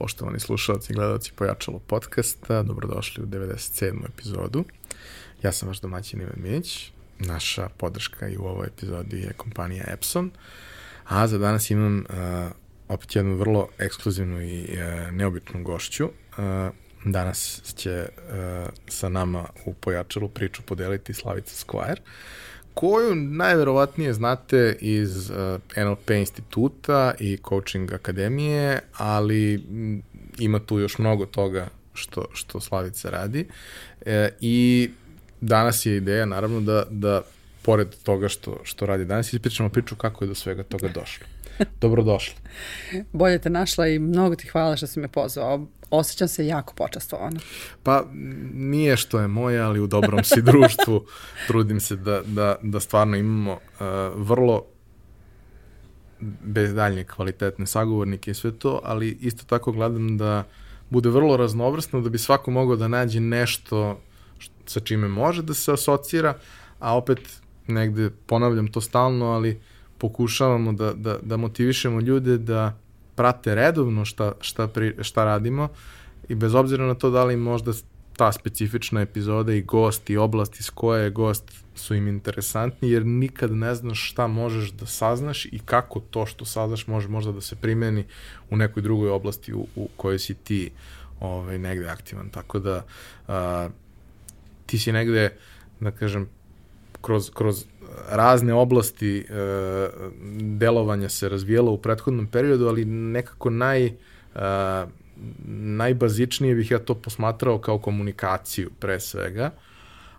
poštovani slušalci i gledalci Pojačalo podcasta. Dobrodošli u 97. epizodu. Ja sam vaš domaćin Ivan Mić. Naša podrška i u ovoj epizodi je kompanija Epson. A za danas imam uh, opet jednu vrlo ekskluzivnu i uh, neobičnu gošću. Uh, danas će uh, sa nama u Pojačalu priču podeliti Slavica Squire koju najverovatnije znate iz uh, NLP instituta i coaching akademije, ali ima tu još mnogo toga što, što Slavica radi. E, I danas je ideja naravno da, da pored toga što, što radi danas, ispričamo priču kako je do svega toga došlo. Dobrodošla. Bolje te našla i mnogo ti hvala što si me pozvao. Osjećam se jako počastovana. Pa nije što je moje, ali u dobrom si društvu trudim se da, da, da stvarno imamo uh, vrlo bez daljnje kvalitetne sagovornike i sve to, ali isto tako gledam da bude vrlo raznovrsno, da bi svako mogao da nađe nešto sa čime može da se asocira, a opet negde ponavljam to stalno, ali pokušavamo da, da, da motivišemo ljude da prate redovno šta, šta, pri, šta radimo i bez obzira na to da li možda ta specifična epizoda i gost i oblast iz koje je gost su im interesantni jer nikad ne znaš šta možeš da saznaš i kako to što saznaš može možda da se primeni u nekoj drugoj oblasti u, u kojoj si ti ovaj, negde aktivan. Tako da a, ti si negde, da kažem, kroz, kroz razne oblasti e, delovanja se razvijalo u prethodnom periodu, ali nekako naj, e, najbazičnije bih ja to posmatrao kao komunikaciju pre svega,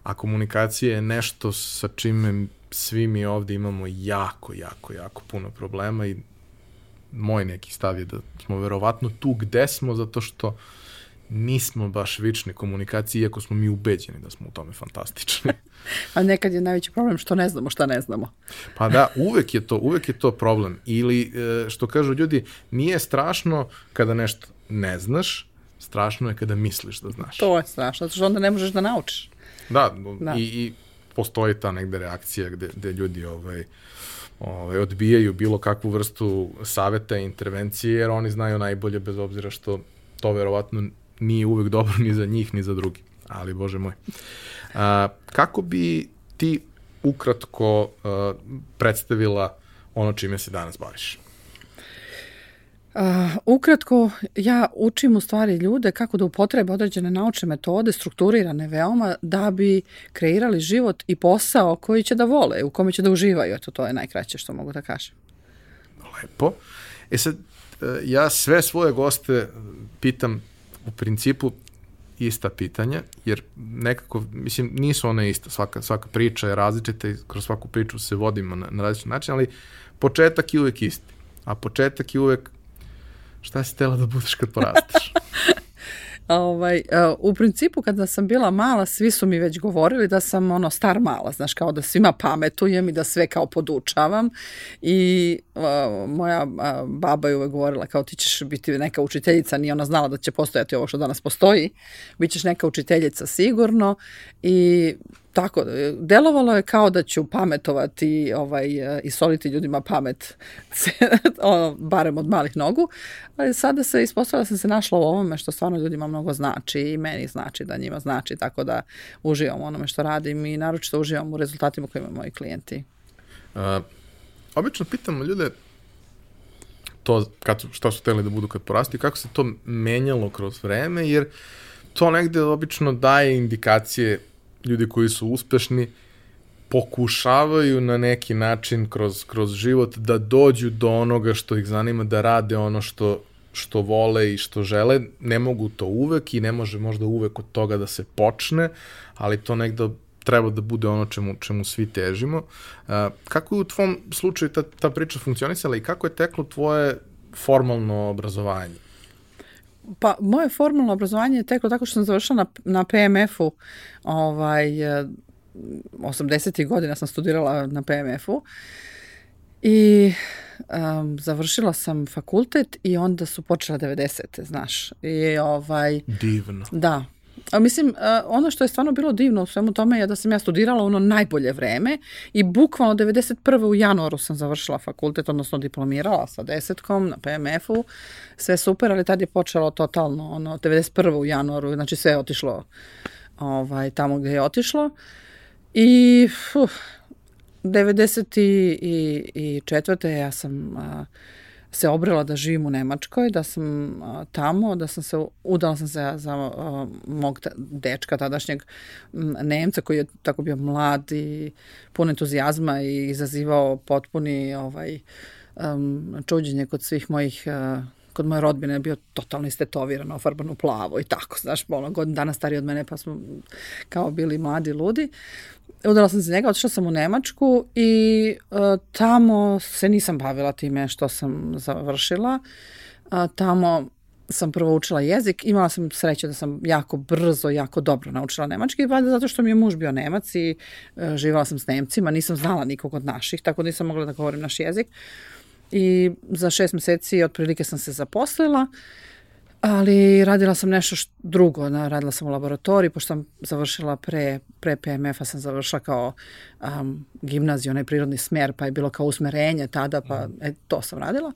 a komunikacija je nešto sa čime svi mi ovde imamo jako, jako, jako puno problema i moj neki stav je da smo verovatno tu gde smo zato što uh, nismo baš vični komunikaciji, iako smo mi ubeđeni da smo u tome fantastični. A nekad je najveći problem što ne znamo šta ne znamo. pa da, uvek je to, uvek je to problem. Ili, e, što kažu ljudi, nije strašno kada nešto ne znaš, strašno je kada misliš da znaš. To je strašno, zato što onda ne možeš da naučiš. Da, da. I, i postoji ta negde reakcija gde, gde ljudi ovaj, ovaj, odbijaju bilo kakvu vrstu saveta i intervencije, jer oni znaju najbolje bez obzira što to verovatno nije uvek dobro ni za njih, ni za drugi. Ali, bože moj. A, kako bi ti ukratko a, predstavila ono čime se danas baviš? Uh, ukratko, ja učim u stvari ljude kako da upotrebe određene naučne metode, strukturirane veoma, da bi kreirali život i posao koji će da vole, u kome će da uživaju. Eto, to je najkraće što mogu da kažem. Lepo. E sad, e, ja sve svoje goste pitam u principu ista pitanja, jer nekako, mislim, nisu one ista, svaka, svaka priča je različita i kroz svaku priču se vodimo na, na različit način, ali početak je uvek isti. A početak je uvek šta si tela da budeš kad porasteš? Ovaj, e, u principu kada sam bila mala, svi su mi već govorili da sam ono star mala, znaš, kao da svima pametujem i da sve kao podučavam. I uh, moja uh, baba je uvek govorila kao ti ćeš biti neka učiteljica, nije ona znala da će postojati ovo što danas postoji, bit ćeš neka učiteljica sigurno. I tako, delovalo je kao da ću pametovati ovaj, i soliti ljudima pamet, ono, barem od malih nogu, ali sada se ispostavila sam se našla u ovome što stvarno ljudima mnogo znači i meni znači da njima znači, tako da uživam u onome što radim i naročito uživam u rezultatima koje imaju moji klijenti. Uh, obično pitamo ljude to kad, šta su teli da budu kad porasti, kako se to menjalo kroz vreme, jer to negde obično daje indikacije ljudi koji su uspešni pokušavaju na neki način kroz, kroz život da dođu do onoga što ih zanima, da rade ono što, što vole i što žele. Ne mogu to uvek i ne može možda uvek od toga da se počne, ali to negde treba da bude ono čemu, čemu svi težimo. kako je u tvom slučaju ta, ta priča funkcionisala i kako je teklo tvoje formalno obrazovanje? Pa, moje formalno obrazovanje je teklo tako što sam završila na, na PMF-u, ovaj, 80. godina sam studirala na PMF-u i um, završila sam fakultet i onda su počela 90. znaš. I ovaj... Divno. Da. A mislim, ono što je stvarno bilo divno u svemu tome je da sam ja studirala ono najbolje vreme i bukvalno 91. u januaru sam završila fakultet, odnosno diplomirala sa desetkom na PMF-u. Sve super, ali tad je počelo totalno, ono, 91. u januaru, znači sve je otišlo ovaj, tamo gde je otišlo. I uf, 94. ja sam... A, se obrela da živim u Nemačkoj, da sam tamo, da sam se, udala sam se za mog dečka tadašnjeg Nemca koji je tako bio mlad i pun entuzijazma i izazivao potpuni ovaj, um, čuđenje kod svih mojih uh, kod moje rodbine je bio totalno istetoviran, ofarban u plavo i tako, znaš, ono, godin dana stariji od mene, pa smo kao bili mladi ludi. Udala sam se njega, otišla sam u Nemačku i uh, tamo se nisam bavila time što sam završila. Uh, tamo sam prvo učila jezik, imala sam sreće da sam jako brzo, jako dobro naučila nemački, valjda zato što mi je muž bio Nemac i uh, živala sam s Nemcima, nisam znala nikog od naših, tako da nisam mogla da govorim naš jezik. I za šest meseci otprilike sam se zaposlila. Uh, ali radila sam nešto što drugo, na, radila sam u laboratoriji, pošto sam završila pre, pre PMF-a sam završila kao um, gimnaziju, onaj prirodni smer, pa je bilo kao usmerenje tada, pa mhm. e, to sam radila.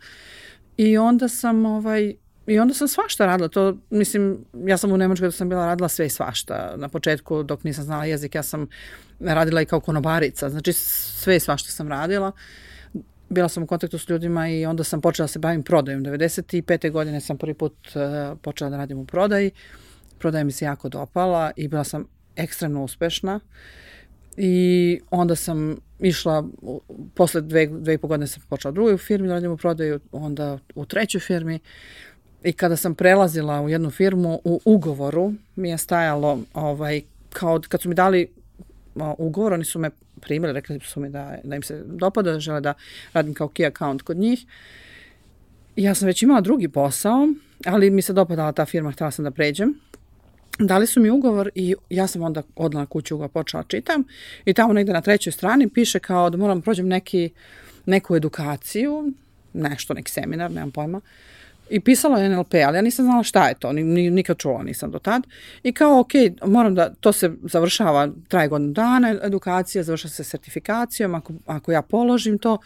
I onda sam ovaj, I onda sam svašta radila, to, mislim, ja sam u Nemačkoj da sam bila radila sve i svašta. Na početku, dok nisam znala jezik, ja sam radila i kao konobarica, znači sve i svašta sam radila. Uh, bila sam u kontaktu s ljudima i onda sam počela da se bavim prodajom. 95. godine sam prvi put uh, počela da radim u prodaji. Prodaja mi se jako dopala i bila sam ekstremno uspešna. I onda sam išla, posle dve, dve i po godine sam počela u drugoj firmi da radim u prodaju, onda u trećoj firmi. I kada sam prelazila u jednu firmu, u ugovoru mi je stajalo, ovaj, kao kad su mi dali ugovor, oni su me primili, rekli su mi da, da im se dopada, da žele da radim kao key account kod njih. Ja sam već imala drugi posao, ali mi se dopadala ta firma, htela sam da pređem. Dali su mi ugovor i ja sam onda odla na kuću ga počela da čitam i tamo negde na trećoj strani piše kao da moram da prođem neki, neku edukaciju, nešto, neki seminar, nemam pojma. Uh, I pisalo je NLP, ali ja nisam znala šta je to, ni, nikad čula nisam do tad. I kao, ok, moram da, to se završava, traje godinu dana, edukacija, završava se sertifikacijom, ako, ako ja položim to,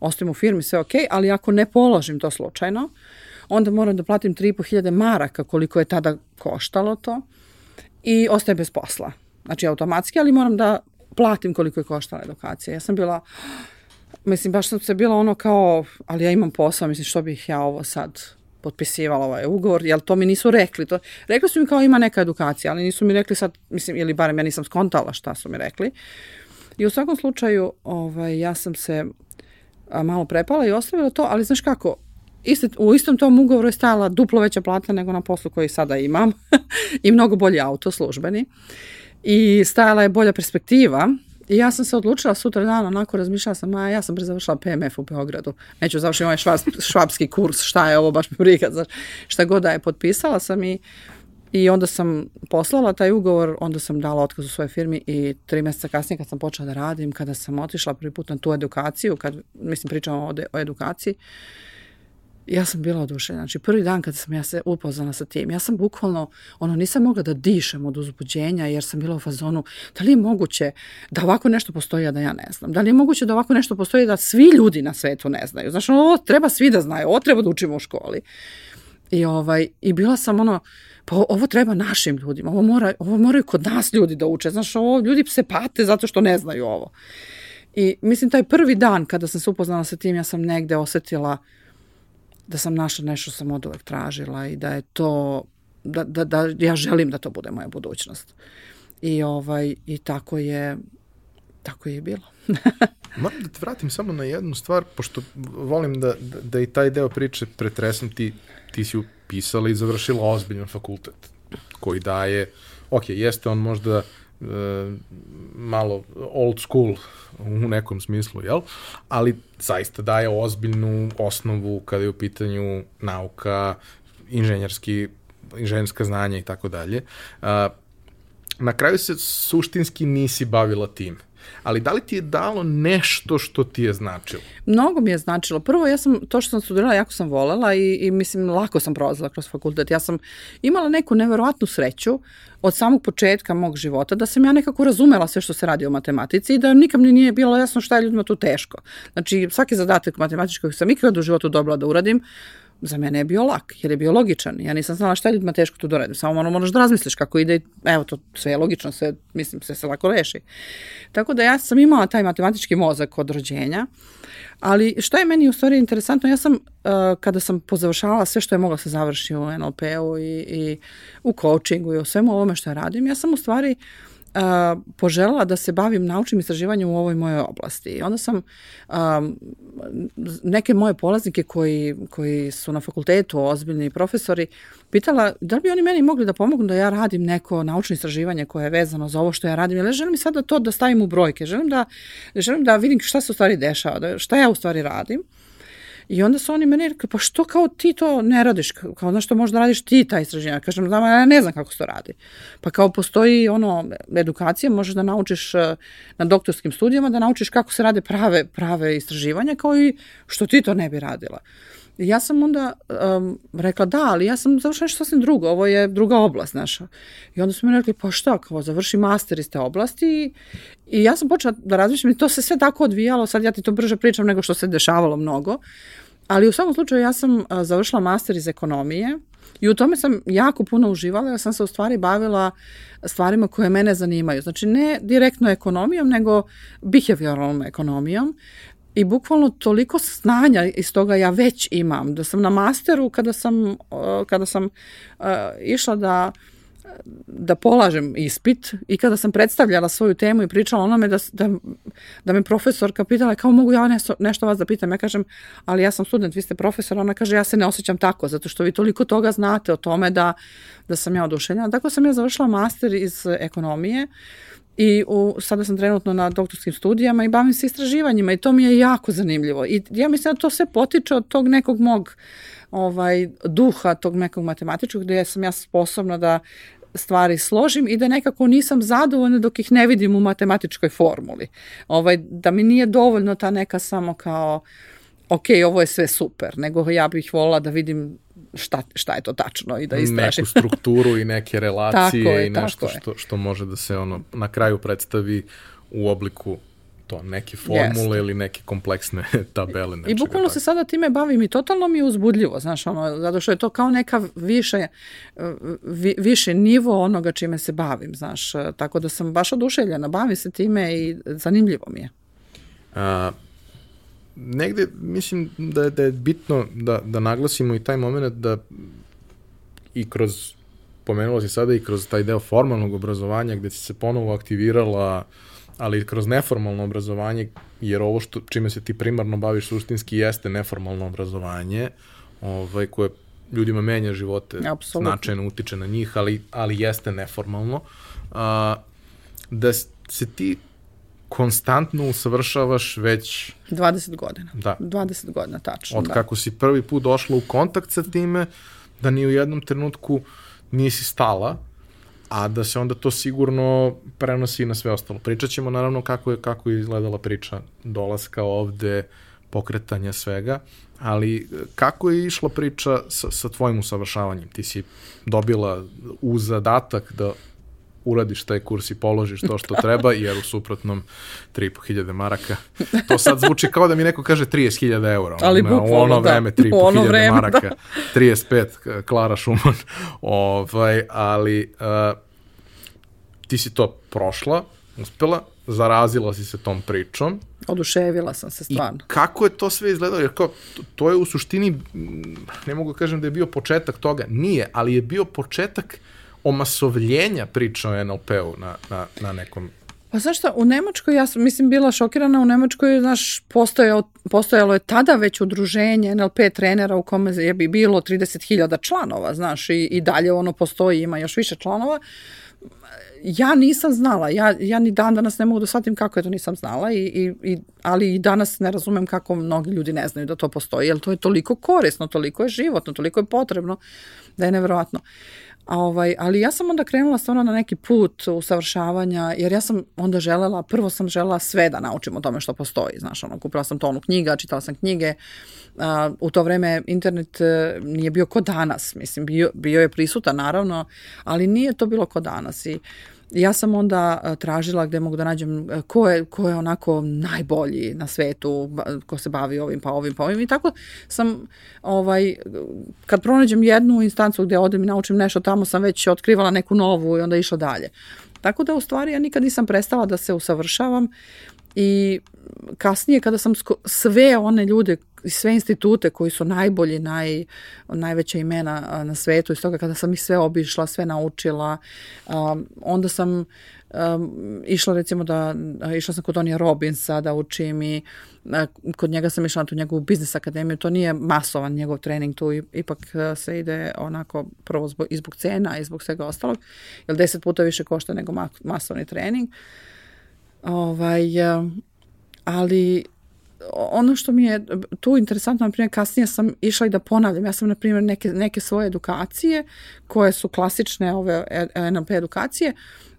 ostajem u firmi, sve ok, ali ako ne položim to slučajno, onda moram da platim 3.500 maraka koliko je tada koštalo to i ostaje bez posla. Znači automatski, ali moram da platim koliko je koštala edukacija. Ja sam bila, mislim, baš sam se bila ono kao, ali ja imam posao, mislim, što bih ja ovo sad potpisivala ovaj ugovor, jel to mi nisu rekli. To, rekli su mi kao ima neka edukacija, ali nisu mi rekli sad, mislim, ili barem ja nisam skontala šta su mi rekli. I u svakom slučaju, ovaj, ja sam se a, malo prepala i ostavila to, ali znaš kako, Isti, u istom tom ugovoru je stajala duplo veća plata nego na poslu koji sada imam i mnogo bolji auto službeni. I stajala je bolja perspektiva, I ja sam se odlučila sutra dan, onako razmišljala sam, a ja sam brzo završila PMF u Beogradu. Neću završiti ovaj švab, švabski kurs, šta je ovo, baš mi briga, znaš, šta god da je, potpisala sam i I onda sam poslala taj ugovor, onda sam dala otkaz u svojoj firmi i tri meseca kasnije kad sam počela da radim, kada sam otišla prvi put na tu edukaciju, kad, mislim, pričamo o, o edukaciji, ja sam bila oduševljena. Znači, prvi dan kad sam ja se upoznala sa tim, ja sam bukvalno, ono, nisam mogla da dišem od uzbuđenja jer sam bila u fazonu, da li je moguće da ovako nešto postoji, a da ja ne znam? Da li je moguće da ovako nešto postoji da svi ljudi na svetu ne znaju? Znači, ovo treba svi da znaju, ovo treba da učimo u školi. I, ovaj, i bila sam ono, pa ovo treba našim ljudima, ovo, mora, ovo moraju kod nas ljudi da uče. Znaš, ovo, ljudi se pate zato što ne znaju ovo. I mislim, taj prvi dan kada sam se upoznala sa tim, ja sam negde osetila da sam našla nešto sam od uvek tražila i da je to, da, da, da ja želim da to bude moja budućnost. I, ovaj, i tako je, tako je bilo. Moram da te vratim samo na jednu stvar, pošto volim da, da, da i taj deo priče pretresam, ti, ti si upisala i završila ozbiljan fakultet, koji daje, ok, jeste on možda malo old school u nekom smislu, jel? Ali zaista daje ozbiljnu osnovu kada je u pitanju nauka, inženjerski, inženjerska znanja i tako dalje. Na kraju se suštinski nisi bavila tim. Ali da li ti je dalo nešto što ti je značilo? Mnogo mi je značilo. Prvo, ja sam, to što sam studirala, jako sam volela i, i mislim, lako sam prolazila kroz fakultet. Ja sam imala neku neverovatnu sreću od samog početka mog života da sam ja nekako razumela sve što se radi o matematici i da nikam mi nije bilo jasno šta je ljudima tu teško. Znači, svaki zadatak matematički koji sam ikada u životu dobila da uradim, za mene je bio lak, jer je bio logičan. Ja nisam znala šta je ljudima teško tu doradim. Samo ono moraš da razmisliš kako ide. Evo, to sve je logično, sve, mislim, sve se lako reši. Tako da ja sam imala taj matematički mozak od rođenja. Ali šta je meni u stvari interesantno, ja sam uh, kada sam pozavršavala sve što je mogla se završi u NLP-u i, i u coachingu i u svemu ovome što ja radim, ja sam u stvari uh, a, poželjela da se bavim naučnim istraživanjem u ovoj mojoj oblasti. I onda sam a, neke moje polaznike koji, koji su na fakultetu ozbiljni profesori pitala da li bi oni meni mogli da pomognu da ja radim neko naučno istraživanje koje je vezano za ovo što ja radim. Jer ja želim sada to da stavim u brojke. Želim da, želim da vidim šta se u stvari dešava, da, šta ja u stvari radim. I onda su oni meni rekli, pa što kao ti to ne radiš, kao znaš što možda radiš ti ta istraživanja. Kažem, da, ja ne znam kako se to radi. Pa kao postoji ono, edukacija, možeš da naučiš e, na doktorskim studijama, da naučiš kako se rade prave, prave istraživanja, kao i što ti to ne bi radila. Ja sam onda um, rekla da, ali ja sam završila nešto sasvim drugo, ovo je druga oblast naša. I onda su mi rekli, pa šta, kao završi master iz te oblasti i, i ja sam počela da razmišljam i to se sve tako odvijalo, sad ja ti to brže pričam nego što se dešavalo mnogo. Ali u svakom slučaju ja sam uh, završila master iz ekonomije i u tome sam jako puno uživala, ja sam se u stvari bavila stvarima koje mene zanimaju. Znači ne direktno ekonomijom, nego behavioralnom ekonomijom. I bukvalno toliko znanja iz toga ja već imam. Da sam na masteru kada sam, kada sam uh, išla da da polažem ispit i kada sam predstavljala svoju temu i pričala onome da, da, da me profesorka pitala kao mogu ja nešto, nešto vas da pitam, ja kažem ali ja sam student, vi ste profesor, ona kaže ja se ne osjećam tako zato što vi toliko toga znate o tome da, da sam ja oduševljena. Tako sam ja završila master iz ekonomije i u, sada sam trenutno na doktorskim studijama i bavim se istraživanjima i to mi je jako zanimljivo. I ja mislim da to sve potiče od tog nekog mog ovaj duha tog nekog matematičkog gde sam ja sposobna da stvari složim i da nekako nisam zadovoljna dok ih ne vidim u matematičkoj formuli. Ovaj, da mi nije dovoljno ta neka samo kao ok, ovo je sve super, nego ja bih volila da vidim šta, šta je to tačno i da istražim. Neku strukturu i neke relacije je, i nešto što, što može da se ono na kraju predstavi u obliku to, neke formule Jeste. ili neke kompleksne tabele. I bukvalno se sada time bavim i totalno mi je uzbudljivo, znaš, ono, zato što je to kao neka više, vi, više nivo onoga čime se bavim, znaš, tako da sam baš oduševljena, bavim se time i zanimljivo mi je. A, negde mislim da je, da je bitno da, da naglasimo i taj moment da i kroz pomenulo si sada i kroz taj deo formalnog obrazovanja gde si se ponovo aktivirala ali kroz neformalno obrazovanje, jer ovo što, čime se ti primarno baviš suštinski jeste neformalno obrazovanje, ovaj, koje ljudima menja živote, Absolutno. značajno utiče na njih, ali, ali jeste neformalno, a, da se ti konstantno usavršavaš već... 20 godina. Da. 20 godina, tačno. Od da. kako si prvi put došla u kontakt sa time, da ni u jednom trenutku nisi stala, a da se onda to sigurno prenosi na sve ostalo. Pričat ćemo naravno kako je, kako je izgledala priča dolaska ovde, pokretanja svega, ali kako je išla priča sa, sa tvojim usavršavanjem? Ti si dobila u zadatak da uradiš taj kurs i položiš to što treba, jer u suprotnom 3.500 maraka. To sad zvuči kao da mi neko kaže 30.000 eura. Ali na, bukvalno, ono da. vreme 3.500 vreme, maraka, da. 35 Klara Šuman. ovaj, ali uh, ti si to prošla, uspela, zarazila si se tom pričom. Oduševila sam se stvarno. I kako je to sve izgledalo? Jer kao, to, to je u suštini, ne mogu da kažem da je bio početak toga, nije, ali je bio početak omasovljenja priča o NLP-u na, na, na nekom Pa znaš šta, u Nemačkoj, ja sam, mislim, bila šokirana, u Nemačkoj, znaš, postojalo, postojalo je tada već udruženje NLP trenera u kome je bi bilo 30.000 članova, znaš, i, i dalje ono postoji, ima još više članova. Ja nisam znala, ja, ja ni dan danas ne mogu da shvatim kako je to nisam znala, i, i, i, ali i danas ne razumem kako mnogi ljudi ne znaju da to postoji, jer to je toliko korisno, toliko je životno, toliko je potrebno, da je nevjerojatno. A ovaj, ali ja sam onda krenula stvarno na neki put usavršavanja, jer ja sam onda želela, prvo sam želela sve da naučim o tome što postoji, znaš, ono, kupila sam tonu knjiga, čitala sam knjige, a, u to vreme internet e, nije bio ko danas, mislim, bio, bio je prisutan naravno, ali nije to bilo ko danas i ja sam onda tražila gde mogu da nađem ko je, ko je onako najbolji na svetu, ko se bavi ovim pa ovim pa ovim i tako sam ovaj, kad pronađem jednu instancu gde odem i naučim nešto, tamo sam već otkrivala neku novu i onda išla dalje. Tako da u stvari ja nikad nisam prestala da se usavršavam i kasnije kada sam sve one ljude sve institute koji su najbolji, naj, najveća imena na svetu i stoga kada sam ih sve obišla, sve naučila, um, onda sam um, išla recimo da, išla sam kod Tonija Robinsa da učim i kod njega sam išla na tu njegovu biznis akademiju, to nije masovan njegov trening, tu ipak se ide onako prvo zbog, i zbog cena i zbog svega ostalog, jer deset puta više košta nego masovni trening. Ovaj, ali ono što mi je tu interesantno, na primjer, kasnije sam išla i da ponavljam. Ja sam, na primjer, neke, neke svoje edukacije, koje su klasične ove NLP edukacije,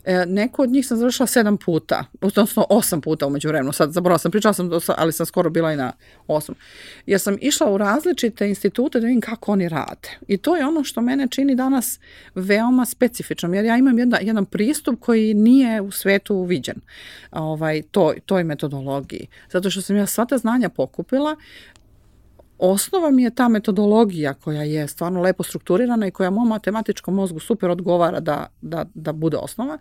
E, neko od njih sam završila sedam puta, odnosno osam puta umeđu vremenu. Sad zaboravila sam, pričala sam, ali sam skoro bila i na osam. Ja sam išla u različite institute da vidim kako oni rade. I to je ono što mene čini danas veoma specifičnom, jer ja imam jedna, jedan pristup koji nije u svetu viđen ovaj, to, toj metodologiji. Zato što sam ja sva ta znanja pokupila, osnova mi je ta metodologija koja je stvarno lepo strukturirana i koja mom matematičkom mozgu super odgovara da, da, da bude osnova,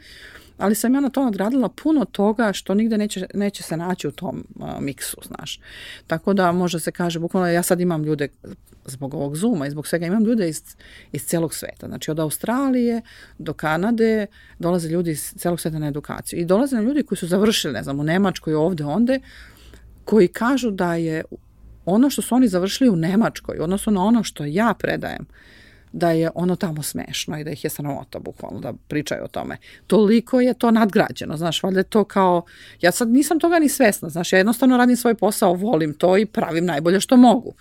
ali sam ja na to nadradila puno toga što nigde neće, neće se naći u tom uh, miksu, znaš. Tako da može se kaže, bukvalno ja sad imam ljude zbog ovog Zuma i zbog svega imam ljude iz, iz celog sveta. Znači od Australije do Kanade dolaze ljudi iz celog sveta na edukaciju. I dolaze na ljudi koji su završili, ne znam, u Nemačkoj, ovde, onde, koji kažu da je ono što su oni završili u Nemačkoj, odnosno na ono što ja predajem, da je ono tamo smešno i da ih je sramota bukvalno da pričaju o tome. Toliko je to nadgrađeno, znaš, valjda je to kao, ja sad nisam toga ni svesna, znaš, ja jednostavno radim svoj posao, volim to i pravim najbolje što mogu.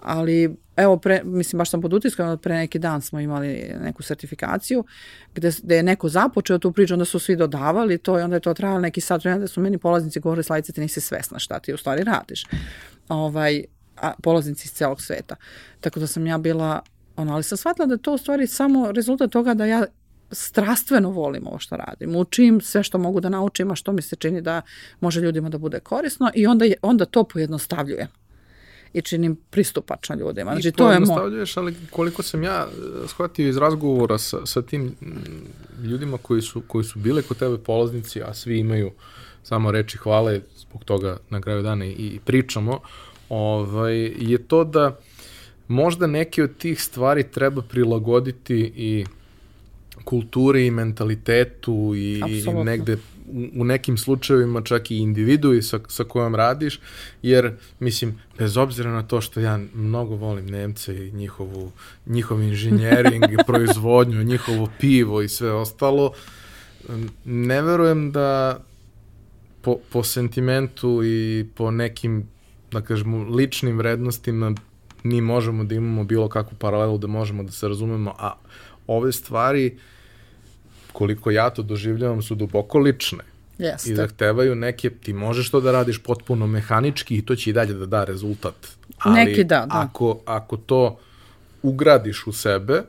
Ali, evo, pre, mislim, baš sam pod utiskom, pre neki dan smo imali neku sertifikaciju gde, gde je neko započeo tu priču, onda su svi dodavali to i onda je to trajalo neki sat vremena da su meni polaznici govorili, Slavice, ti nisi svesna šta ti u stvari radiš. Ovaj, a, polaznici iz celog sveta. Tako da sam ja bila, ono, ali sam shvatila da to u stvari samo rezultat toga da ja strastveno volim ovo što radim. Učim sve što mogu da naučim, a što mi se čini da može ljudima da bude korisno i onda, je, onda to pojednostavljujem i činim pristupačno ljudima. Znači, I to je mo... ali koliko sam ja e, shvatio iz razgovora sa, sa tim ljudima koji su, koji su bile kod tebe polaznici, a svi imaju samo reči hvale, zbog toga na kraju dana i, i pričamo, ovaj, je to da možda neke od tih stvari treba prilagoditi i kulturi i mentalitetu i, i negde u, u nekim slučajevima čak i individui sa, sa kojom radiš, jer, mislim, bez obzira na to što ja mnogo volim Nemce i njihovu, njihov inženjering i proizvodnju, njihovo pivo i sve ostalo, ne verujem da po, po sentimentu i po nekim da kažemo, ličnim vrednostima mi možemo da imamo bilo kakvu paralelu da možemo da se razumemo, a ove stvari, koliko ja to doživljavam, su duboko lične. Jeste. I zahtevaju neke, ti možeš to da radiš potpuno mehanički i to će i dalje da da rezultat. Ali Neki da, da. Ako, ako to ugradiš u sebe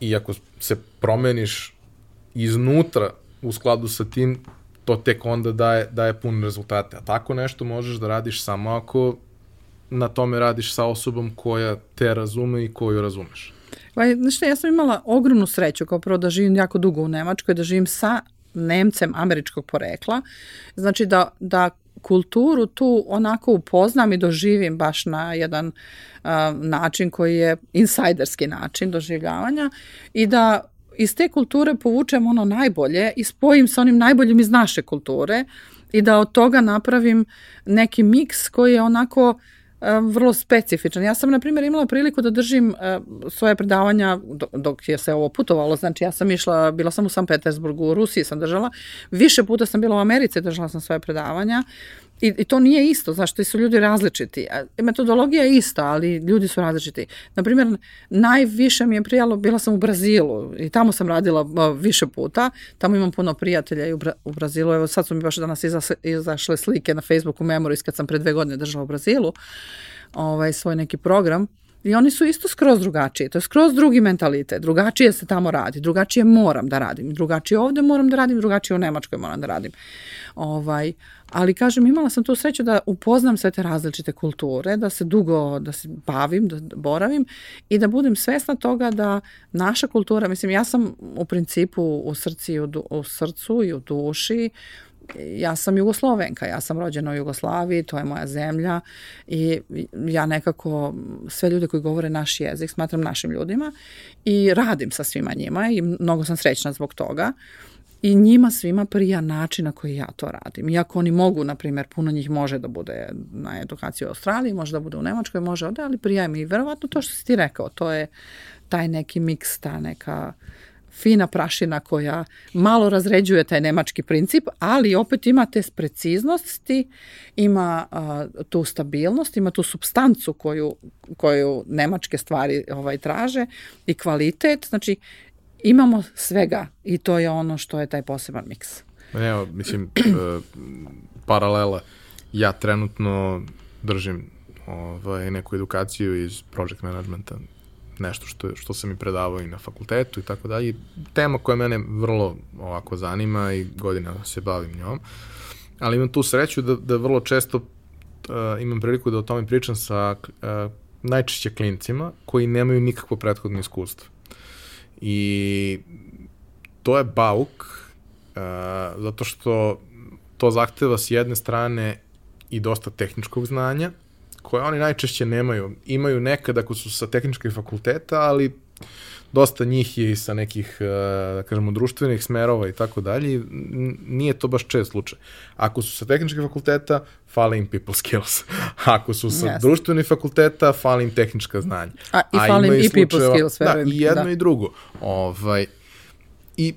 i ako se promeniš iznutra u skladu sa tim, to tek onda daje, daje pun rezultate. A tako nešto možeš da radiš samo ako na tome radiš sa osobom koja te razume i koju razumeš. Šta, ja sam imala ogromnu sreću kao prvo da živim jako dugo u Nemačkoj, da živim sa Nemcem američkog porekla. Znači da, da kulturu tu onako upoznam i doživim baš na jedan uh, način koji je insajderski način doživljavanja i da iz te kulture povučem ono najbolje i spojim sa onim najboljim iz naše kulture i da od toga napravim neki miks koji je onako vrlo specifičan. Ja sam, na primjer, imala priliku da držim svoje predavanja dok je se ovo putovalo. Znači, ja sam išla, bila sam u San Petersburgu, u Rusiji sam držala. Više puta sam bila u Americi, držala sam svoje predavanja I, I to nije isto, znaš, ti su ljudi različiti. Metodologija je ista, ali ljudi su različiti. Naprimjer, najviše mi je prijalo, bila sam u Brazilu i tamo sam radila više puta. Tamo imam puno prijatelja i u, Bra u Brazilu. Evo sad su mi baš danas izašle, izašle slike na Facebooku Memories kad sam pre dve godine držala u Brazilu ovaj, svoj neki program. I oni su isto skroz drugačiji. To je skroz drugi mentalitet. Drugačije se tamo radi. Drugačije moram da radim. Drugačije ovde moram da radim. Drugačije u Nemačkoj moram da radim. Ovaj, ali kažem, imala sam tu sreću da upoznam sve te različite kulture, da se dugo, da se bavim, da boravim i da budem svesna toga da naša kultura, mislim, ja sam u principu u, srci, u, u srcu i u duši ja sam Jugoslovenka, ja sam rođena u Jugoslaviji, to je moja zemlja i ja nekako sve ljude koji govore naš jezik smatram našim ljudima i radim sa svima njima i mnogo sam srećna zbog toga. I njima svima prija način na koji ja to radim. Iako oni mogu, na primjer, puno njih može da bude na edukaciji u Australiji, može da bude u Nemačkoj, može ovde, ali prija i verovatno to što si ti rekao, to je taj neki miks, ta neka fina prašina koja malo razređuje taj nemački princip, ali opet ima te preciznosti, ima a, tu stabilnost, ima tu substancu koju, koju nemačke stvari ovaj traže i kvalitet, znači imamo svega i to je ono što je taj poseban miks. Evo, mislim, e, paralela, ja trenutno držim ovaj, neku edukaciju iz project managementa, nešto što, što sam i predavao i na fakultetu i tako dalje. Tema koja mene vrlo ovako zanima i godina se bavim njom, ali imam tu sreću da, da vrlo često uh, imam priliku da o tome pričam sa uh, najčešće klincima koji nemaju nikakvo prethodno iskustvo. I to je bauk, uh, zato što to zahteva s jedne strane i dosta tehničkog znanja, koje oni najčešće nemaju. Imaju nekad ako su sa tehničkih fakulteta, ali dosta njih je i sa nekih, uh, da kažemo, društvenih smerova i tako dalje. Nije to baš čest slučaj. Ako su sa tehničkih fakulteta, fali im people skills. Ako su sa yes. društvenih fakulteta, fali im tehnička znanja. A, i fali im i people skills, verujem. Da, i jedno da. i drugo. Ovaj, I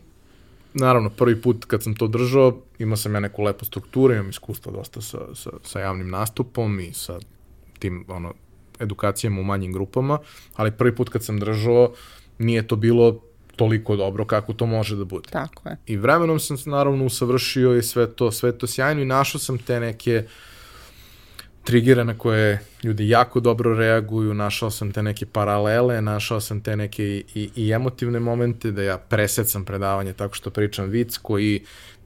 naravno, prvi put kad sam to držao, imao sam ja neku lepu strukturu, imam iskustva dosta sa, sa, sa javnim nastupom i sa tim ono, edukacijama u manjim grupama, ali prvi put kad sam držao, nije to bilo toliko dobro kako to može da bude. Tako je. I vremenom sam naravno usavršio i sve to, sve to sjajno i našao sam te neke trigere na koje ljudi jako dobro reaguju, našao sam te neke paralele, našao sam te neke i, i, i emotivne momente da ja presecam predavanje tako što pričam vic koji,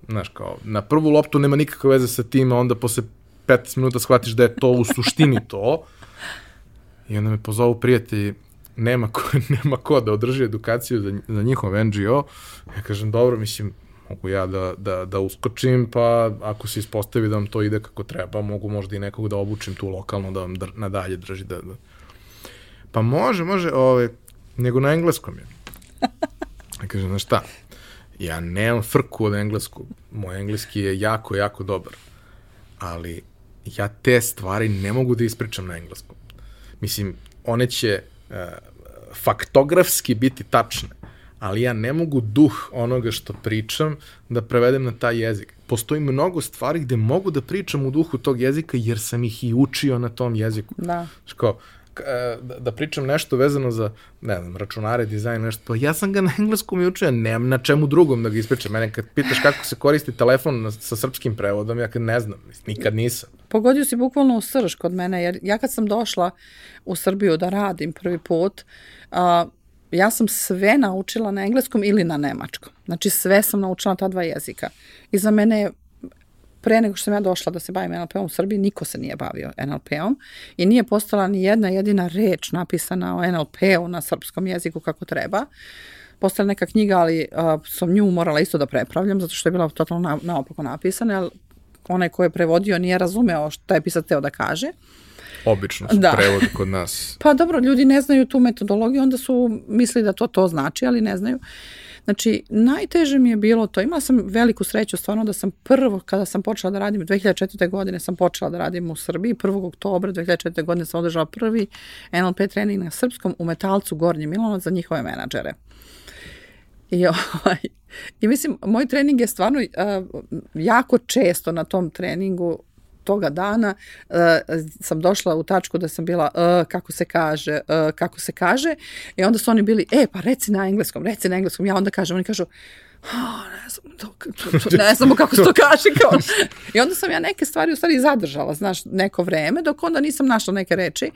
znaš, kao, na prvu loptu nema nikakve veze sa tim, a onda posle 15 minuta shvatiš da je to u suštini to. I onda me pozovu prijatelji, nema ko, nema ko da održi edukaciju za, za njihov NGO. Ja kažem, dobro, mislim, mogu ja da, da, da uskočim, pa ako se ispostavi da vam to ide kako treba, mogu možda i nekog da obučim tu lokalno da vam dr, nadalje drži. Da, da. Pa može, može, ove, ovaj, nego na engleskom je. Ja kažem, znaš šta, ja nemam frku od engleskog, moj engleski je jako, jako dobar, ali ja te stvari ne mogu da ispričam na engleskom. Mislim, one će uh, faktografski biti tačne, ali ja ne mogu duh onoga što pričam da prevedem na taj jezik. Postoji mnogo stvari gde mogu da pričam u duhu tog jezika jer sam ih i učio na tom jeziku. Da. Ško, E, da, da pričam nešto vezano za, ne znam, računare, dizajn, nešto, pa ja sam ga na engleskom i učio, nemam na čemu drugom da ga ispričam. Mene kad pitaš kako se koristi telefon na, sa srpskim prevodom, ja kad ne znam, nikad nisam. Pogodio si bukvalno u srž kod mene, jer ja kad sam došla u Srbiju da radim prvi put, a, ja sam sve naučila na engleskom ili na nemačkom. Znači sve sam naučila ta dva jezika. I za mene je pre nego što sam ja došla da se bavim NLP-om u Srbiji, niko se nije bavio NLP-om i nije postala ni jedna jedina reč napisana o NLP-u na srpskom jeziku kako treba. Postala neka knjiga, ali uh, sam nju morala isto da prepravljam, zato što je bila totalno na, naopako napisana, ali onaj ko je prevodio nije razumeo šta je pisac teo da kaže. Obično su da. prevodi kod nas. Pa dobro, ljudi ne znaju tu metodologiju, onda su mislili da to to znači, ali ne znaju. Uh, Znači, najteže mi je bilo to. Imala sam veliku sreću stvarno da sam prvo, kada sam počela da radim, 2004. godine sam počela da radim u Srbiji, 1. oktobra 2004. godine sam održala prvi NLP trening na srpskom u Metalcu Gornji Milano za njihove menadžere. I, ovaj, I mislim, moj trening je stvarno uh, jako često na tom treningu toga dana uh, sam došla u tačku da sam bila uh, kako se kaže, uh, kako se kaže i onda su oni bili, e pa reci na engleskom, reci na engleskom, ja onda kažem, oni kažu, oh, ne znam, to, ne znamo kako se to kaže. Kao. I onda sam ja neke stvari u stvari zadržala, znaš, neko vreme, dok onda nisam našla neke reči.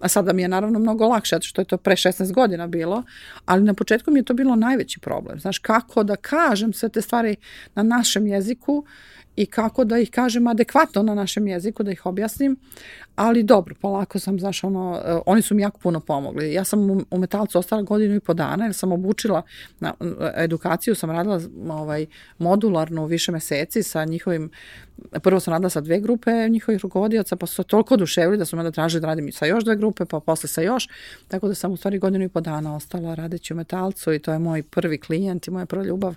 A sada mi je naravno mnogo lakše, zato što je to pre 16 godina bilo, ali na početku mi je to bilo najveći problem. Znaš, kako da kažem sve te stvari na našem jeziku i kako da ih kažem adekvatno na našem jeziku, da ih objasnim, ali dobro, polako sam, znaš, ono, uh, oni su mi jako puno pomogli. Ja sam u, u metalcu ostala godinu i po dana, jer sam obučila na edukaciju, sam radila ovaj, modularno više meseci sa njihovim, prvo sam radila sa dve grupe njihovih rukovodioca, pa su toliko oduševili da su me da tražili da radim sa još dve grupe, pa posle sa još, tako da sam u stvari godinu i po dana ostala radeći u metalcu i to je moj prvi klijent i moja prva ljubav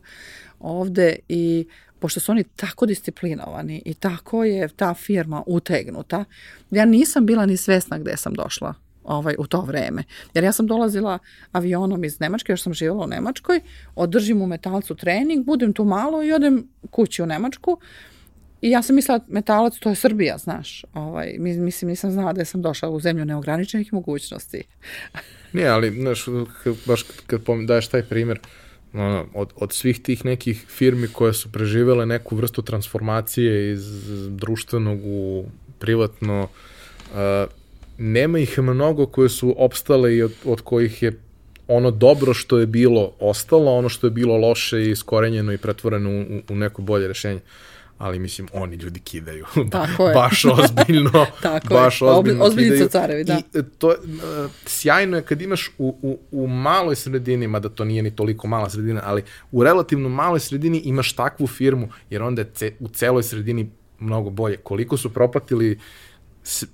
ovde i pošto su oni tako disciplinovani i tako je ta firma utegnuta, ja nisam bila ni svesna gde sam došla ovaj, u to vreme. Jer ja sam dolazila avionom iz Nemačke, još sam živala u Nemačkoj, održim u metalcu trening, budem tu malo i odem kući u Nemačku. I ja sam mislila, metalac, to je Srbija, znaš. Ovaj, mislim, nisam znala da sam došla u zemlju neograničenih mogućnosti. Nije, ali, znaš, baš kad daješ taj primjer, uh, ono, od, od svih tih nekih firmi koje su preživele neku vrstu transformacije iz društvenog u privatno, uh, nema ih mnogo koje su opstale i od, od kojih je ono dobro što je bilo ostalo, ono što je bilo loše i iskorenjeno i pretvoreno u, u neko bolje rešenje. Uh, ali mislim oni ljudi kidaju. Tako je. baš ozbiljno. Tako baš je. ozbiljno kidaju. carevi, da. I to, uh, sjajno je kad imaš u, u, u maloj sredini, mada to nije ni toliko mala sredina, ali u relativno maloj sredini imaš takvu firmu, jer onda je ce, u celoj sredini mnogo bolje. Koliko su propatili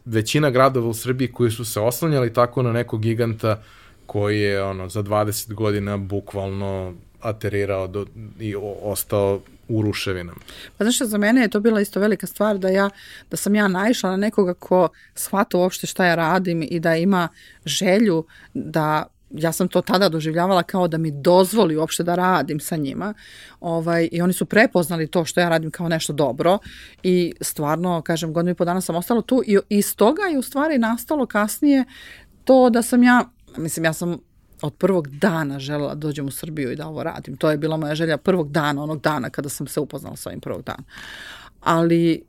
većina gradova u Srbiji koji su se oslanjali tako na nekog giganta koji je ono za 20 godina bukvalno aterirao do, i o, ostao u ruševinama. Pa znaš za mene je to bila isto velika stvar da ja, da sam ja naišla na nekoga ko shvata uopšte šta ja radim i da ima želju da ja sam to tada doživljavala kao da mi dozvoli uopšte da radim sa njima ovaj, i oni su prepoznali to što ja radim kao nešto dobro i stvarno, kažem, godinu i po dana sam ostala tu i iz toga je u stvari nastalo kasnije to da sam ja, mislim, ja sam od prvog dana želela da dođem u Srbiju i da ovo radim. To je bila moja želja prvog dana, onog dana kada sam se upoznala sa ovim prvog dana. Ali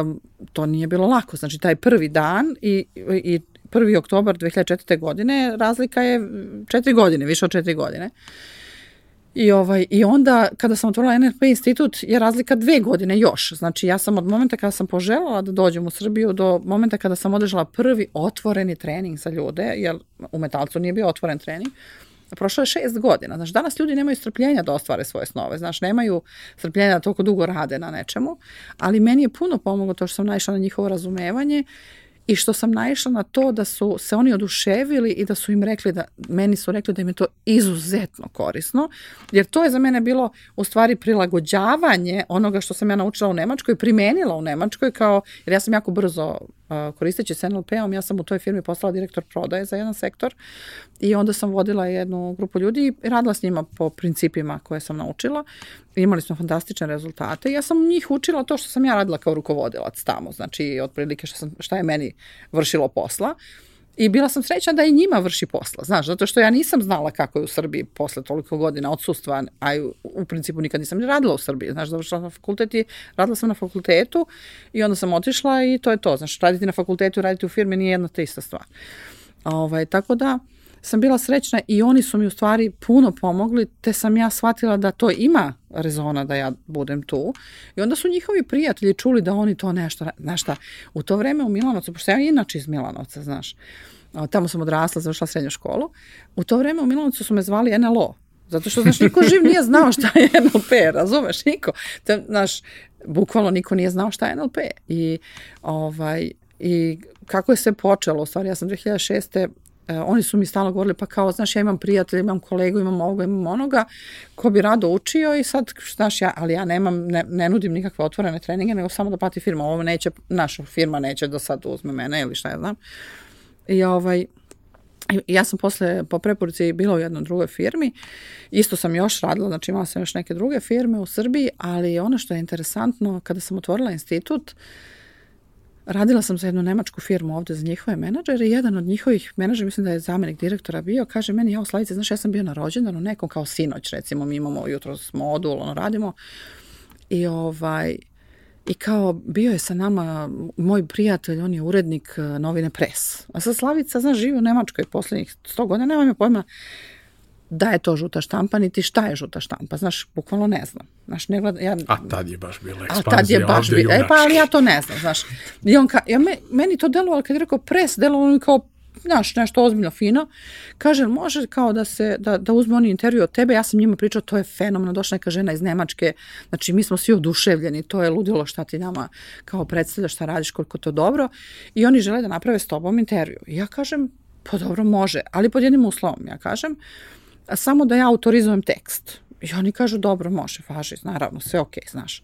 um, to nije bilo lako. Znači, taj prvi dan i, i 1. oktobar 2004. godine, razlika je četiri godine, više od četiri godine. Uh, I, ovaj, I onda kada sam otvorila NLP institut je razlika dve godine još. Znači ja sam od momenta kada sam poželjala da dođem u Srbiju do momenta kada sam održala prvi otvoreni trening za ljude, jer u metalcu nije bio otvoren trening, prošlo je šest godina. Znači, danas ljudi nemaju strpljenja da ostvare svoje snove. Znači, nemaju strpljenja da toliko dugo rade na nečemu, ali meni je puno pomoglo to što sam naišla na njihovo razumevanje i što sam naišla na to da su se oni oduševili i da su im rekli da, meni su rekli da im je to izuzetno korisno, jer to je za mene bilo u stvari prilagođavanje onoga što sam ja naučila u Nemačkoj, primenila u Nemačkoj kao, jer ja sam jako brzo koristeći s NLP-om, ja sam u toj firmi postala direktor prodaje za jedan sektor i onda sam vodila jednu grupu ljudi i radila s njima po principima koje sam naučila. Imali smo fantastične rezultate. Ja sam njih učila to što sam ja radila kao rukovodilac tamo, znači otprilike šta, sam, šta je meni vršilo posla. I bila sam srećna da i njima vrši posla, znaš, zato što ja nisam znala kako je u Srbiji posle toliko godina odsustva, a u, u principu nikad nisam ni radila u Srbiji, znaš, završila na fakultet i radila sam na fakultetu i onda sam otišla i to je to, znaš, raditi na fakultetu i raditi u firmi nije jedna te ista stvar. Ovaj, tako da, sam bila srećna i oni su mi u stvari puno pomogli, te sam ja shvatila da to ima rezona da ja budem tu. I onda su njihovi prijatelji čuli da oni to nešto, znaš šta, u to vreme u Milanovcu, pošto ja inače iz Milanovca, znaš, tamo sam odrasla, završila srednju školu, u to vreme u Milanovcu su me zvali NLO, zato što, znaš, niko živ nije znao šta je NLP, razumeš, niko. Te, znaš, bukvalno niko nije znao šta je NLP. I, ovaj, i kako je sve počelo, u stvari ja sam 2006 e, oni su mi stalno govorili, pa kao, znaš, ja imam prijatelja, imam kolegu, imam ovoga, imam onoga, ko bi rado učio i sad, znaš, ja, ali ja nemam, ne, ne nudim nikakve otvorene treninge, nego samo da plati firma. Ovo neće, naša firma neće da sad uzme mene ili šta ja znam. I ovaj, ja sam posle, po preporuci bila u jednoj drugoj firmi, isto sam još radila, znači imala sam još neke druge firme u Srbiji, ali ono što je interesantno, kada sam otvorila institut, radila sam za jednu nemačku firmu ovde za njihove menadžere i jedan od njihovih menadžera, mislim da je zamenik direktora bio, kaže meni, ja, Slavice, znaš, ja sam bio na rođendanu nekom kao sinoć, recimo, mi imamo jutro modul, ono, radimo, i ovaj, i kao bio je sa nama moj prijatelj, on je urednik eh, novine Pres. A sa Slavica, znaš, živi u Nemačkoj poslednjih 100 godina, nema mi pojma da je to žuta štampa, niti šta je žuta štampa. Znaš, bukvalno ne znam. Znaš, ne gleda, ja, a tad je baš bila ekspanzija. A tad je baš bila, e pa ali ja to ne znam, znaš. I on ka, ja, me, meni to delovalo, kad je rekao pres, delovalo mi kao znaš, nešto ozbiljno fino, kaže, može kao da se, da, da uzme oni intervju od tebe, ja sam njima pričao, to je fenomenalno, došla neka žena iz Nemačke, znači mi smo svi oduševljeni, to je ludilo šta ti nama kao predstavljaš, šta radiš, koliko to dobro, i oni žele da naprave s tobom intervju. I ja kažem, pa dobro, može, ali pod jednim uslovom, ja kažem, samo da ja autorizujem tekst. I oni kažu, dobro, može, važi, naravno, sve okej, okay, znaš.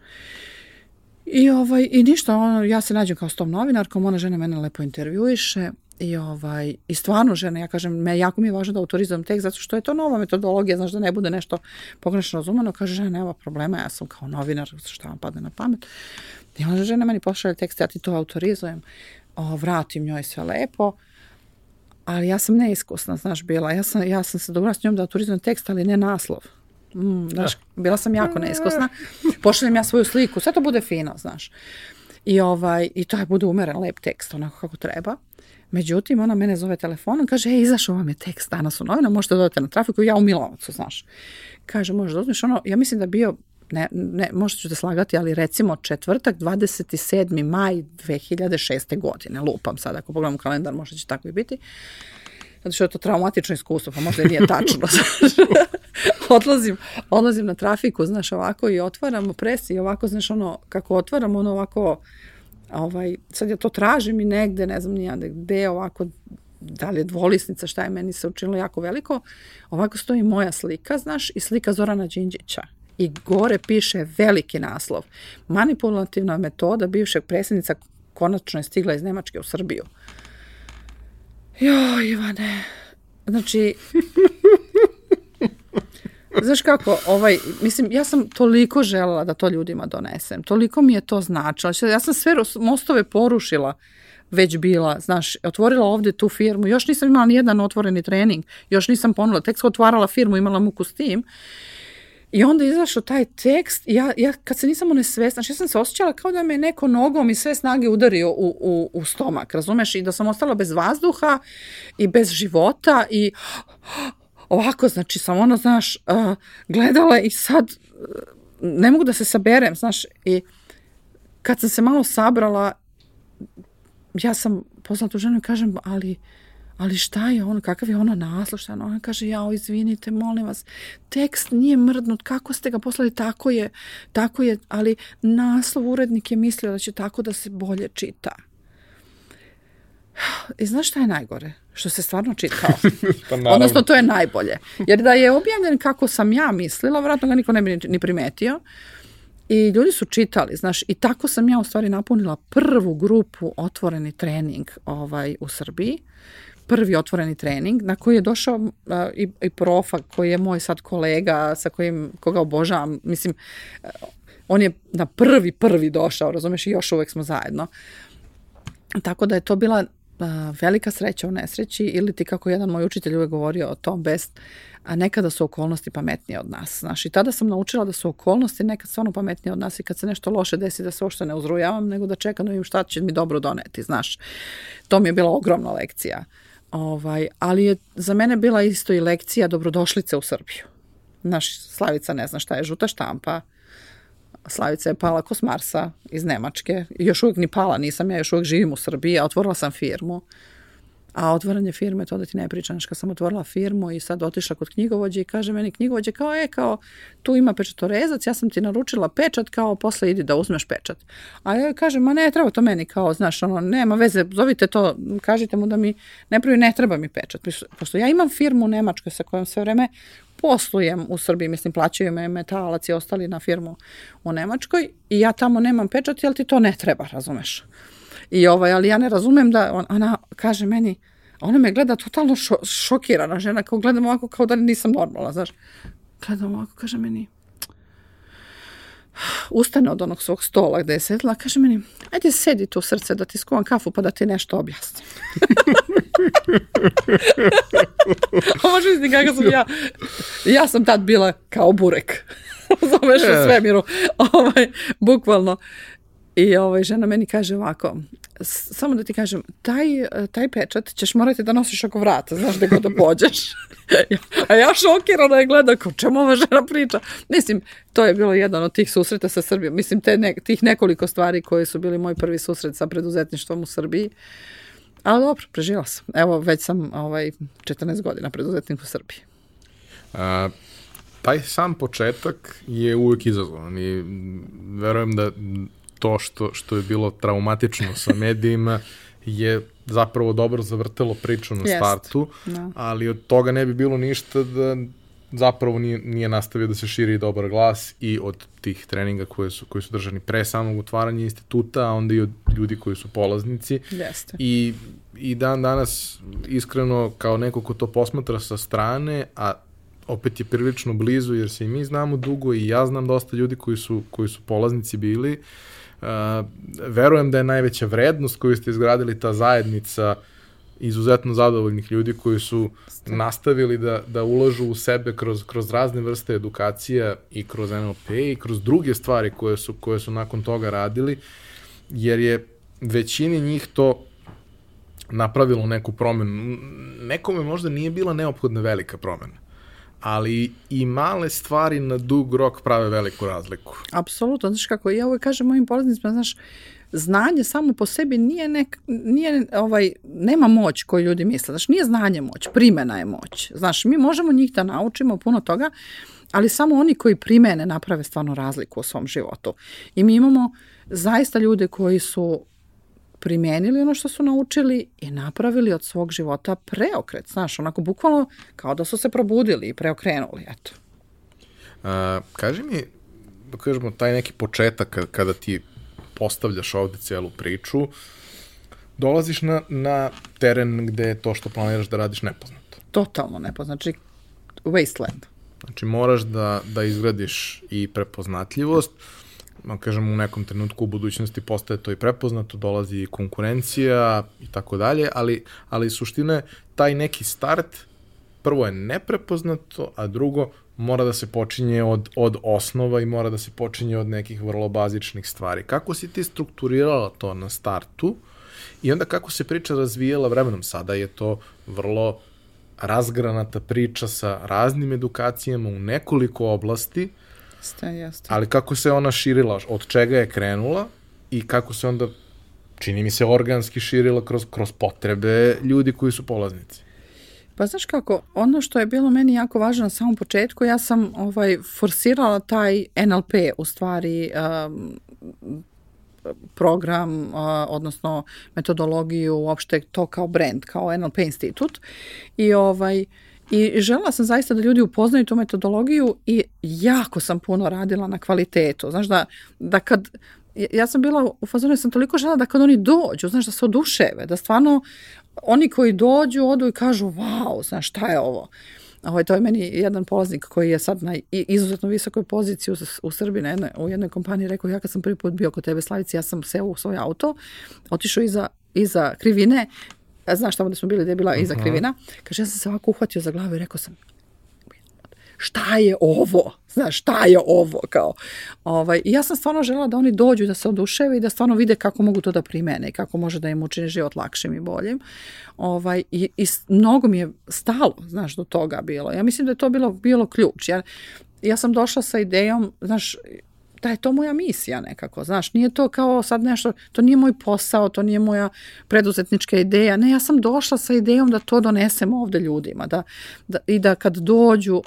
I, ovaj, I ništa, ono, ja se nađem kao s tom novinarkom, ona žena mene lepo intervjuiše i, ovaj, i stvarno žena, ja kažem, me, jako mi je važno da autorizujem tekst, zato što je to nova metodologija, znaš da ne bude nešto pogrešno razumeno, kaže žena, nema problema, ja sam kao novinar, šta vam padne na pamet. I onda žena meni pošalje tekst, ja ti to autorizujem, o, vratim njoj sve lepo, ali ja sam neiskusna, znaš, bila. Ja sam, ja sam se dobra s njom da autorizujem tekst, ali ne naslov. Mm, znaš, bila sam jako neiskusna. Pošaljem ja svoju sliku, sve to bude fino, znaš. I, ovaj, i to je bude umeren, lep tekst, onako kako treba. Međutim, ona mene zove telefonom, kaže, ej, izašao vam je tekst danas u novina, možete da dodati na trafiku, ja u Milanovcu, znaš. Kaže, možeš da ono, ja mislim da bio ne, ne, možda ću da slagati, ali recimo četvrtak 27. maj 2006. godine, lupam sad, ako pogledam kalendar, možda će tako i biti, zato što je to traumatično iskustvo, pa možda nije tačno. odlazim, odlazim na trafiku, znaš, ovako i otvaramo pres i ovako, znaš, ono, kako otvaram, ono ovako, ovaj, sad ja to tražim i negde, ne znam nijade gde, ovako, da li je dvolisnica, šta je meni se učinilo jako veliko, ovako stoji moja slika, znaš, i slika Zorana Đinđića i gore piše veliki naslov. Manipulativna metoda bivšeg predsjednica konačno je stigla iz Nemačke u Srbiju. Jo, Ivane, znači, znaš kako, ovaj, mislim, ja sam toliko želela da to ljudima donesem, toliko mi je to značilo, ja sam sve mostove porušila već bila, znaš, otvorila ovde tu firmu, još nisam imala ni jedan otvoreni trening, još nisam ponula, tek sam otvarala firmu, imala muku s tim I onda izašao taj tekst, ja, ja kad se nisam onesvesna, znači ja sam se osjećala kao da me neko nogom i sve snage udario u, u, u stomak, razumeš? I da sam ostala bez vazduha i bez života i ovako, znači sam ono, znaš, uh, gledala i sad uh, ne mogu da se saberem, znaš, i kad sam se malo sabrala, ja sam poznala tu ženu i kažem, ali uh, ali šta je ono, kakav je ono naslov, šta je ono, ona kaže, jao, izvinite, molim vas, tekst nije mrdnut, kako ste ga poslali, tako je, tako je, ali naslov urednik je mislio da će tako da se bolje čita. I znaš šta je najgore? Što se stvarno čitao. pa Odnosno, to je najbolje. Jer da je objavljen kako sam ja mislila, vratno ga niko ne bi ni primetio. I ljudi su čitali, znaš, i tako sam ja u stvari napunila prvu grupu otvoreni trening ovaj, u Srbiji prvi otvoreni trening na koji je došao uh, i, i profa koji je moj sad kolega sa kojim koga obožavam mislim uh, on je na prvi prvi došao razumeš i još uvek smo zajedno tako da je to bila uh, velika sreća u nesreći ili ti kako jedan moj učitelj uvek govorio o tom best a nekada su okolnosti pametnije od nas. Znaš, i tada sam naučila da su okolnosti nekad stvarno pametnije od nas i kad se nešto loše desi da se uopšte ne uzrujavam, nego da čekam da vidim šta će mi dobro doneti, znaš. To mi je bila ogromna lekcija. Uh, Ovaj, ali je za mene bila isto i lekcija dobrodošlice u Srbiju. Naš Slavica ne zna šta je žuta štampa. Slavica je pala kos Marsa iz Nemačke. Još uvijek ni pala nisam, ja još uvijek živim u Srbiji, a otvorila sam firmu. A otvaranje firme, to da ti ne pričam, kad sam otvorila firmu i sad otišla kod knjigovođe i kaže meni knjigovođe kao, e, kao, tu ima pečatorezac, ja sam ti naručila pečat, kao, posle idi da uzmeš pečat. A ja kažem, ma ne, treba to meni, kao, znaš, ono, nema veze, zovite to, kažite mu da mi, ne pravi, ne treba mi pečat. Pošto ja imam firmu u Nemačkoj sa kojom sve vreme poslujem u Srbiji, mislim, plaćaju me metalac i ostali na firmu u Nemačkoj i ja tamo nemam pečat, jel ti to ne treba, razumeš? I ovaj, ali ja ne razumem da on, ona kaže meni, ona me gleda totalno šo, šokirana žena, kao gledam ovako kao da nisam normalna, znaš. Gledam ovako, kaže meni, ustane od onog svog stola gde je sedla, kaže meni, ajde sedi tu srce da ti skuvam kafu pa da ti nešto objasnim. Može misli kako sam ja, ja sam tad bila kao burek. Zoveš u svemiru. Ovaj, bukvalno. I ovaj, žena meni kaže ovako, samo da ti kažem, taj, taj pečat ćeš morati da nosiš oko vrata, znaš da god da pođeš. A ja šokirana je gledam, kao čemu ova žena priča. Mislim, to je bilo jedan od tih susreta sa Srbijom. Mislim, te ne, tih nekoliko stvari koji su bili moj prvi susret sa preduzetništvom u Srbiji. Ali dobro, preživela sam. Evo, već sam ovaj, 14 godina preduzetnik u Srbiji. A, taj sam početak je uvek izazovan i verujem da to što, što je bilo traumatično sa medijima je zapravo dobro zavrtelo priču na Jest. startu, no. ali od toga ne bi bilo ništa da zapravo nije, nije nastavio da se širi dobar glas i od tih treninga koje su, koji su držani pre samog otvaranja instituta, a onda i od ljudi koji su polaznici. Jeste. I, I dan danas, iskreno, kao neko ko to posmatra sa strane, a opet je prilično blizu, jer se i mi znamo dugo i ja znam dosta ljudi koji su, koji su polaznici bili, Uh, verujem da je najveća vrednost koju ste izgradili ta zajednica izuzetno zadovoljnih ljudi koji su nastavili da, da ulažu u sebe kroz, kroz razne vrste edukacija i kroz NLP i kroz druge stvari koje su, koje su nakon toga radili, jer je većini njih to napravilo neku promenu. Nekome možda nije bila neophodna velika promena ali i male stvari na dug rok prave veliku razliku. Apsolutno, znaš kako, ja uvek kažem mojim polaznicima, znaš, znanje samo po sebi nije, nek, nije ovaj, nema moć koju ljudi misle. Znaš, nije znanje moć, primena je moć. Znaš, mi možemo njih da naučimo puno toga, ali samo oni koji primene naprave stvarno razliku u svom životu. I mi imamo zaista ljude koji su primenili ono što su naučili i napravili od svog života preokret, znaš, onako bukvalno kao da su se probudili i preokrenuli, eto. A, kaži mi, da kažemo, taj neki početak kada ti postavljaš ovde celu priču, dolaziš na, na teren gde je to što planiraš da radiš nepoznato. Totalno nepoznato, znači wasteland. Znači moraš da, da izgradiš i prepoznatljivost, kažem, u nekom trenutku u budućnosti postaje to i prepoznato, dolazi i konkurencija i tako dalje, ali, ali suština je taj neki start, prvo je neprepoznato, a drugo mora da se počinje od, od osnova i mora da se počinje od nekih vrlo bazičnih stvari. Kako si ti strukturirala to na startu i onda kako se priča razvijela vremenom? Sada je to vrlo razgranata priča sa raznim edukacijama u nekoliko oblasti, Jeste, jeste. Ali kako se ona širila, od čega je krenula i kako se onda, čini mi se, organski širila kroz, kroz potrebe ljudi koji su polaznici. Pa znaš kako, ono što je bilo meni jako važno na samom početku, ja sam ovaj, forsirala taj NLP u stvari um, program, uh, odnosno metodologiju, uopšte to kao brand, kao NLP institut i ovaj, uh, I žela sam zaista da ljudi upoznaju tu metodologiju i jako sam puno radila na kvalitetu. Znaš da, da kad, ja sam bila u fazonu, sam toliko žela da kad oni dođu, znaš da se oduševe, da stvarno oni koji dođu odu i kažu wow, znaš šta je ovo. Ovo, to je meni jedan polaznik koji je sad na izuzetno visokoj poziciji u, u Srbiji na jednoj, u jednoj kompaniji rekao ja kad sam prvi put bio kod tebe Slavici, ja sam seo u svoj auto, otišao iza, iza krivine znaš tamo da smo bili gde je bila iza krivina, kaže, ja sam se ovako uhvatio za glavu i rekao sam, šta je ovo? Znaš, šta je ovo? Kao, ovaj, ja sam stvarno žela da oni dođu da se oduševe i da stvarno vide kako mogu to da primene i kako može da im učini život lakšim i boljim. Ovaj, i, I mnogo mi je stalo, znaš, do toga bilo. Ja mislim da je to bilo, bilo ključ. Ja, ja sam došla sa idejom, znaš, da je to moja misija nekako, znaš, nije to kao sad nešto, to nije moj posao, to nije moja preduzetnička ideja, ne, ja sam došla sa idejom da to donesem ovde ljudima, da, da, i da kad dođu,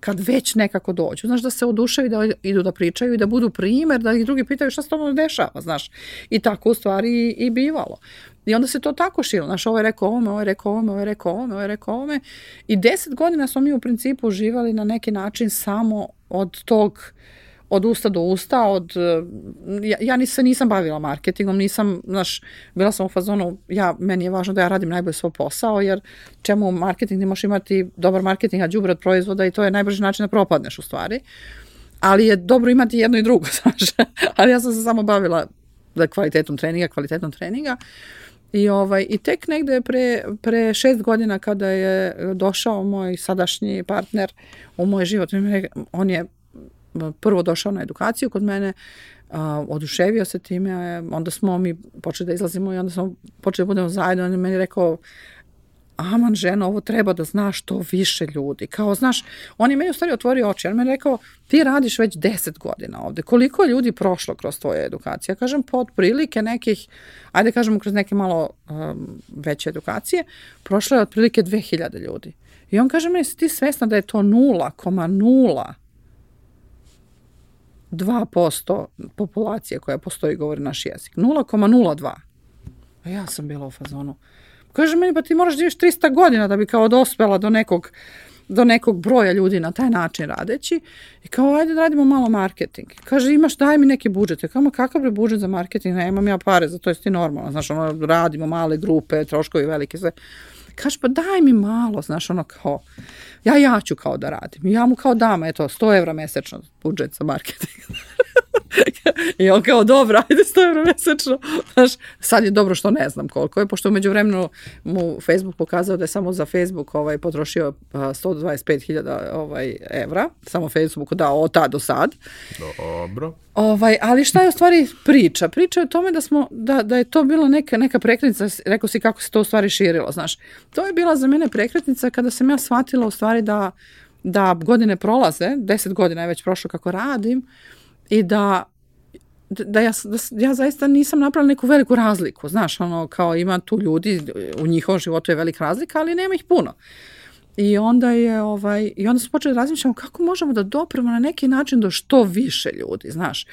kad već nekako dođu, znaš, da se oduševi, da idu da pričaju i da budu primer, da ih drugi pitaju šta se tamo dešava, znaš, i tako u stvari i, i bivalo. I onda se to tako šilo, znaš, ovo je rekao ovome, ovo je rekao ovome, ovo je rekao ovome, ovo je rekao ovome. I deset godina smo mi u principu uživali na neki način samo od tog uh, od usta do usta, od, eh, ja, ja nis, nisam bavila marketingom, nisam, znaš, bila sam u fazonu, ja, meni je važno da ja radim najbolje svoj posao, jer čemu marketing, ne možeš imati dobar marketing, a džubre od proizvoda i to je najbrži način da propadneš u stvari. ali je dobro imati jedno i drugo, znaš. ali ja sam se samo bavila da kvalitetom treninga, kvalitetom treninga. I, ovaj, I tek negde pre, pre šest godina kada je došao moj sadašnji partner u moj život, on je prvo došao na edukaciju kod mene, a, oduševio se time, onda smo mi počeli da izlazimo i onda smo počeli da budemo zajedno, on je meni rekao, aman žena, ovo treba da znaš što više ljudi. Kao, znaš, on je meni u stvari otvorio oči. On me rekao, ti radiš već 10 godina ovde. Koliko je ljudi prošlo kroz tvoje edukacije? Ja kažem, po otprilike nekih, ajde kažemo kroz neke malo um, veće edukacije, prošlo je otprilike 2000 ljudi. I on kaže meni, si ti svesna da je to 0,0 2% populacije koja postoji govori naš jezik. 0,02. A ja sam bila u fazonu. Kaže meni, pa ti moraš da živiš 300 godina da bi kao dospela do nekog do nekog broja ljudi na taj način radeći i kao ajde da radimo malo marketing. Kaže imaš daj mi neki budžet. Ja kao ma kakav je budžet za marketing? Ne, imam ja pare, za to je ti normalno. Znaš, ono, radimo male grupe, troškovi velike, sve. Kaže pa daj mi malo, znaš, ono kao ja ja ću kao da radim. Ja mu kao dam, eto, 100 evra mesečno budžet za marketing. I on kao, dobro, ajde 100 evra mesečno. Znaš, sad je dobro što ne znam koliko je, pošto umeđu vremenu mu Facebook pokazao da je samo za Facebook ovaj, potrošio 125.000 ovaj, evra. Samo Facebook dao od tad do sad. Dobro. Ovaj, ali šta je u stvari priča? Priča je o tome da, smo, da, da je to bila neka, neka prekretnica, rekao si kako se to u stvari širilo, znaš. To je bila za mene prekretnica kada sam ja shvatila u stvari da, da godine prolaze, deset godina je već prošlo kako radim, i da da ja, da ja zaista nisam napravila neku veliku razliku, znaš, ono, kao ima tu ljudi, u njihovom životu je velika razlika, ali nema ih puno. I onda je, ovaj, i onda smo počeli da razmišljamo kako možemo da dopremo na neki način do što više ljudi, znaš.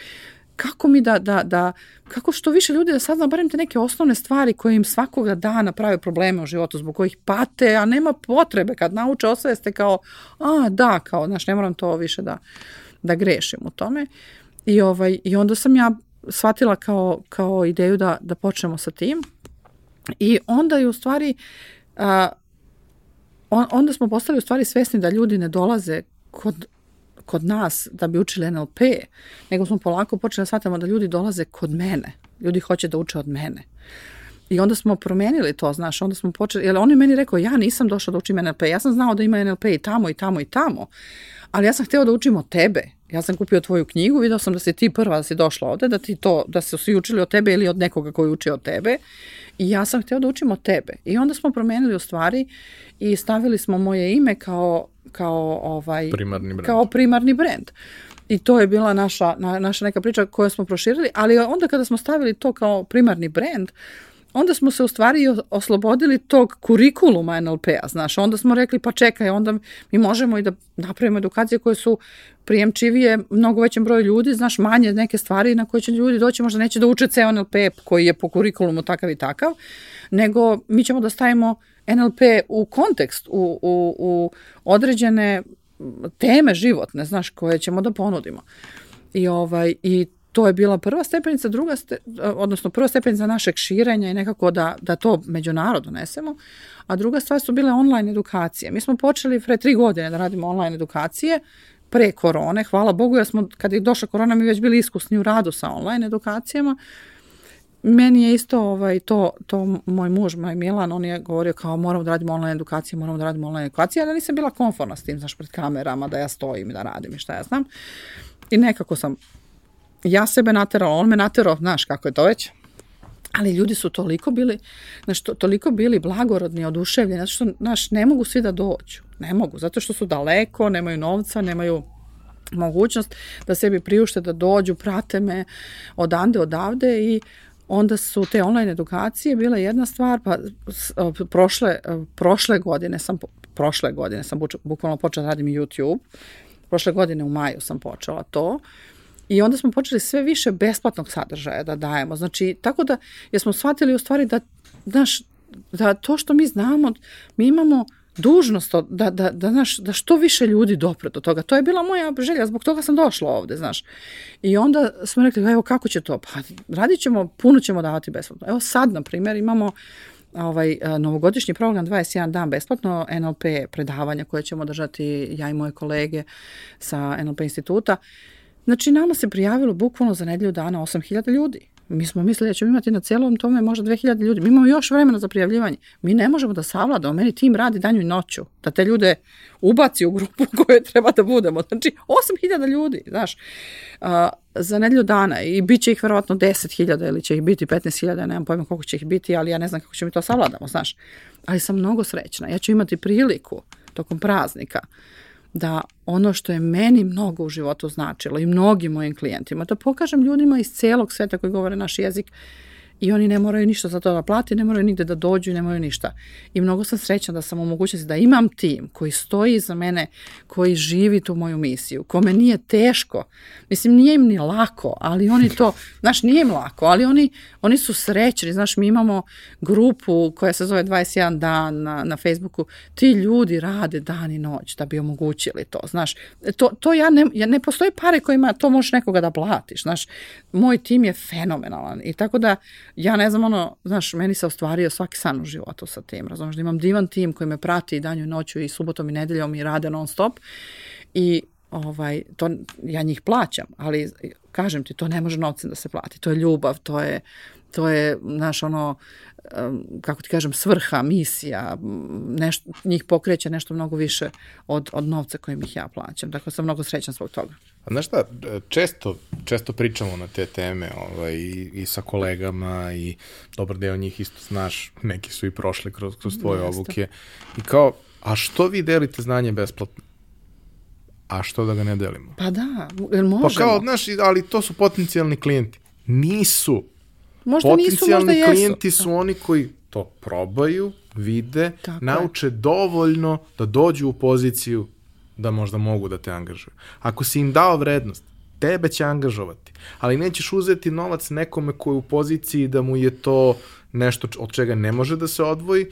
Kako mi da, da, da, kako što više ljudi da sazna barem te neke osnovne stvari koje im svakoga dana prave probleme u životu, zbog kojih pate, a nema potrebe kad nauče osveste kao, a da, kao, znaš, ne moram to više da, da grešim u tome. I, ovaj, I onda sam ja shvatila kao, kao ideju da, da počnemo sa tim. I onda je u stvari, a, on, onda smo postali u stvari svesni da ljudi ne dolaze kod, kod nas da bi učili NLP, nego smo polako počeli da shvatamo da ljudi dolaze kod mene. Ljudi hoće da uče od mene. I onda smo promenili to, znaš, onda smo počeli, jer on je meni rekao, ja nisam došao da učim NLP, ja sam znao da ima NLP i tamo i tamo i tamo, ali ja sam hteo da učim od tebe. Ja sam kupio tvoju knjigu, video sam da si ti prva da si došla ovde, da ti to, da se svi učili od tebe ili od nekoga koji uči od tebe. I ja sam hteo da učim od tebe. I onda smo promenili u stvari i stavili smo moje ime kao, kao, ovaj, primarni brend. kao primarni brend. I to je bila naša, na, naša neka priča koju smo proširili, ali onda kada smo stavili to kao primarni brend, onda smo se u stvari oslobodili tog kurikuluma NLP-a, znaš, onda smo rekli pa čekaj, onda mi možemo i da napravimo edukacije koje su prijemčivije mnogo većem broju ljudi, znaš, manje neke stvari na koje će ljudi doći, možda neće da uče ceo NLP koji je po kurikulumu takav i takav, nego mi ćemo da stavimo NLP u kontekst, u, u, u određene teme životne, znaš, koje ćemo da ponudimo. I, ovaj, i to je bila prva stepenica, druga ste, odnosno prva stepenica našeg širenja i nekako da, da to međunarod donesemo, a druga stvar su bile online edukacije. Mi smo počeli pre tri godine da radimo online edukacije, pre korone, hvala Bogu, jer smo, kad je došla korona, mi već bili iskusni u radu sa online edukacijama. Meni je isto ovaj, to, to moj muž, moj Milan, on je govorio kao moramo da radimo online edukacije, moramo da radimo online edukacije, ali ja nisam bila konforna s tim, znaš, pred kamerama, da ja stojim i da radim i šta ja znam. I nekako sam ja sebe naterala, on me naterao, znaš kako je to već, ali ljudi su toliko bili, znaš, to, toliko bili blagorodni, oduševljeni, zato što, znaš, ne mogu svi da dođu, ne mogu, zato što su daleko, nemaju novca, nemaju mogućnost da sebi priušte da dođu, prate me odande, odavde i onda su te online edukacije bile jedna stvar, pa prošle, prošle godine sam, prošle godine sam bukvalno počela da radim YouTube, prošle godine u maju sam počela to, I onda smo počeli sve više besplatnog sadržaja da dajemo. Znači, tako da, jer smo shvatili u stvari da, znaš, da to što mi znamo, mi imamo dužnost da, da, da, znaš, da što više ljudi dopre do toga. To je bila moja želja, zbog toga sam došla ovde, znaš. I onda smo rekli, evo kako će to? Pa radit ćemo, puno ćemo davati besplatno. Evo sad, na primjer, imamo ovaj novogodišnji program 21 dan besplatno NLP predavanja koje ćemo držati ja i moje kolege sa NLP instituta Znači, nama se prijavilo bukvalno za nedelju dana 8000 ljudi. Mi smo mislili da ćemo imati na celom tome možda 2000 ljudi. Mi imamo još vremena za prijavljivanje. Mi ne možemo da savladamo. Meni tim radi danju i noću. Da te ljude ubaci u grupu koje treba da budemo. Znači, 8000 ljudi, znaš, a, za nedelju dana i bit će ih verovatno 10.000 ili će ih biti 15.000, nemam pojma koliko će ih biti, ali ja ne znam kako ćemo mi to savladamo, znaš. Ali sam mnogo srećna. Ja ću imati priliku tokom praznika da ono što je meni mnogo u životu značilo i mnogim mojim klijentima, da pokažem ljudima iz celog sveta koji govore naš jezik i oni ne moraju ništa za to da plati, ne moraju nigde da dođu ne moraju ništa. I mnogo sam srećna da sam u mogućnosti da imam tim koji stoji iza mene, koji živi tu moju misiju, kome nije teško. Mislim, nije im ni lako, ali oni to, znaš, nije im lako, ali oni, oni su srećni. Znaš, mi imamo grupu koja se zove 21 dan na, na Facebooku. Ti ljudi rade dan i noć da bi omogućili to, znaš. To, to ja ne, ja ne postoji pare kojima to možeš nekoga da platiš, znaš. Moj tim je fenomenalan i tako da ja ne znam, ono, znaš, meni se ostvario svaki san u životu sa tim, razumiješ, da imam divan tim koji me prati i danju i noću i subotom i nedeljom i rade non stop i ovaj, to, ja njih plaćam, ali kažem ti, to ne može novcem da se plati, to je ljubav, to je, to je, znaš, ono, kako ti kažem, svrha, misija, nešto, njih pokreće nešto mnogo više od, od novca kojim ih ja plaćam. Dakle, sam mnogo srećan zbog toga. A znaš šta, često, često pričamo na te teme ovaj, i, i sa kolegama i dobar deo njih isto znaš, neki su i prošli kroz, kroz tvoje Jeste. obuke. I kao, a što vi delite znanje besplatno? A što da ga ne delimo? Pa da, jer možemo. Pa kao, znaš, ali to su potencijalni klijenti. Nisu Možda nisu, možda jesu. klijenti su oni koji to probaju, vide, Tako nauče je. dovoljno da dođu u poziciju da možda mogu da te angažuju. Ako si im dao vrednost, tebe će angažovati, ali nećeš uzeti novac nekome koji je u poziciji da mu je to nešto od čega ne može da se odvoji,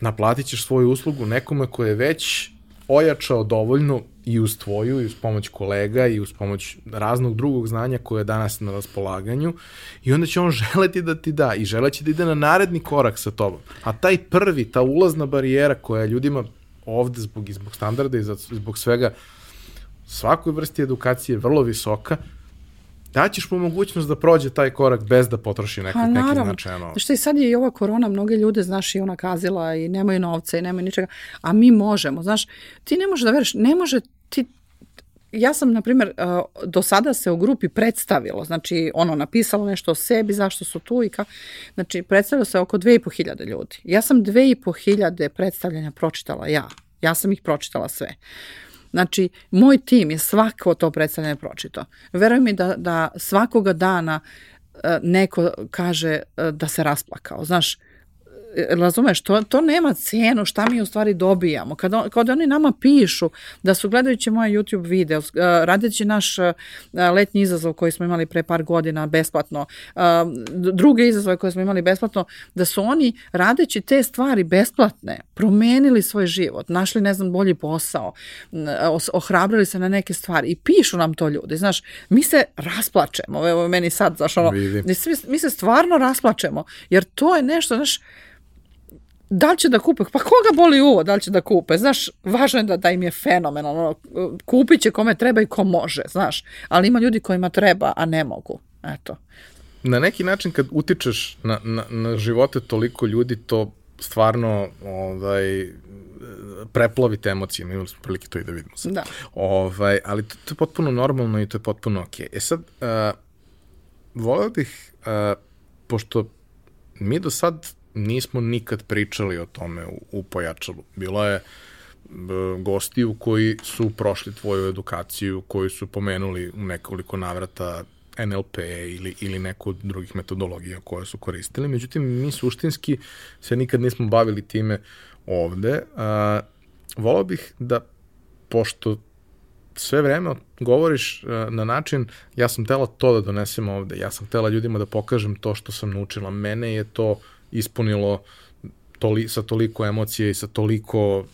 naplatit ćeš svoju uslugu nekome koji je već ojačao dovoljno i uz tvoju, i uz pomoć kolega, i uz pomoć raznog drugog znanja koje je danas na raspolaganju, i onda će on želeti da ti da, i želeći da ide na naredni korak sa tobom. A taj prvi, ta ulazna barijera koja ljudima ovde zbog, zbog standarda i zbog svega, svakoj vrsti edukacije je vrlo visoka, daćeš mu mogućnost da prođe taj korak bez da potroši neki, neki značajno. Što i sad je i ova korona, mnoge ljude, znaš, i ona kazila i nemaju novca i nemaju ničega, a mi možemo, znaš, ti ne možeš da veriš, ne može ti ja sam, na primjer, do sada se u grupi predstavilo, znači ono napisalo nešto o sebi, zašto su tu i kako, znači predstavilo se oko 2500 ljudi. Ja sam 2500 predstavljanja pročitala ja, ja sam ih pročitala sve. Znači, moj tim je svako to predstavljanje pročito. Veruj mi da, da svakoga dana e, neko kaže e, da se rasplakao. Znaš, razumeš, to, to nema cenu šta mi u stvari dobijamo. Kada, kada oni nama pišu da su gledajući moje YouTube video, uh, radeći naš uh, letnji izazov koji smo imali pre par godina besplatno, uh, druge izazove koje smo imali besplatno, da su oni radeći te stvari besplatne, promenili svoj život, našli, ne znam, bolji posao, ohrabrili se na neke stvari i pišu nam to ljudi. Znaš, mi se rasplačemo, evo meni sad, znaš, ono, mi se stvarno rasplačemo, jer to je nešto, znaš, da li će da kupe, pa koga boli uvo da li će da kupe, znaš, važno je da, da im je fenomenalno, kupit će kome treba i ko može, znaš, ali ima ljudi kojima treba, a ne mogu, eto. Na neki način kad utičeš na, na, na živote toliko ljudi, to stvarno ovaj, preplavite emocijama, imali smo prilike to i da vidimo sad. Da. Ovaj, ali to, to je potpuno normalno i to je potpuno okej. Okay. E sad, uh, voleo bih, uh, pošto mi do sad nismo nikad pričali o tome u, u pojačalu. Bilo je gostiju koji su prošli tvoju edukaciju, koji su pomenuli u nekoliko navrata NLP ili, ili neku od drugih metodologija koje su koristili. Međutim, mi suštinski se nikad nismo bavili time ovde. A, volao bih da, pošto sve vreme govoriš na način, ja sam tela to da donesem ovde, ja sam tela ljudima da pokažem to što sam naučila, mene je to ispunilo toli, sa toliko emocije i sa toliko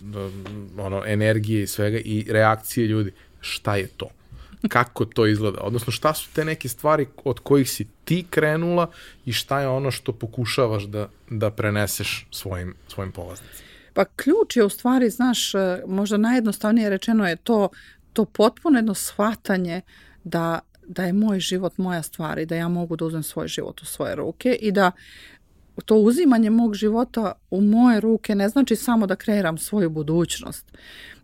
ono, energije i svega i reakcije ljudi. Šta je to? Kako to izgleda? Odnosno, šta su te neke stvari od kojih si ti krenula i šta je ono što pokušavaš da, da preneseš svojim, svojim polaznicima? Pa ključ je u stvari, znaš, možda najjednostavnije rečeno je to, to potpuno jedno shvatanje da, da je moj život moja stvar i da ja mogu da uzmem svoj život u svoje ruke i da to uzimanje mog života u moje ruke ne znači samo da kreiram svoju budućnost,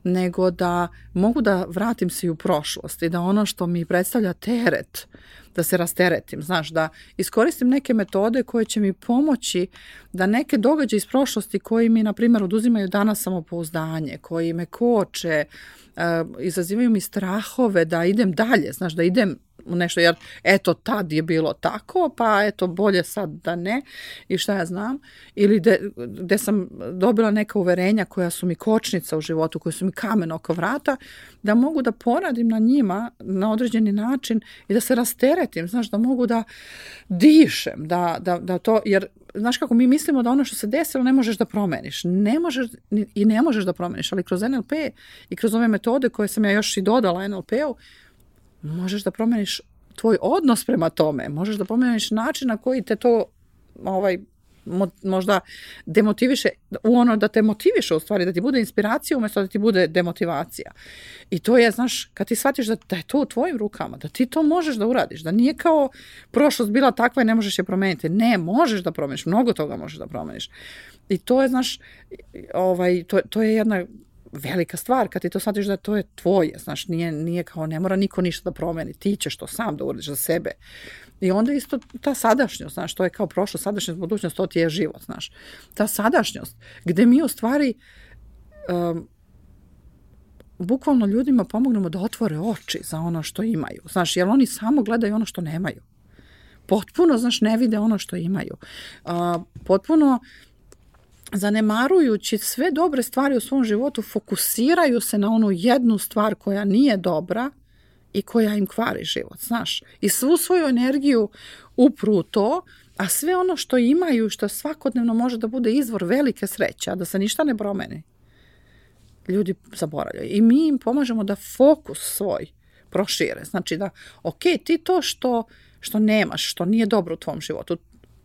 nego da mogu da vratim se i u prošlost i da ono što mi predstavlja teret, da se rasteretim, znaš, da iskoristim neke metode koje će mi pomoći da neke događaje iz prošlosti koji mi, na primjer, oduzimaju danas samopouzdanje, koji me koče, uh, izazivaju mi strahove da idem dalje, znaš, da idem nešto, jer eto tad je bilo tako, pa eto bolje sad da ne i šta ja znam, ili de, de sam dobila neka uverenja koja su mi kočnica u životu, koje su mi kamen oko vrata, da mogu da poradim na njima na određeni način i da se rasteretim, znaš, da mogu da dišem, da, da, da to, jer znaš kako mi mislimo da ono što se desilo ne možeš da promeniš. Ne možeš i ne možeš da promeniš, ali kroz NLP i kroz ove metode koje sam ja još i dodala NLP-u, možeš da promeniš tvoj odnos prema tome, možeš da promeniš način na koji te to ovaj možda demotiviše u ono da te motiviše u stvari, da ti bude inspiracija umesto da ti bude demotivacija. I to je, znaš, kad ti shvatiš da, da je to u tvojim rukama, da ti to možeš da uradiš, da nije kao prošlost bila takva i ne možeš je promeniti. Ne, možeš da promeniš, mnogo toga možeš da promeniš. I to je, znaš, ovaj, to, to je jedna velika stvar kad ti to shvatiš da to je tvoje, znaš, nije, nije kao ne mora niko ništa da promeni, ti ćeš to sam da uradiš za sebe. I onda isto ta sadašnjost, znaš, to je kao prošlo, sadašnjost, budućnost, to ti je život, znaš. Ta sadašnjost, gde mi u stvari um, bukvalno ljudima pomognemo da otvore oči za ono što imaju, znaš, jer oni samo gledaju ono što nemaju. Potpuno, znaš, ne vide ono što imaju. Uh, potpuno zanemarujući sve dobre stvari u svom životu, fokusiraju se na onu jednu stvar koja nije dobra i koja im kvari život, znaš. I svu svoju energiju upru to, a sve ono što imaju, što svakodnevno može da bude izvor velike sreće, a da se ništa ne promeni, ljudi zaboravljaju. I mi im pomažemo da fokus svoj prošire. Znači da, ok, ti to što, što nemaš, što nije dobro u tvom životu,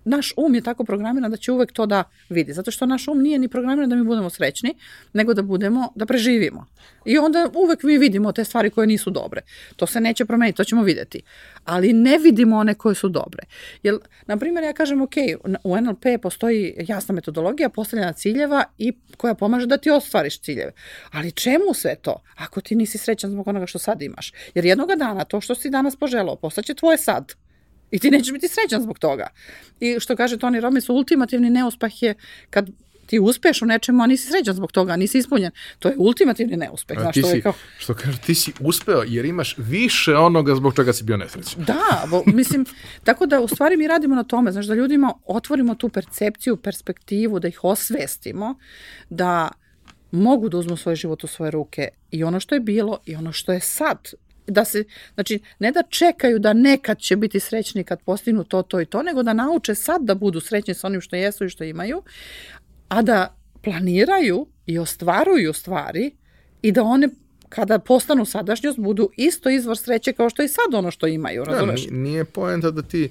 naš um je tako programiran da će uvek to da vidi. Zato što naš um nije ni programiran da mi budemo srećni, nego da budemo, da preživimo. I onda uvek mi vidimo te stvari koje nisu dobre. To se neće promeniti, to ćemo videti. Ali ne vidimo one koje su dobre. Jer, na primjer, ja kažem, ok, u NLP postoji jasna metodologija postavljena ciljeva i koja pomaže da ti ostvariš ciljeve. Ali čemu sve to? Ako ti nisi srećan zbog onoga što sad imaš. Jer jednoga dana to što si danas poželao postaće tvoje sad. I ti nećeš biti srećan zbog toga. I što kaže Tony Robbins, ultimativni neuspeh je kad ti uspeš u nečemu, a nisi srećan zbog toga, nisi ispunjen. To je ultimativni neuspeh. Znaš, ti si, je kao... što kaže, ti si uspeo jer imaš više onoga zbog čega si bio nesrećan. Da, bo, mislim, tako da u stvari mi radimo na tome, znaš, da ljudima otvorimo tu percepciju, perspektivu, da ih osvestimo, da mogu da uzmu svoj život u svoje ruke i ono što je bilo i ono što je sad da se, znači, ne da čekaju da nekad će biti srećni kad postignu to, to i to, nego da nauče sad da budu srećni sa onim što jesu i što imaju, a da planiraju i ostvaruju stvari i da one kada postanu sadašnjost budu isto izvor sreće kao što i sad ono što imaju, da, razumeš? Da, nije poenta da ti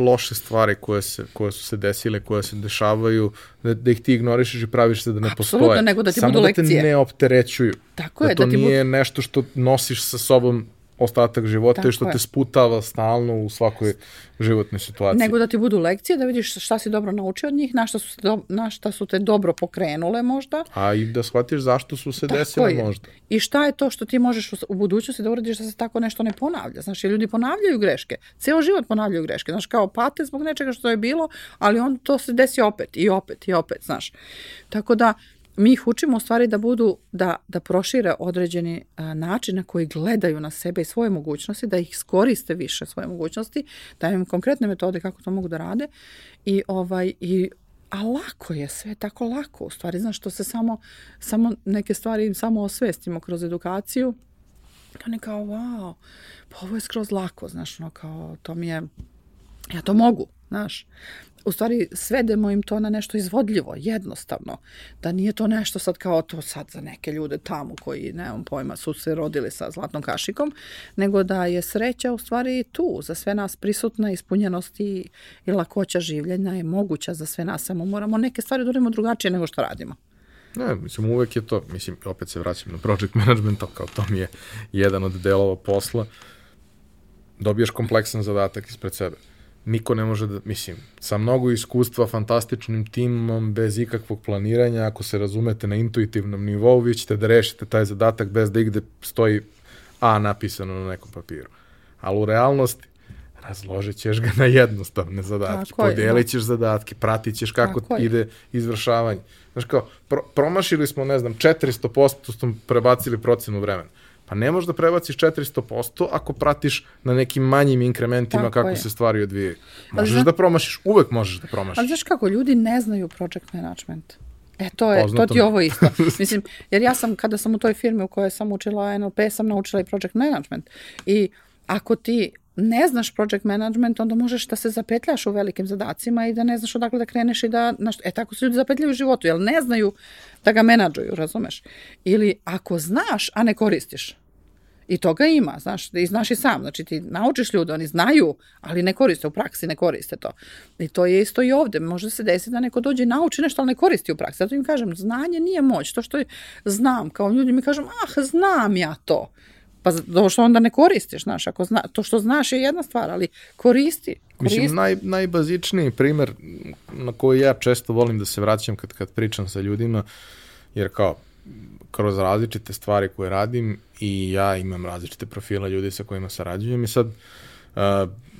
loše stvari koje, se, koje su se desile, koje se dešavaju, da, da ih ti ignorišeš i praviš se da ne Absolutno, postoje. nego da ti Samo budu lekcije. Samo da te ne opterećuju. Tako da je. To da ti nije bu... nešto što nosiš sa sobom ostatak života i što je. te sputava stalno u svakoj životnoj situaciji. Nego da ti budu lekcije, da vidiš šta si dobro naučio od njih, na šta su, do, na šta su te dobro pokrenule možda. A i da shvatiš zašto su se tako desile je. možda. I šta je to što ti možeš u, u budućnosti da uradiš da se tako nešto ne ponavlja. Znaš, ljudi ponavljaju greške. Ceo život ponavljaju greške. Znaš, kao pate zbog nečega što je bilo, ali on to se desi opet i opet i opet, znaš. Tako da, mi ih učimo u stvari da budu, da, da prošire određeni a, način na koji gledaju na sebe i svoje mogućnosti, da ih skoriste više svoje mogućnosti, da im konkretne metode kako to mogu da rade i ovaj i a lako je, sve tako lako, u stvari, znaš, što se samo, samo neke stvari samo osvestimo kroz edukaciju, to ne kao, wow, pa ovo je skroz lako, znaš, no, kao, to mi je, ja to mogu, znaš u stvari svedemo im to na nešto izvodljivo, jednostavno. Da nije to nešto sad kao to sad za neke ljude tamo koji, nemam pojma, su se rodili sa zlatnom kašikom, nego da je sreća u stvari tu, za sve nas prisutna ispunjenost i, i lakoća življenja je moguća za sve nas, samo moramo neke stvari da uradimo drugačije nego što radimo. Ne, mislim, uvek je to, mislim, opet se vraćam na project management, to kao to mi je jedan od delova posla, dobiješ kompleksan zadatak ispred sebe. Niko ne može da, mislim, sa mnogo iskustva, fantastičnim timom, bez ikakvog planiranja, ako se razumete na intuitivnom nivou, vi ćete da rešite taj zadatak bez da igde stoji A napisano na nekom papiru. Ali u realnosti razložit ćeš ga na jednostavne zadatke, Tako podelit da. ćeš zadatke, pratit ćeš kako Tako ide izvršavanje. Znaš kao, pro, promašili smo, ne znam, 400% smo prebacili procenu vremena. Pa ne možeš da prebaciš 400% ako pratiš na nekim manjim inkrementima Tako kako je. se stvari odvijaju. Možeš zna... da promašiš, uvek možeš da promašiš. Ali znaš kako, ljudi ne znaju project management. E, to, je, Poznato to ti je ovo isto. Mislim, jer ja sam, kada sam u toj firmi u kojoj sam učila NLP, sam naučila i project management. I ako ti ne znaš project management, onda možeš da se zapetljaš u velikim zadacima i da ne znaš odakle da kreneš i da, znaš, e tako se ljudi zapetljaju u životu, jer ne znaju da ga menadžuju, razumeš? Ili ako znaš, a ne koristiš, I toga ima, znaš, i znaš i sam, znači ti naučiš ljude, oni znaju, ali ne koriste u praksi, ne koriste to. I to je isto i ovde, može se desiti da neko dođe i nauči nešto, ali ne koristi u praksi. Zato im kažem, znanje nije moć, to što je, znam, kao ljudi mi kažem, ah, znam ja to. Pa to što onda ne koristiš, znaš, ako zna, to što znaš je jedna stvar, ali koristi. koristi. Mislim, naj, najbazičniji primer na koji ja često volim da se vraćam kad, kad pričam sa ljudima, jer kao, kroz različite stvari koje radim i ja imam različite profile ljudi sa kojima sarađujem i sad, uh,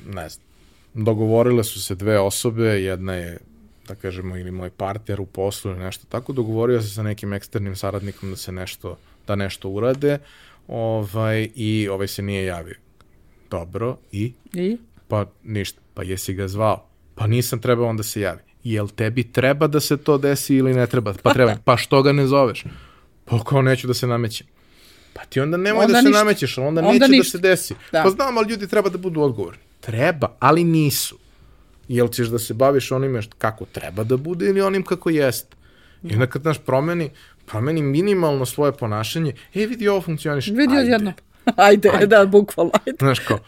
ne znam, dogovorile su se dve osobe, jedna je da kažemo, ili moj partner u poslu ili nešto tako, dogovorio se sa nekim eksternim saradnikom da se nešto, da nešto urade, ovaj, i ovaj se nije javio. Dobro, i? I? Pa ništa, pa jesi ga zvao? Pa nisam trebao onda se javi. Jel tebi treba da se to desi ili ne treba? Pa treba. Pa što ga ne zoveš? Pa kao neću da se namećem. Pa ti onda nemoj onda da se ništa. namećeš, onda, onda neće ništa. da se desi. Da. Pa znam, ali ljudi treba da budu odgovorni. Treba, ali nisu. Jel ćeš da se baviš onime kako treba da bude ili onim kako jeste? I onda kad naš promeni, promeni minimalno svoje ponašanje, e vidi ovo funkcioniš. Vidi odjedno. Ajde, ajde, da, bukvalno, ajde. Znaš kao,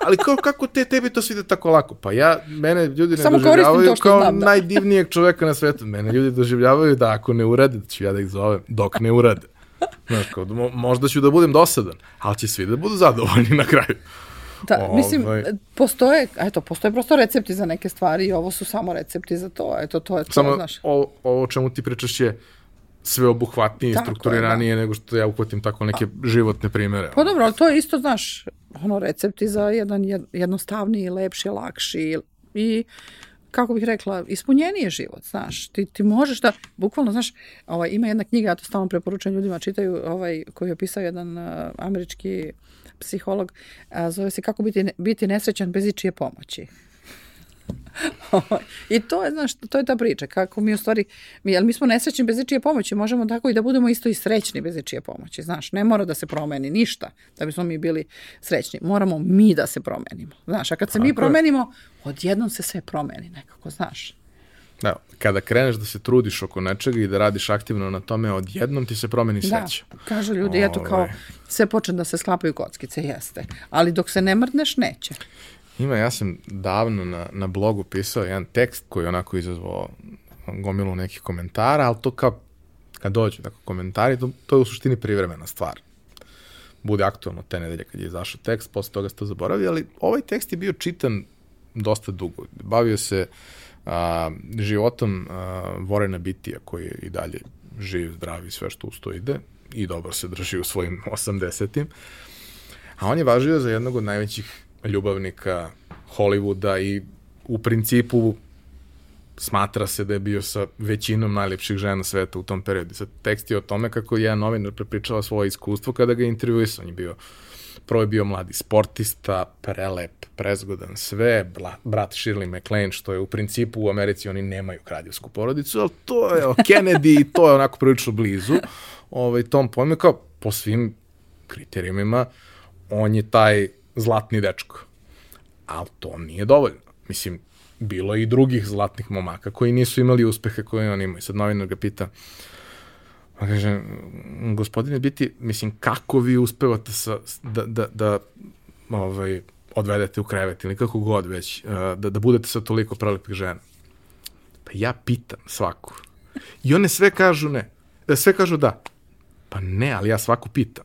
ali kao, kako te, tebi to svide tako lako? Pa ja, mene ljudi ne Samo doživljavaju kao znam, da. najdivnijeg čoveka na svetu. Mene ljudi doživljavaju da ako ne urade, da ću ja da ih zovem, dok ne urade. Znaš, kao, možda ću da budem dosadan, ali će svi da budu zadovoljni na kraju. Da, Ove. mislim, ovaj. postoje, eto, postoje prosto recepti za neke stvari i ovo su samo recepti za to, eto, to je to, samo znaš. Ovo, ovo o čemu ti pričaš je sveobuhvatnije i strukturiranije da. nego što ja uhvatim tako neke životne primere. Pa dobro, ali to je isto, znaš, ono, recepti za jedan jednostavniji, lepši, lakši i kako bih rekla, ispunjeniji život, znaš, ti, ti možeš da, bukvalno, znaš, ovaj, ima jedna knjiga, ja to stalno preporučujem ljudima, čitaju, ovaj, koju je pisao jedan uh, američki psiholog, uh, zove se Kako biti, biti nesrećan bez ičije pomoći. I to je, znaš, to je ta priča, kako mi u stvari, mi, ali mi smo nesrećni bez ičije pomoći, možemo tako i da budemo isto i srećni bez ičije pomoći, znaš, ne mora da se promeni ništa da bismo mi bili srećni, moramo mi da se promenimo, znaš, a kad se tako mi promenimo, odjednom se sve promeni nekako, znaš. Da, kada kreneš da se trudiš oko nečega i da radiš aktivno na tome, odjednom ti se promeni sreća. Da, kažu ljudi, Ove... eto kao, ovaj. sve počne da se sklapaju kockice, jeste. Ali dok se ne mrdneš, neće. Ima, ja sam davno na, na blogu pisao jedan tekst koji je onako izazvao gomilu nekih komentara, ali to kao kad dođu tako komentari, to, to je u suštini privremena stvar. Bude aktualno te nedelje kad je izašao tekst, posle toga ste to zaboravi, ali ovaj tekst je bio čitan dosta dugo. Bavio se a, životom a, Vorena Bitija, koji je i dalje živ, zdrav i sve što usto ide i dobro se drži u svojim 80-im. A on je važio za jednog od najvećih ljubavnika Hollywooda i u principu smatra se da je bio sa većinom najlepših žena sveta u tom periodu. Sad tekst je o tome kako je jedan novinar prepričava svoje iskustvo kada ga intervjuisao. On je bio, prvo je bio mladi sportista, prelep, prezgodan, sve, bla, brat Shirley MacLaine, što je u principu u Americi oni nemaju kraljevsku porodicu, ali to je o Kennedy i to je onako prilično blizu ovaj, tom pojmu, kao po svim kriterijumima, on je taj zlatni dečko. Ali to nije dovoljno. Mislim, bilo je i drugih zlatnih momaka koji nisu imali uspehe koje on ima. I sad novinar ga pita, pa kaže, gospodine Biti, mislim, kako vi uspevate sa, da, da, da ovaj, odvedete u krevet ili kako god već, eh, da, da budete sa toliko prelepih žena? Pa ja pitam svaku. I one sve kažu ne. E, sve kažu da. Pa ne, ali ja svaku pitam.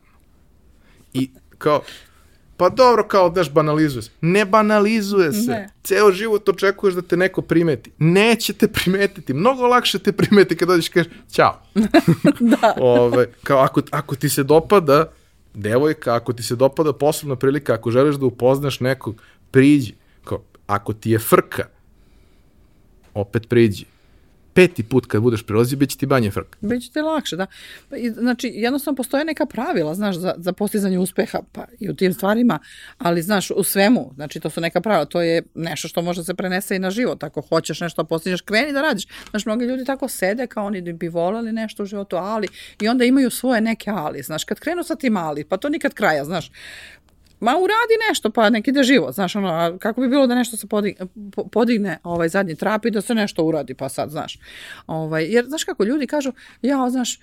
I kao, Pa dobro, kao, daš, banalizuje se. Ne banalizuje se. Ne. Ceo život očekuješ da te neko primeti. Neće te primetiti. Mnogo lakše te primeti kad dođeš i kažeš, ćao. da. Ove, kao, ako, ako ti se dopada devojka, ako ti se dopada posebna prilika, ako želiš da upoznaš nekog, priđi. Kao, ako ti je frka, opet priđi. Peti put kad budeš prilazio, bit će ti banje frka. Biće ti lakše, da. Pa Znači, jednostavno postoje neka pravila, znaš, za, za postizanje uspeha, pa i u tim stvarima, ali, znaš, u svemu, znači, to su neka pravila, to je nešto što može da se prenese i na život, ako hoćeš nešto da postižeš, kreni da radiš. Znaš, mnogi ljudi tako sede kao oni bi volali nešto u životu, ali, i onda imaju svoje neke ali, znaš, kad krenu sa tim ali, pa to nikad kraja, znaš, ma uradi nešto, pa nek ide život, znaš, ono, kako bi bilo da nešto se podigne, podigne ovaj zadnji trap i da se nešto uradi, pa sad, znaš, ovaj, jer, znaš kako, ljudi kažu, ja, znaš,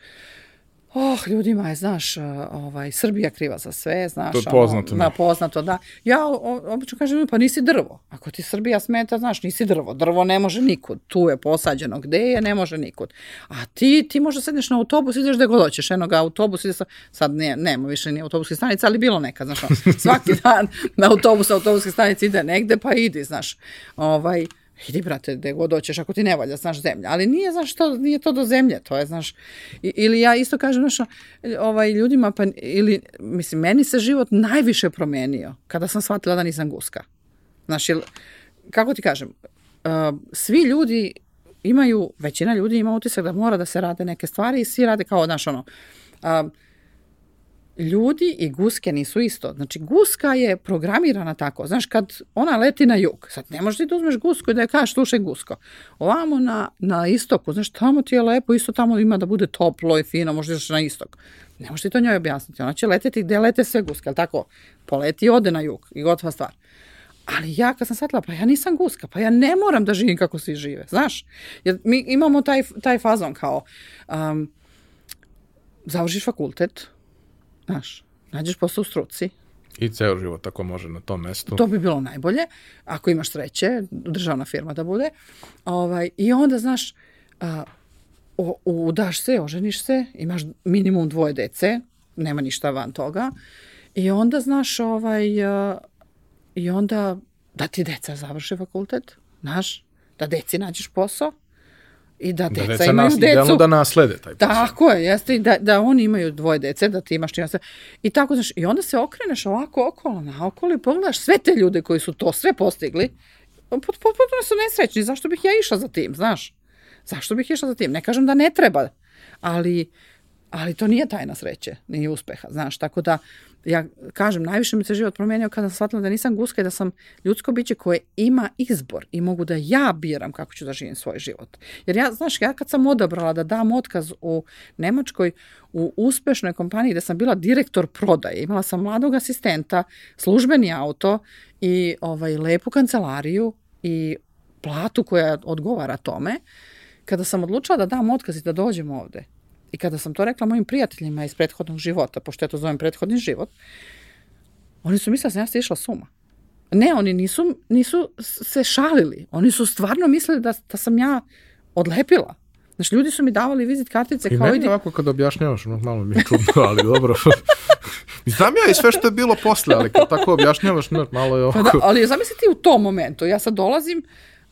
Oh, ljudima je, znaš, ovaj, Srbija kriva za sve, znaš. To je poznato, Ono, na, poznato, da. Ja o- obično kažem, pa nisi drvo. Ako ti Srbija smeta, znaš, nisi drvo. Drvo ne može nikud. Tu je posađeno. Gde je, ne može nikud. A ti, ti možda sedneš na autobus, ideš gde god hoćeš. Eno ga autobus, ide sa, sad ne, nema više ni autobuske stanice, ali bilo nekad, znaš, ono, svaki dan na autobus, autobuske stanice ide negde, pa idi, znaš. Ovaj, idi brate, gde god hoćeš, ako ti ne valja, znaš, zemlja. Ali nije, znaš, to, nije to do zemlje, to je, znaš, ili ja isto kažem, znaš, ovaj, ljudima, pa, ili, mislim, meni se život najviše promenio kada sam shvatila da nisam guska. Znaš, jel, kako ti kažem, uh, svi ljudi imaju, većina ljudi ima utisak da mora da se rade neke stvari i svi rade kao, znaš, ono, uh, ljudi i guske nisu isto. Znači, guska je programirana tako. Znaš, kad ona leti na jug, sad ne možeš da uzmeš gusku i da je kažeš, slušaj gusko. Ovamo na, na istoku, znaš, tamo ti je lepo, isto tamo ima da bude toplo i fino, možeš ideš na istok. Ne možeš ti to njoj objasniti. Ona će leteti gde lete sve guske, ali tako? Poleti i ode na jug i gotova stvar. Ali ja kad sam shvatila, pa ja nisam guska, pa ja ne moram da živim kako svi žive, znaš? Jer mi imamo taj, taj fazon kao, um, završiš fakultet, znaš, nađeš posao u struci, I ceo život tako može na tom mestu. to bi bilo najbolje, ako imaš sreće, državna firma da bude. Ovaj, I onda, znaš, a, o, udaš se, oženiš se, imaš minimum dvoje dece, nema ništa van toga. I onda, znaš, ovaj, a, i onda da ti deca završe fakultet, znaš, da deci nađeš posao i da deca, da deca imaju nas, decu. da naslede taj posao. Tako je, jeste, i da, da oni imaju dvoje dece, da ti imaš se... I tako, znaš, i onda se okreneš ovako okolo, naokolo i pogledaš sve te ljude koji su to sve postigli, pot- pot- potpuno su nesrećni, zašto bih ja išla za tim, znaš? Zašto bih išla za tim? Ne kažem da ne treba, ali, ali to nije tajna sreće, nije uspeha, znaš, tako da ja kažem, najviše mi se život promenio kada sam shvatila da nisam guska i da sam ljudsko biće koje ima izbor i mogu da ja biram kako ću da živim svoj život. Jer ja, znaš, ja kad sam odabrala da dam otkaz u Nemačkoj u uspešnoj kompaniji gde sam bila direktor prodaje, imala sam mladog asistenta, službeni auto i ovaj, lepu kancelariju i platu koja odgovara tome, kada sam odlučila da dam otkaz i da dođem ovde, i kada sam to rekla mojim prijateljima iz prethodnog života, pošto ja to zovem prethodni život, oni su mislili da sam ja išla suma. Ne, oni nisu, nisu se šalili. Oni su stvarno mislili da, da sam ja odlepila. Znaš, ljudi su mi davali vizit kartice I kao meni idi... ovako kad objašnjavaš, ono, malo mi je čudno, ali dobro. Znam ja i sve što je bilo posle, ali kad tako objašnjavaš, malo je Pa ovako... da, ali zamisli ti u tom momentu, ja sad dolazim uh,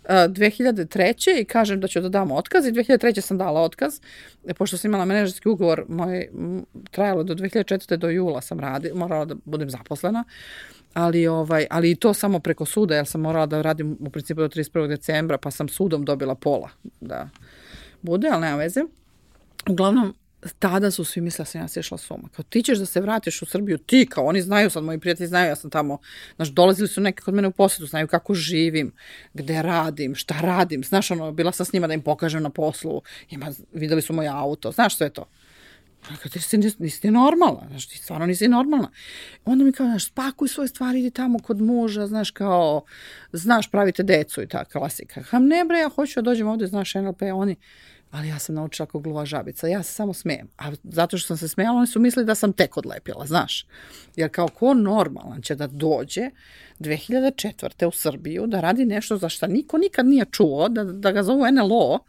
2003. i kažem da ću da dam otkaz i 2003. sam dala otkaz, e, pošto sam imala menadžerski ugovor, moj, trajalo do 2004. do jula sam radi, morala da budem zaposlena, ali, ovaj, ali i to samo preko suda, jer sam morala da radim u principu do 31. decembra, pa sam sudom dobila pola da bude, ali nema veze. Uglavnom, tada su svi mislili da sam ja sišla s uma. Kao ti ćeš da se vratiš u Srbiju, ti kao oni znaju sad, moji prijatelji znaju, ja sam tamo, znaš, dolazili su neki kod mene u posjetu, znaju kako živim, gde radim, šta radim, znaš, ono, bila sam s njima da im pokažem na poslu, ima, videli su moj auto, znaš sve to. Kao, ti si, nisi ti normalna, znaš, ti stvarno nisi normalna. Onda mi kao, znaš, spakuj svoje stvari, idi tamo kod muža, znaš, kao, znaš, pravite decu i ta klasika. Kam ne bre, ja hoću da dođem ovde, znaš, NLP, oni, ali ja sam naučila kako gluva žabica, ja se samo smijem. A zato što sam se smijala, oni su mislili da sam tek odlepila, znaš. Jer kao ko normalan će da dođe 2004. u Srbiju da radi nešto za šta niko nikad nije čuo, da, da ga zovu NLO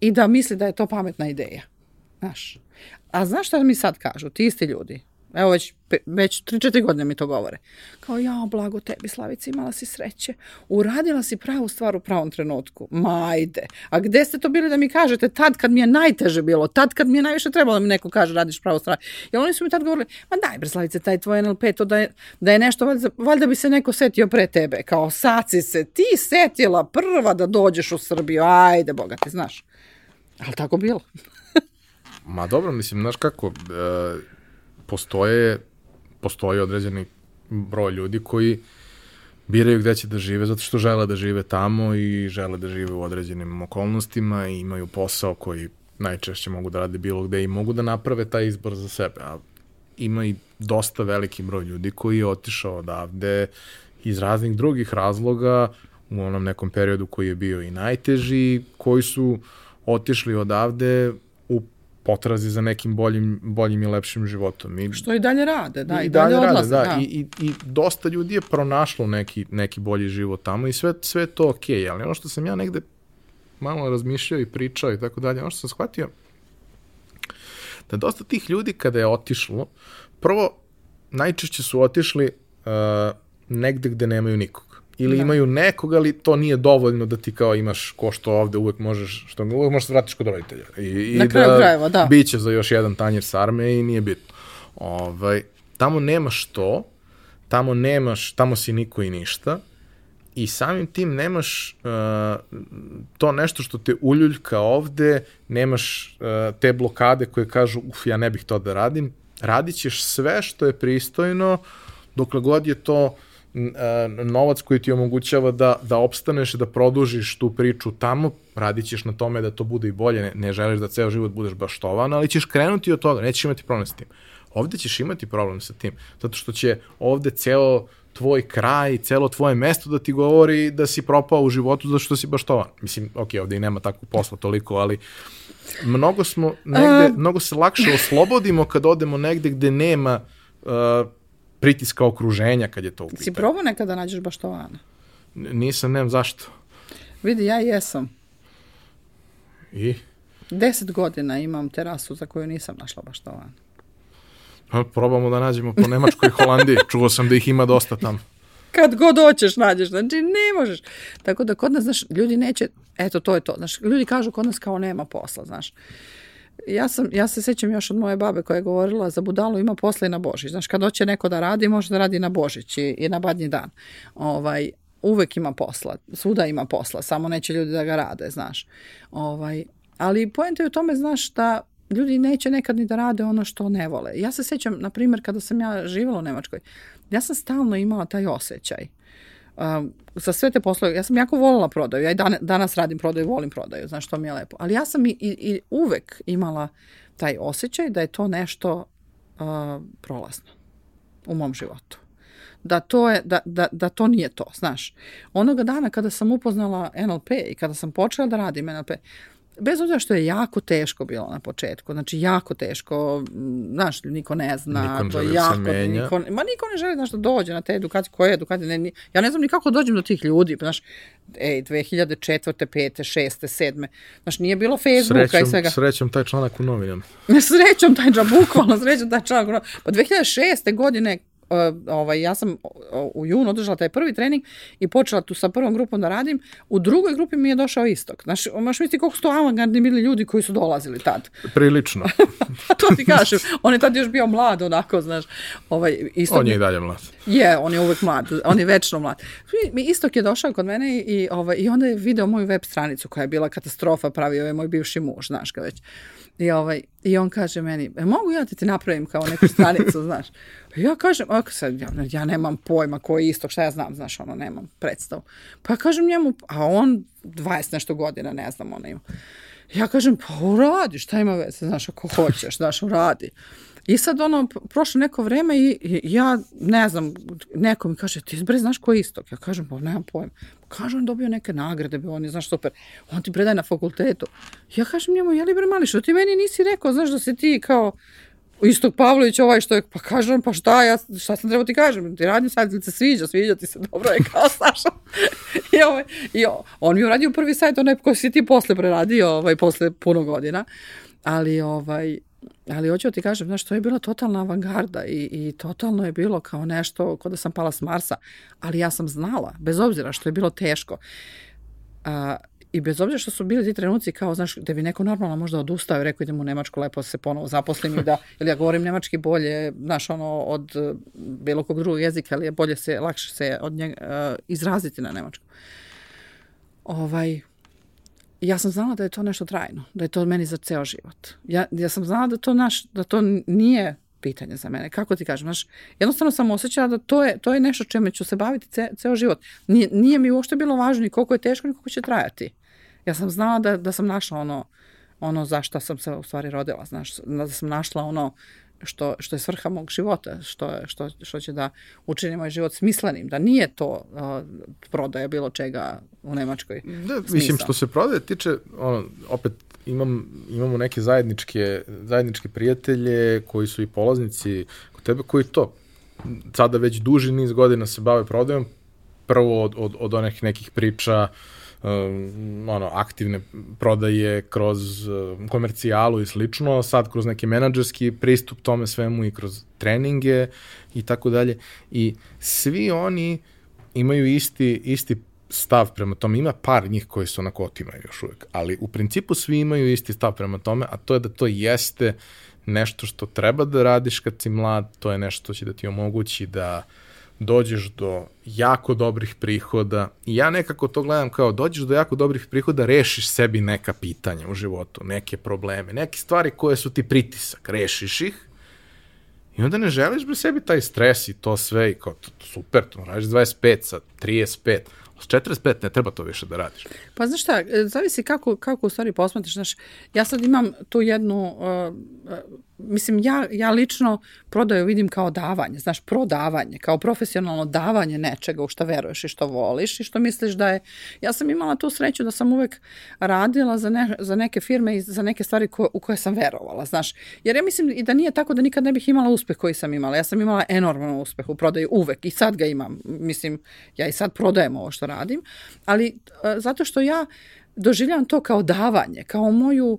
i da misli da je to pametna ideja. Znaš. A znaš šta mi sad kažu, ti isti ljudi? Evo već, već 3-4 godine mi to govore. Kao, ja, blago tebi, Slavica, imala si sreće. Uradila si pravu stvar u pravom trenutku. Ma, ajde. A gde ste to bili da mi kažete tad kad mi je najteže bilo, tad kad mi je najviše trebalo da mi neko kaže radiš pravu stvar. I oni su mi tad govorili, ma daj bre, Slavice, taj tvoj NLP, to da je, da je nešto, valjda, valjda bi se neko setio pre tebe. Kao, sad si se ti setila prva da dođeš u Srbiju. Ajde, boga ti, znaš. Ali tako bilo. Ma dobro, mislim, znaš kako, e, postoje, postoje određeni broj ljudi koji biraju gde će da žive zato što žele da žive tamo i žele da žive u određenim okolnostima i imaju posao koji najčešće mogu da rade bilo gde i mogu da naprave taj izbor za sebe. A ima i dosta veliki broj ljudi koji je otišao odavde iz raznih drugih razloga u onom nekom periodu koji je bio i najteži, koji su otišli odavde potrazi za nekim boljim, boljim i lepšim životom. I, Što i dalje rade, da, i, i dalje, dalje odlaze. Rade, da. I, i, I dosta ljudi je pronašlo neki, neki bolji život tamo i sve, sve to okej, okay, ali ono što sam ja negde malo razmišljao i pričao i tako dalje, ono što sam shvatio, da dosta tih ljudi kada je otišlo, prvo, najčešće su otišli uh, negde gde nemaju nikog. Ili da. imaju nekog, ali to nije dovoljno da ti kao imaš ko što ovde uvek možeš, što uvek možeš da vratiš kod roditelja. I, i Na kraju da krajeva, da. Biće za još jedan tanjer sarme i nije bitno. Ovaj, tamo nemaš to, tamo nemaš, tamo si niko i ništa i samim tim nemaš uh, to nešto što te uljuljka ovde, nemaš uh, te blokade koje kažu uf, ja ne bih to da radim, radit ćeš sve što je pristojno dokle god je to novac koji ti omogućava da, da opstaneš, da produžiš tu priču tamo, radit ćeš na tome da to bude i bolje, ne, ne želiš da ceo život budeš baštovan, ali ćeš krenuti od toga, nećeš imati problem sa tim. Ovde ćeš imati problem sa tim, zato što će ovde ceo tvoj kraj, celo tvoje mesto da ti govori da si propao u životu zato što si baštovan. Mislim, ok, ovde i nema takvog posla toliko, ali mnogo smo negde, uh, mnogo se lakše oslobodimo kad odemo negde gde nema uh, pritiska okruženja kad je to u pitanju. Si probao nekada da nađeš baštovana? Nisam, nemam zašto. Vidi, ja jesam. I? Deset godina imam terasu za koju nisam našla baštovana. Pa, probamo da nađemo po Nemačkoj i Holandiji. Čuo sam da ih ima dosta tamo. Kad god hoćeš nađeš, znači ne možeš. Tako da kod nas, znaš, ljudi neće, eto to je to, znaš, ljudi kažu kod nas kao nema posla, znaš. Ja, sam, ja se sećam još od moje babe koja je govorila za budalu ima posla i na Božić. Znaš, kad hoće neko da radi, može da radi na Božić i, i na badnji dan. Ovaj, uvek ima posla, svuda ima posla, samo neće ljudi da ga rade, znaš. Ovaj, ali poenta je u tome, znaš, da ljudi neće nekad ni da rade ono što ne vole. Ja se sećam, na primjer, kada sam ja živjela u Nemačkoj, ja sam stalno imala taj osjećaj. Um, za sve te poslove, ja sam jako volila prodaju, ja i dan, danas radim prodaju, volim prodaju, znaš, to mi je lepo. Ali ja sam i, i, i uvek imala taj osjećaj da je to nešto uh, prolazno u mom životu da to, je, da, da, da to nije to, znaš. Onoga dana kada sam upoznala NLP i kada sam počela da radim NLP, bez obzira što je jako teško bilo na početku, znači jako teško, znaš, niko ne zna, niko to je da jako, niko, ma niko ne želi znaš, da dođe na te edukacije, koje edukacije, ne, ja ne znam ni kako dođem do tih ljudi, znaš, ej, 2004. 5. 6. 7. Znaš, nije bilo Facebooka srećom, i svega. Srećom taj članak u novinama. srećom taj članak, bukvalno srećom taj članak u novinama. Pa 2006. godine ovaj, ja sam u junu održala taj prvi trening i počela tu sa prvom grupom da radim. U drugoj grupi mi je došao istok. Znaš, možeš misliti koliko su to avangardni bili ljudi koji su dolazili tad. Prilično. to ti kažem. On je tad još bio mlad, onako, znaš. Ovaj, istok on je i dalje mlad. Je, on je uvek mlad. On je večno mlad. Mi istok je došao kod mene i, ovaj, i onda je video moju web stranicu koja je bila katastrofa, pravio je moj bivši muž, znaš ga već. I, ovaj, I on kaže meni, e, mogu ja da ti napravim kao neku stranicu, znaš? Ja kažem, ako sad, ja, ja nemam pojma ko je istok, šta ja znam, znaš, ono, nemam predstavu. Pa ja kažem njemu, a on 20 nešto godina, ne znam, ona ima. Ja kažem, pa uradi, šta ima veze, znaš, ako hoćeš, znaš, uradi. I sad ono, prošlo neko vreme i, ja, ne znam, neko mi kaže, ti bre, znaš ko je istok? Ja kažem, pa nemam pojma. Kaže, on dobio neke nagrade, be, on je, znaš, super. On ti predaje na fakultetu. Ja kažem njemu, je li bre mali, što ti meni nisi rekao, znaš da si ti kao Istok Pavlović ovaj što je, pa kažem, pa šta, ja, šta sam trebao ti kažem, ti radim sajt, ili se sviđa, sviđa ti se, dobro je kao Saša. I, ovaj, i on mi uradio prvi sajt, onaj koji si ti posle preradio, ovaj, posle puno godina, ali ovaj, ali hoću da ti kažem, znaš, to je bila totalna avangarda i, i totalno je bilo kao nešto, kod da sam pala s Marsa, ali ja sam znala, bez obzira što je bilo teško. A, I bez obzira što su bili ti trenuci kao, znaš, da bi neko normalno možda odustao i rekao idem u Nemačku, lepo se ponovo zaposlim i da, ili ja govorim nemački bolje, znaš, ono, od uh, bilo kog drugog jezika, ali je bolje se, lakše se od njega uh, izraziti na nemačku. Ovaj, ja sam znala da je to nešto trajno, da je to meni za ceo život. Ja, ja sam znala da to, naš, da to nije pitanje za mene. Kako ti kažem, znaš, jednostavno sam osjećala da to je, to je nešto čime ću se baviti ce, ceo život. Nije, nije mi uopšte bilo važno ni koliko je teško, ni koliko će trajati. Ja sam znala da, da sam našla ono, ono za šta sam se u stvari rodila, znaš, da sam našla ono što, što je svrha mog života, što, što, što će da učini moj život smislenim, da nije to uh, prodaja bilo čega u Nemačkoj. Da, mislim, što se prodaje tiče, ono, opet imam, imamo neke zajedničke, zajedničke prijatelje koji su i polaznici kod tebe, koji to sada već duži niz godina se bave prodajom, prvo od, od, od onih nekih priča um, ono, aktivne prodaje kroz uh, komercijalu i slično, sad kroz neki menadžerski pristup tome svemu i kroz treninge i tako dalje. I svi oni imaju isti, isti stav prema tome. Ima par njih koji su na kotima još uvek, ali u principu svi imaju isti stav prema tome, a to je da to jeste nešto što treba da radiš kad si mlad, to je nešto što će da ti omogući da dođeš do jako dobrih prihoda i ja nekako to gledam kao dođeš do jako dobrih prihoda, rešiš sebi neka pitanja u životu, neke probleme, neke stvari koje su ti pritisak, rešiš ih i onda ne želiš bi sebi taj stres i to sve i kao super, to radiš 25 sa 35, S 45 ne treba to više da radiš. Pa znaš šta, e, zavisi kako, kako u stvari posmatraš. Znaš, ja sad imam tu jednu, uh, mislim, ja, ja lično prodaju vidim kao davanje, znaš, prodavanje, kao profesionalno davanje nečega u što veruješ i što voliš i što misliš da je... Ja sam imala tu sreću da sam uvek radila za, ne, za neke firme i za neke stvari ko, u koje sam verovala, znaš. Jer ja mislim i da nije tako da nikad ne bih imala uspeh koji sam imala. Ja sam imala enorman uspeh u prodaju uvek i sad ga imam. Mislim, ja i sad prodajem ovo što radim, ali uh, zato što ja doživljam to kao davanje, kao moju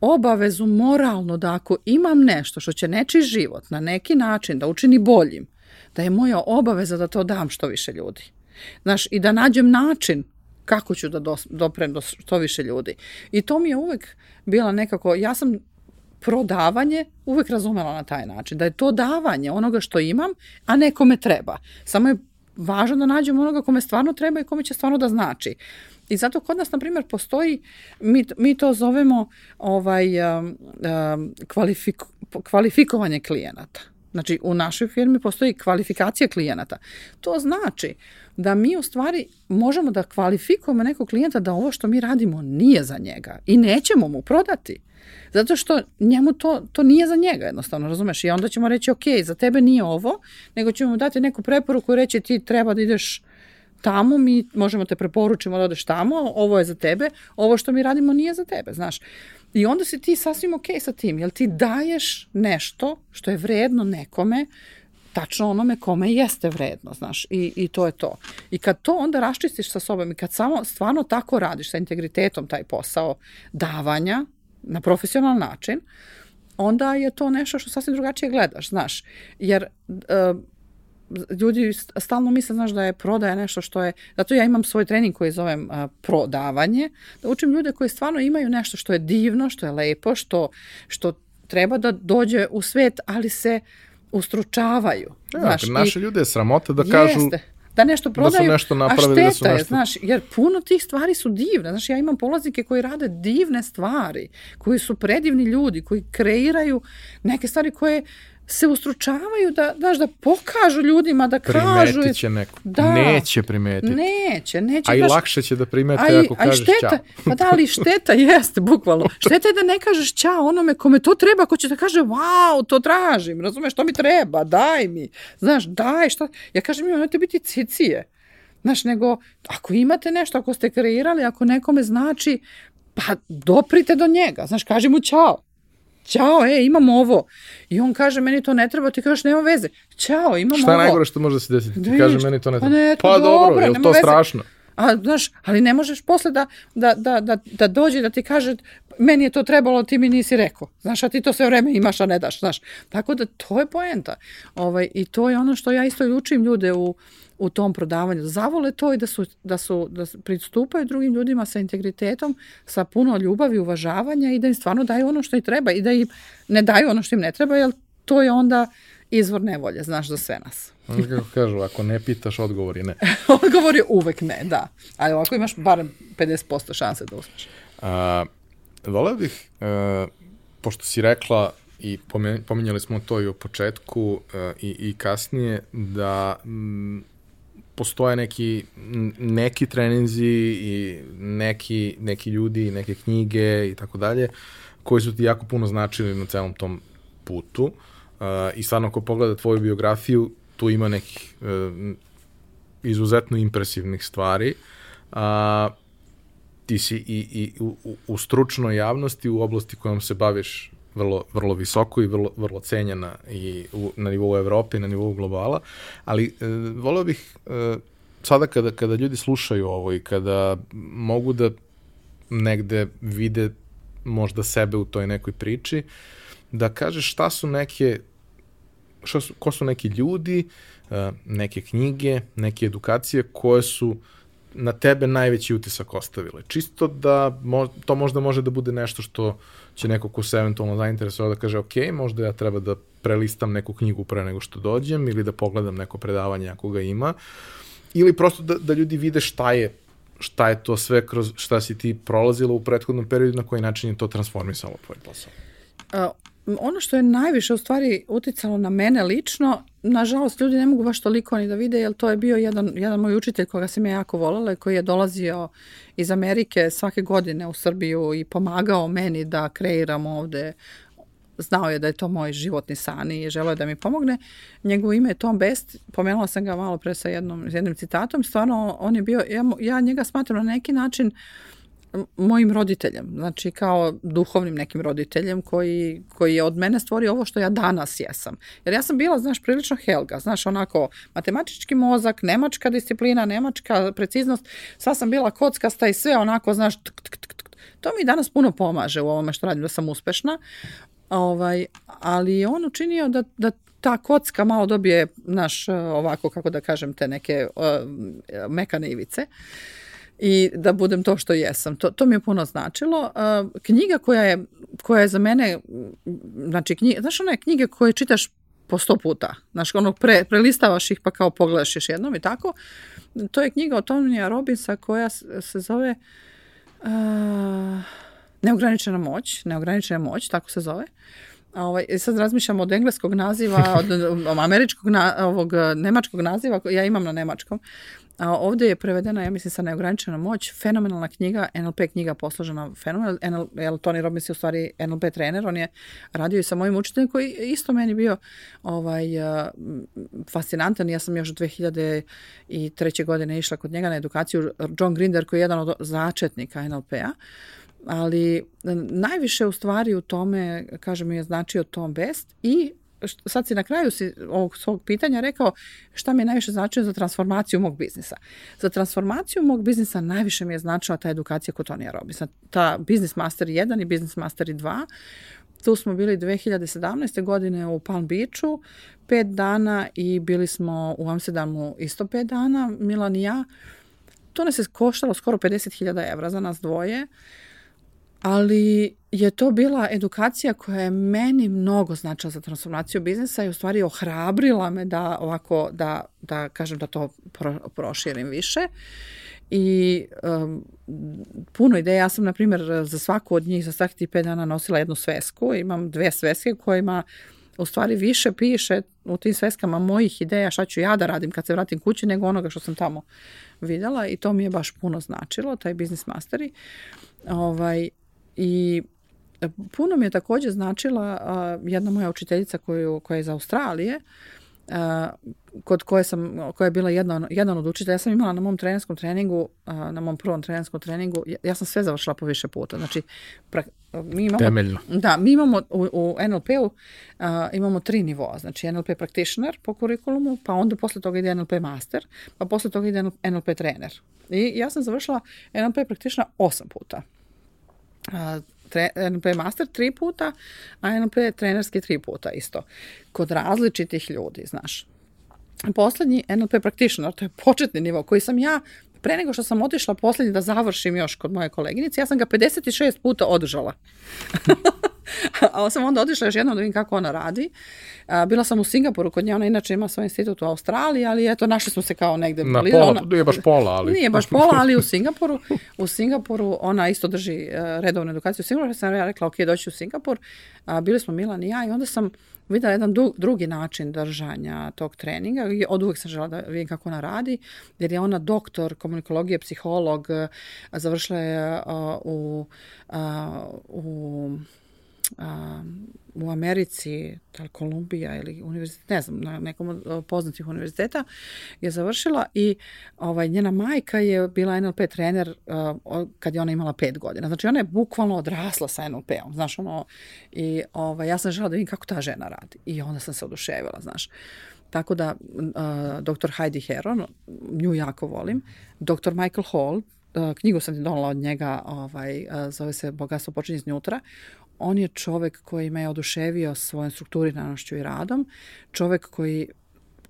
obavezu moralno da ako imam nešto što će nečiji život na neki način da učini boljim, da je moja obaveza da to dam što više ljudi. Znaš, i da nađem način kako ću da doprem do što više ljudi. I to mi je uvek bila nekako, ja sam prodavanje uvek razumela na taj način, da je to davanje onoga što imam, a nekome treba. Samo je važno da nađem onoga kome stvarno treba i kome će stvarno da znači. I zato kod nas, na primjer, postoji, mi, mi to zovemo ovaj, um, um, kvalifik, kvalifikovanje klijenata. Znači, u našoj firmi postoji kvalifikacija klijenata. To znači da mi u stvari možemo da kvalifikujemo nekog klijenta da ovo što mi radimo nije za njega i nećemo mu prodati. Zato što njemu to, to nije za njega jednostavno, razumeš? I onda ćemo reći, ok, za tebe nije ovo, nego ćemo mu dati neku preporuku i reći ti treba da ideš tamo, mi možemo te preporučimo da odeš tamo, ovo je za tebe, ovo što mi radimo nije za tebe, znaš. I onda si ti sasvim ok sa tim, jer ti daješ nešto što je vredno nekome, tačno onome kome jeste vredno, znaš, i, i to je to. I kad to onda raščistiš sa sobom i kad samo stvarno tako radiš sa integritetom taj posao davanja, na profesionalan način, onda je to nešto što sasvim drugačije gledaš, znaš. Jer uh, ljudi stalno misle, znaš, da je prodaja nešto što je, zato ja imam svoj trening koji zovem uh, prodavanje, da učim ljude koji stvarno imaju nešto što je divno, što je lepo, što, što treba da dođe u svet, ali se ustručavaju. Ja, znaš, naše i, ljude je sramota da kažu jeste da nešto prodaju, da su nešto napravili, a šteta da su nešto... je, znaš, jer puno tih stvari su divne, znaš, ja imam polaznike koji rade divne stvari, koji su predivni ljudi, koji kreiraju neke stvari koje se ustručavaju da, daš, da pokažu ljudima, da kažu... Primetit će neko. Da, neće primetiti. Neće, neće. A i lakše će da primete a ako kažeš šteta, ćao. Pa da, ali šteta jeste, bukvalno. Šteta je da ne kažeš ćao onome kome to treba, ko će da kaže, wow, to tražim, razumeš, to mi treba, daj mi. Znaš, daj, šta... Ja kažem, imate biti cicije. Znaš, nego, ako imate nešto, ako ste kreirali, ako nekome znači, pa doprite do njega. Znaš, kaži mu ćao. Ćao, e, imam ovo. I on kaže, meni to ne treba, ti kažeš, nema veze. Ćao, imam Šta ovo. Šta je najgore što može da se desiti? Ti kaže, meni to ne pa treba. Pa, ne, pa dobro, dobro, je to veze. strašno? A, znaš, ali ne možeš posle da, da, da, da, da dođe da ti kaže meni je to trebalo, ti mi nisi rekao. Znaš, a ti to sve vreme imaš, a ne daš, znaš. Tako da to je poenta. Ovaj, I to je ono što ja isto učim ljude u, u tom prodavanju. Da zavole to i da su, da su da pristupaju drugim ljudima sa integritetom, sa puno ljubavi, i uvažavanja i da im stvarno daju ono što im treba i da im ne daju ono što im ne treba, jer to je onda izvor nevolje, znaš, za sve nas. Ono kako kažu, ako ne pitaš, odgovor je ne. odgovor je uvek ne, da. Ali ovako imaš barem 50% šanse da uspeš. A, voleo bih, a, e, pošto si rekla i pominjali smo to i u početku a, e, i, i kasnije, da m, postoje neki, neki treninzi i neki, neki ljudi, neke knjige i tako dalje, koji su ti jako puno značili na celom tom putu. Uh, I stvarno, ako pogleda tvoju biografiju, tu ima nekih uh, izuzetno impresivnih stvari. Uh, ti si i, i u, u stručnoj javnosti, u oblasti kojom se baviš vrlo, vrlo visoko i vrlo, vrlo cenjena i u, na nivou Evrope i na nivou globala, ali e, voleo bih e, sada kada, kada ljudi slušaju ovo i kada mogu da negde vide možda sebe u toj nekoj priči, da kažeš šta su neke šta su, ko su neki ljudi, e, neke knjige, neke edukacije koje su na tebe najveći utisak ostavile. Čisto da mo, to možda može da bude nešto što će neko ko se eventualno zainteresovao da kaže ok, možda ja treba da prelistam neku knjigu pre nego što dođem ili da pogledam neko predavanje ako ga ima ili prosto da, da ljudi vide šta je šta je to sve kroz šta si ti prolazila u prethodnom periodu na koji način je to transformisalo tvoj posao. Ono što je najviše u stvari uticalo na mene lično, nažalost ljudi ne mogu baš toliko ni da vide, jer to je bio jedan, jedan moj učitelj koga sam ja jako volala koji je dolazio iz Amerike svake godine u Srbiju i pomagao meni da kreiram ovde znao je da je to moj životni san i želeo je da mi pomogne. Njegovo ime je Tom Best, pomenula sam ga malo pre sa jednom, jednim citatom, stvarno on je bio, ja, ja njega smatram na neki način uh, mojim roditeljem, znači kao duhovnim nekim roditeljem koji, koji je od mene stvorio ovo što ja danas jesam. Jer ja sam bila, znaš, prilično helga, znaš, onako matematički mozak, nemačka disciplina, nemačka preciznost, sva sam bila kockasta i sve onako, znaš, tuk, tuk, tuk, tuk. to mi danas puno pomaže u ovome što radim da sam uspešna, ovaj, ali je on učinio da, da ta kocka malo dobije, naš, ovako, kako da kažem, te neke uh, mekane ivice. Uh, i da budem to što jesam. To, to mi je puno značilo. Uh, knjiga koja je, koja je za mene, znači knjiga, znaš one knjige koje čitaš po sto puta, znaš, ono pre, prelistavaš ih pa kao pogledaš još jednom i tako. To je knjiga o Tonija Robinsa koja se zove uh, Neograničena moć, Neograničena moć, tako se zove. Ovaj, sad razmišljam od engleskog naziva, od, od američkog, na, ovog nemačkog naziva, ja imam na nemačkom. A ovde je prevedena, ja mislim, sa neograničena moć, fenomenalna knjiga, NLP knjiga posložena fenomenal, NL, Tony Robbins je u stvari NLP trener, on je radio i sa mojim učiteljem koji isto meni bio ovaj, uh, fascinantan, ja sam još 2003. godine išla kod njega na edukaciju, John Grinder koji je jedan od začetnika NLP-a, ali najviše u stvari u tome, kažem, je značio Tom Best i sad si na kraju si ovog svog pitanja rekao šta mi je najviše značilo za transformaciju mog biznisa. Za transformaciju mog biznisa najviše mi je značila ta edukacija kod Tonija Robinsa. Ta Business Master 1 i Business Master 2. Tu smo bili 2017. godine u Palm Beachu, pet dana i bili smo u Amsterdamu isto pet dana, Milan i ja. To nas je koštalo skoro 50.000 evra za nas dvoje. Ali je to bila edukacija koja je meni mnogo značila za transformaciju biznisa i u stvari ohrabrila me da ovako, da, da kažem da to pro, proširim više. I um, puno ideja, ja sam na primjer za svaku od njih, za svakih tih pet dana nosila jednu svesku, imam dve sveske kojima u stvari više piše u tim sveskama mojih ideja šta ću ja da radim kad se vratim kući nego onoga što sam tamo videla i to mi je baš puno značilo, taj biznis masteri. Ovaj, I puno mi je takođe značila uh, jedna moja učiteljica koju, koja je iz Australije, uh, kod koje sam, koja je bila jedna, jedan od učitelja. Ja sam imala na mom trenerskom treningu, uh, na mom prvom trenerskom treningu, ja, ja sam sve završila po više puta. Znači, pra, mi imamo... Temeljno. Da, mi imamo u, u NLP-u uh, imamo tri nivoa, znači NLP practitioner po kurikulumu, pa onda posle toga ide NLP master, pa posle toga ide NLP trener. I ja sam završila NLP practitioner osam puta. Uh, tre, NLP master tri puta, a NLP trenerski tri puta isto. Kod različitih ljudi, znaš. Poslednji NLP practitioner, to je početni nivo koji sam ja pre nego što sam otišla poslednji da završim još kod moje koleginice, ja sam ga 56 puta održala. A sam onda otišla još jednom da vidim kako ona radi. bila sam u Singapuru kod nje, ona inače ima svoj institut u Australiji, ali eto, našli smo se kao negde. Na pola, ona, nije baš pola, ali... Nije baš pola, ali u Singapuru. U Singapuru ona isto drži uh, redovnu edukaciju u Singapuru. Sam ja rekla, ok, doći u Singapur. Uh, bili smo Milan i ja i onda sam videla jedan drugi način držanja tog treninga. Od uvek sam žela da vidim kako ona radi, jer je ona doktor komunikologije, psiholog, završila je uh, u, uh, u u Americi, da Kolumbija ili univerzitet, ne znam, na nekom od poznatih univerziteta je završila i ovaj, njena majka je bila NLP trener uh, kad je ona imala pet godina. Znači ona je bukvalno odrasla sa NLP-om, znaš, ono, i ovaj, ja sam žela da vidim kako ta žena radi i onda sam se oduševila, znaš. Tako da, uh, dr. Heidi Heron, nju jako volim, dr. Michael Hall, knjigu sam ti donala od njega, ovaj, zove se Bogatstvo počinje iznutra on je čovek koji me je oduševio svojom strukturiranošću i radom, čovek koji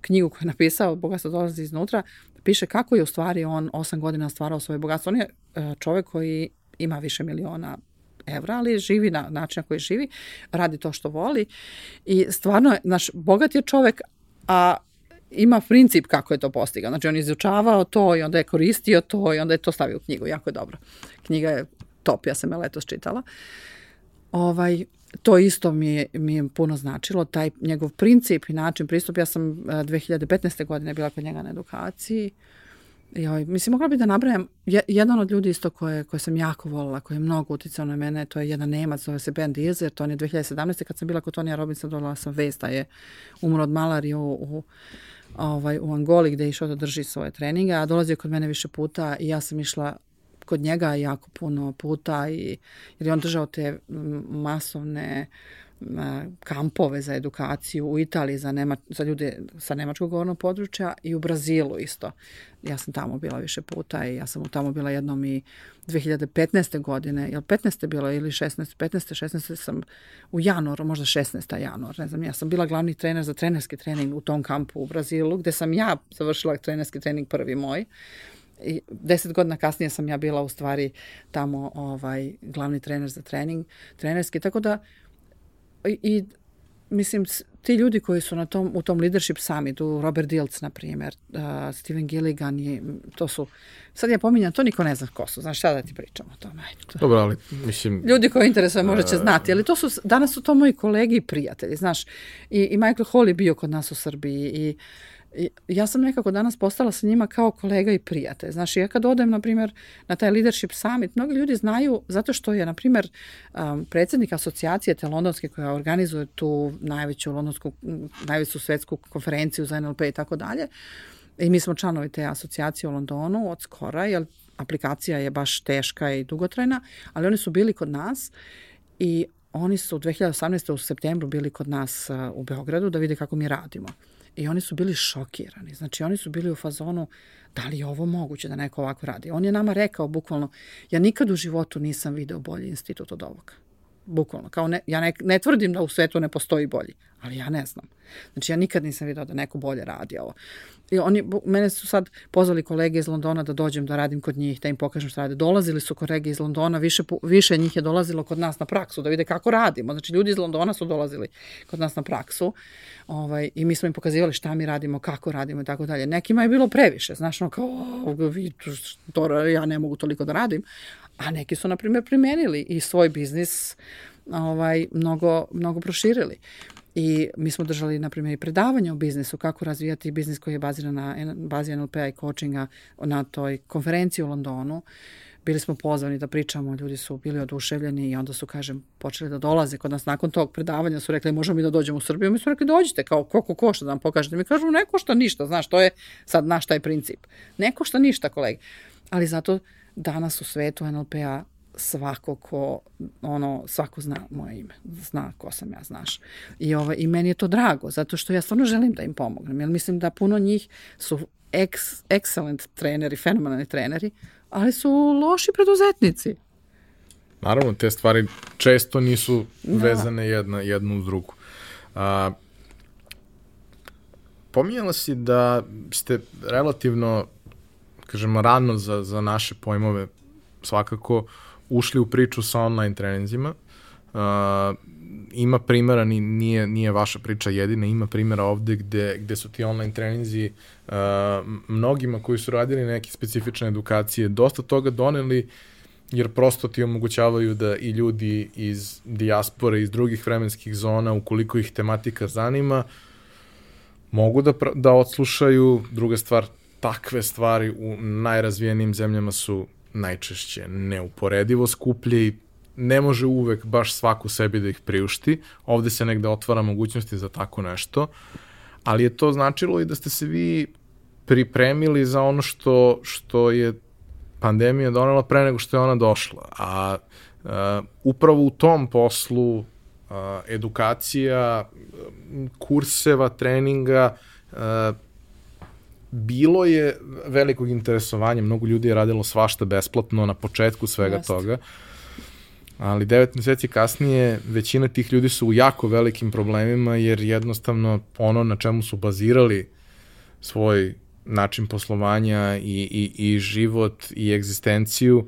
knjigu koju je napisao Bogatstvo dolazi iznutra, piše kako je u stvari on osam godina stvarao svoje bogatstvo. On je e, čovek koji ima više miliona evra, ali živi na način na koji živi, radi to što voli i stvarno, naš bogat je čovek, a ima princip kako je to postigao. Znači on je izučavao to i onda je koristio to i onda je to stavio u knjigu. Jako je dobro. Knjiga je top, ja sam je letos čitala. Uh, ovaj, to isto mi je, mi je puno značilo, taj njegov princip i način pristup. Ja sam 2015. godine bila kod njega na edukaciji. I ovaj, mislim, mogla bi da nabrajam, jedan od ljudi isto koje, koje sam jako volila, koji je mnogo uticao na mene, to je jedan Nemac, zove se Ben Dizer, to on je 2017. kad sam bila kod Tonija Robinsa, dolala sam vest da je umro od malarije u, u, ovaj, u Angoli gde je išao da drži svoje treninge, a dolazio kod mene više puta i ja sam išla kod njega jako puno puta i, jer je on držao te masovne kampove za edukaciju u Italiji za, Nema, za ljude sa nemačkog govornog područja i u Brazilu isto. Ja sam tamo bila više puta i ja sam tamo bila jednom i 2015. godine, jel 15. bilo ili 16. 15. 16. sam u januaru, možda 16. januar, ne znam, ja sam bila glavni trener za trenerski trening u tom kampu u Brazilu, gde sam ja završila trenerski trening prvi moj i deset godina kasnije sam ja bila u stvari tamo ovaj, glavni trener za trening, trenerski, tako da i, i mislim, ti ljudi koji su na tom, u tom leadership summitu, Robert Diltz, na primjer, uh, Steven Gilligan, i, to su, sad ja pominjam, to niko ne zna ko su, znaš šta da ti pričam o tome. To. Dobro, ali mislim... Ljudi koji interesuje možda će znati, ali to su, danas su to moji kolegi i prijatelji, znaš, i, i Michael Hall je bio kod nas u Srbiji i ja sam nekako danas postala sa njima kao kolega i prijatelj. Znaš, ja kad odem, na primjer, na taj leadership summit, mnogi ljudi znaju zato što je, na primjer, um, predsednik asocijacije te londonske koja organizuje tu najveću londonsku, najveću svetsku konferenciju za NLP i tako dalje. I mi smo članovi te asocijacije u Londonu od skora, jer aplikacija je baš teška i dugotrajna, ali oni su bili kod nas i oni su 2018. u septembru bili kod nas uh, u Beogradu da vide kako mi radimo. I oni su bili šokirani. Znači, oni su bili u fazonu, da li je ovo moguće da neko ovako radi? On je nama rekao bukvalno, ja nikad u životu nisam video bolji institut od ovoga. Bukvalno. Kao ne, ja ne, ne tvrdim da u svetu ne postoji bolji, ali ja ne znam. Znači, ja nikad nisam video da neko bolje radi ovo. I oni, mene su sad pozvali kolege iz Londona da dođem da radim kod njih, da im pokažem šta rade. Dolazili su kolege iz Londona, više, više njih je dolazilo kod nas na praksu, da vide kako radimo. Znači, ljudi iz Londona su dolazili kod nas na praksu ovaj, i mi smo im pokazivali šta mi radimo, kako radimo i tako dalje. Nekima je bilo previše, znaš, no kao, vi, to, ja ne mogu toliko da radim, a neki su, na primjer, primenili i svoj biznis ovaj, mnogo, mnogo proširili. I mi smo držali, na primjer, i predavanja o biznisu, kako razvijati biznis koji je baziran na bazi NLP-a i coachinga na toj konferenciji u Londonu. Bili smo pozvani da pričamo, ljudi su bili oduševljeni i onda su, kažem, počeli da dolaze kod nas nakon tog predavanja, su rekli možemo mi da dođemo u Srbiju, mi su rekli dođite, kao koliko košta da nam pokažete. Mi kažu ne košta ništa, znaš, to je sad naš taj princip. Ne košta ništa, kolege. Ali zato danas u svetu NLP-a svako ko, ono, svako zna moje ime, zna ko sam ja, znaš. I, ovaj, I meni je to drago, zato što ja stvarno želim da im pomognem, jer mislim da puno njih su ex, excellent treneri, fenomenalni treneri, ali su loši preduzetnici. Naravno, te stvari često nisu da. vezane jedna, jednu uz drugu. A, pominjala si da ste relativno, kažemo, rano za, za naše pojmove svakako ušli u priču sa online treninzima. Uh, ima primjera, nije, nije vaša priča jedina, ima primjera ovde gde, gde su ti online treninzi uh, mnogima koji su radili neke specifične edukacije dosta toga doneli jer prosto ti omogućavaju da i ljudi iz dijaspore, iz drugih vremenskih zona, ukoliko ih tematika zanima, mogu da, da odslušaju. Druga stvar, takve stvari u najrazvijenijim zemljama su najčešće neuporedivo skuplje i ne može uvek baš svaku sebi da ih priušti. Ovde se negde otvara mogućnosti za tako nešto, ali je to značilo i da ste se vi pripremili za ono što, što je pandemija donela pre nego što je ona došla. A uh, upravo u tom poslu uh, edukacija, kurseva, treninga, uh, bilo je velikog interesovanja, mnogo ljudi je radilo svašta besplatno na početku svega Just. toga, ali devet meseci kasnije većina tih ljudi su u jako velikim problemima jer jednostavno ono na čemu su bazirali svoj način poslovanja i, i, i život i egzistenciju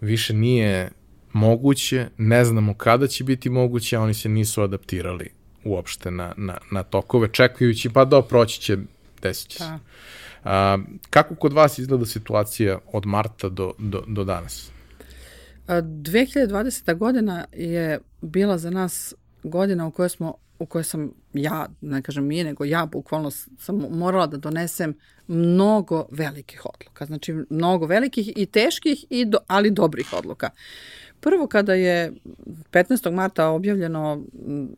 više nije moguće, ne znamo kada će biti moguće, a oni se nisu adaptirali uopšte na, na, na tokove, čekajući pa da proći će desit će se. Da. A, kako kod vas izgleda situacija od marta do, do, do danas? 2020. godina je bila za nas godina u kojoj smo u kojoj sam ja, ne kažem mi, nego ja bukvalno sam morala da donesem mnogo velikih odluka. Znači, mnogo velikih i teških, i do, ali dobrih odluka. Prvo, kada je 15. marta objavljeno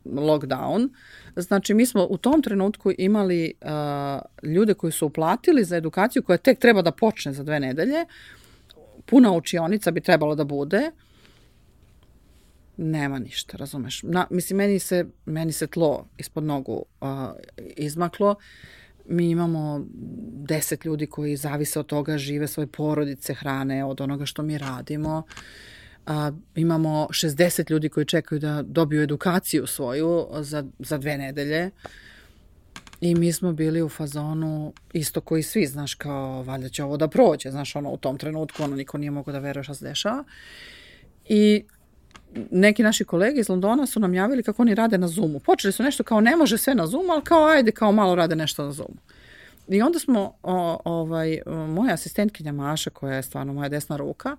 lockdown, znači mi smo u tom trenutku imali uh, ljude koji su uplatili za edukaciju koja tek treba da počne za dve nedelje, puna učionica bi trebalo da bude, nema ništa, razumeš? Na, mislim, meni se, meni se tlo ispod nogu uh, izmaklo. Mi imamo deset ljudi koji zavise od toga, žive svoje porodice, hrane od onoga što mi radimo. A, imamo 60 ljudi koji čekaju da dobiju edukaciju svoju za, za dve nedelje. I mi smo bili u fazonu isto koji svi, znaš, kao valjda će ovo da prođe, znaš, ono u tom trenutku, ono niko nije mogao da veruje šta se dešava. I neki naši kolege iz Londona su nam javili kako oni rade na Zoomu. Počeli su nešto kao ne može sve na Zoomu, ali kao ajde, kao malo rade nešto na Zoomu. I onda smo, o, ovaj, moja asistentkinja Maša, koja je stvarno moja desna ruka,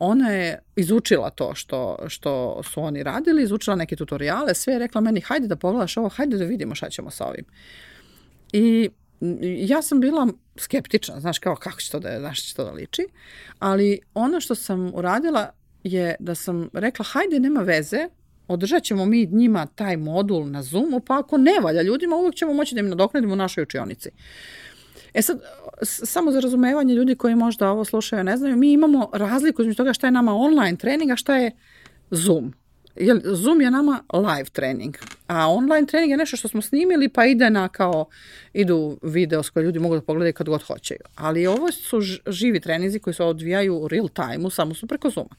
ona je izučila to što, što su oni radili, izučila neke tutoriale, sve je rekla meni, hajde da pogledaš ovo, hajde da vidimo šta ćemo sa ovim. I ja sam bila skeptična, znaš kao kako će to da, znaš, će to da liči, ali ono što sam uradila je da sam rekla, hajde, nema veze, održat ćemo mi njima taj modul na Zoomu, pa ako ne valja ljudima, uvek ćemo moći da im nadoknadimo u našoj učionici. E sad, samo za razumevanje ljudi koji možda ovo slušaju ne znaju, mi imamo razliku između toga šta je nama online trening, a šta je Zoom. Jer Zoom je nama live trening, a online trening je nešto što smo snimili pa ide na kao, idu video s koje ljudi mogu da pogledaju kad god hoćeju. Ali ovo su živi treninzi koji se odvijaju u real time-u, samo su preko Zooma.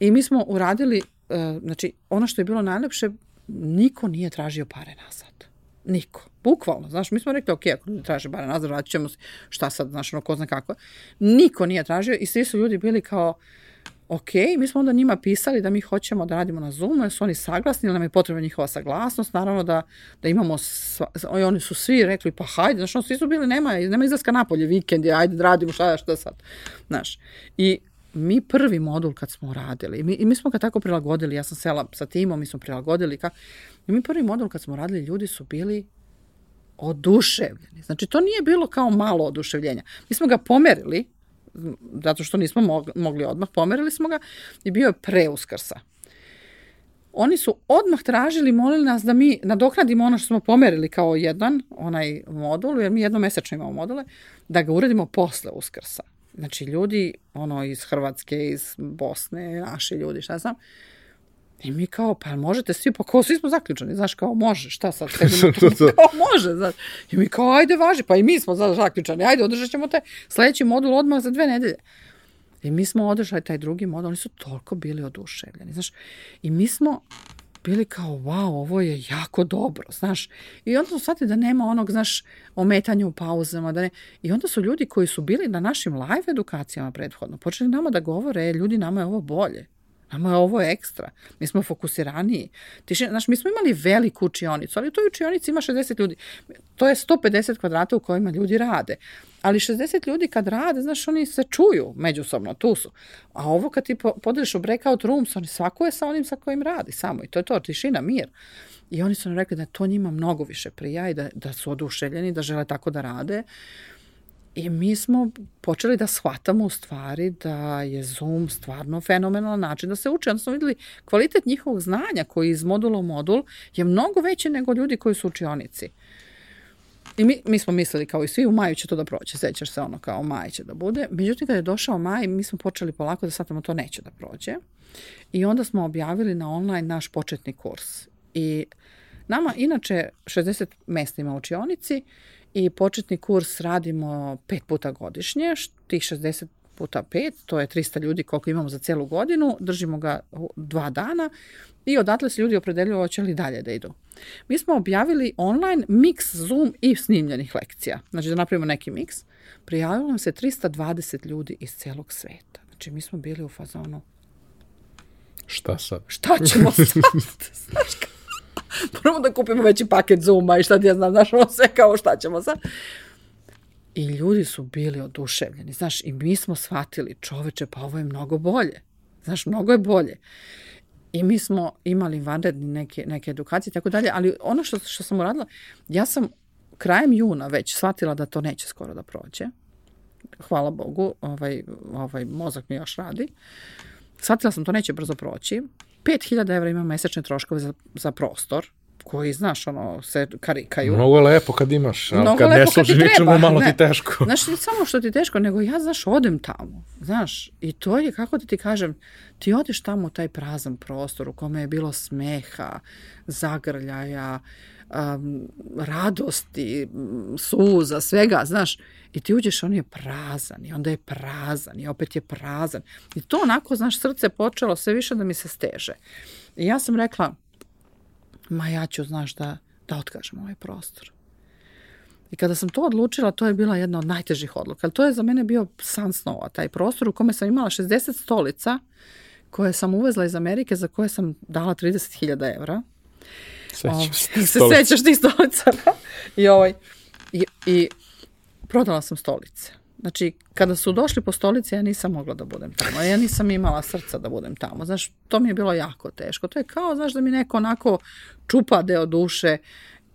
I mi smo uradili, e, znači ono što je bilo najlepše, niko nije tražio pare nazad. Niko. Bukvalno, znaš, mi smo rekli, ok, ako ljudi traže pare nazad, vratit ćemo se, šta sad, znaš, ono, ko zna kako. Niko nije tražio i svi su ljudi bili kao, ok, mi smo onda njima pisali da mi hoćemo da radimo na Zoomu, jer su oni saglasni, ili nam je potrebna njihova saglasnost, naravno da, da imamo, sva, i oni su svi rekli, pa hajde, znaš, svi su bili, nema, nema izlaska napolje, vikend je, ajde da radimo, šta, šta sad, znaš. I mi prvi modul kad smo radili, mi, i mi smo ga tako prilagodili, ja sam sela sa timom, mi smo prilagodili, ka, i mi prvi modul kad smo radili, ljudi su bili oduševljeni. Znači, to nije bilo kao malo oduševljenja. Mi smo ga pomerili, zato što nismo mogli odmah, pomerili smo ga i bio je pre Uskrsa. Oni su odmah tražili, molili nas da mi nadoknadimo ono što smo pomerili kao jedan, onaj modul, jer mi jednomesečno imamo module, da ga uradimo posle Uskrsa. Znači, ljudi, ono, iz Hrvatske, iz Bosne, naši ljudi, šta znam, I mi kao, pa možete svi, pa kao svi smo zaključani, znaš, kao može, šta sad? to, to. Kao može, znaš. I mi kao, ajde važi, pa i mi smo zaključani, ajde održat ćemo te sledeći modul odmah za dve nedelje. I mi smo održali taj drugi modul, oni su toliko bili oduševljeni, znaš. I mi smo bili kao, wow, ovo je jako dobro, znaš. I onda su shvatili da nema onog, znaš, ometanja u pauzama. Da ne... I onda su ljudi koji su bili na našim live edukacijama prethodno, počeli nama da govore, e, ljudi, nama je ovo bolje. Nama je ovo ekstra. Mi smo fokusiraniji. Tišina, znaš, mi smo imali veliku učionicu, ali u toj učionici ima 60 ljudi. To je 150 kvadrata u kojima ljudi rade. Ali 60 ljudi kad rade, znaš, oni se čuju međusobno, tu su. A ovo kad ti podeliš u breakout rooms, oni svako je sa onim sa kojim radi samo. I to je to, tišina, mir. I oni su nam rekli da to njima mnogo više prija i da, da su oduševljeni, da žele tako da rade. I mi smo počeli da shvatamo u stvari da je Zoom stvarno fenomenalan način da se uče. Onda smo videli kvalitet njihovog znanja koji iz modula u modul je mnogo veći nego ljudi koji su učionici. I mi, mi smo mislili kao i svi u maju će to da prođe, sećaš se ono kao maj će da bude. Međutim, kada je došao maj, mi smo počeli polako da shvatamo to neće da prođe. I onda smo objavili na online naš početni kurs. I nama inače 60 mesta ima učionici i početni kurs radimo pet puta godišnje, tih 60 puta pet, to je 300 ljudi koliko imamo za celu godinu, držimo ga dva dana i odatle se ljudi opredeljuju hoće li dalje da idu. Mi smo objavili online mix Zoom i snimljenih lekcija. Znači da napravimo neki mix. Prijavilo nam se 320 ljudi iz celog sveta. Znači mi smo bili u fazonu Šta sad? Šta ćemo sad? Znaš Moramo da kupimo veći paket Zooma i šta ti ja znam, znaš, ono sve kao šta ćemo sad. I ljudi su bili oduševljeni, znaš, i mi smo shvatili, čoveče, pa ovo je mnogo bolje. Znaš, mnogo je bolje. I mi smo imali vanredni neke, neke edukacije i tako dalje, ali ono što, što sam uradila, ja sam krajem juna već shvatila da to neće skoro da prođe. Hvala Bogu, ovaj, ovaj mozak mi još radi. Shvatila sam to neće brzo proći. 5000 evra ima mesečne troškove za, za prostor, koji, znaš, ono, se karikaju. Mnogo lepo kad imaš, ali Mnogo kad ne služi ničemu, malo ne. ti teško. Znaš, ne samo što ti teško, nego ja, znaš, odem tamo, znaš, i to je, kako da ti kažem, ti odeš tamo u taj prazan prostor u kome je bilo smeha, zagrljaja, um, radosti, suza, svega, znaš, i ti uđeš, on je prazan, i onda je prazan, i opet je prazan. I to onako, znaš, srce počelo sve više da mi se steže. I ja sam rekla, ma ja ću, znaš, da, da otkažem ovaj prostor. I kada sam to odlučila, to je bila jedna od najtežih odluka. Ali to je za mene bio san snova, taj prostor u kome sam imala 60 stolica koje sam uvezla iz Amerike, za koje sam dala 30.000 evra. Sećam se. Se sećaš tih stolica, da? I, ovaj, i, I prodala sam stolice. Znači, kada su došli po stolici, ja nisam mogla da budem tamo. Ja nisam imala srca da budem tamo. Znaš, to mi je bilo jako teško. To je kao, znaš, da mi neko onako čupa deo duše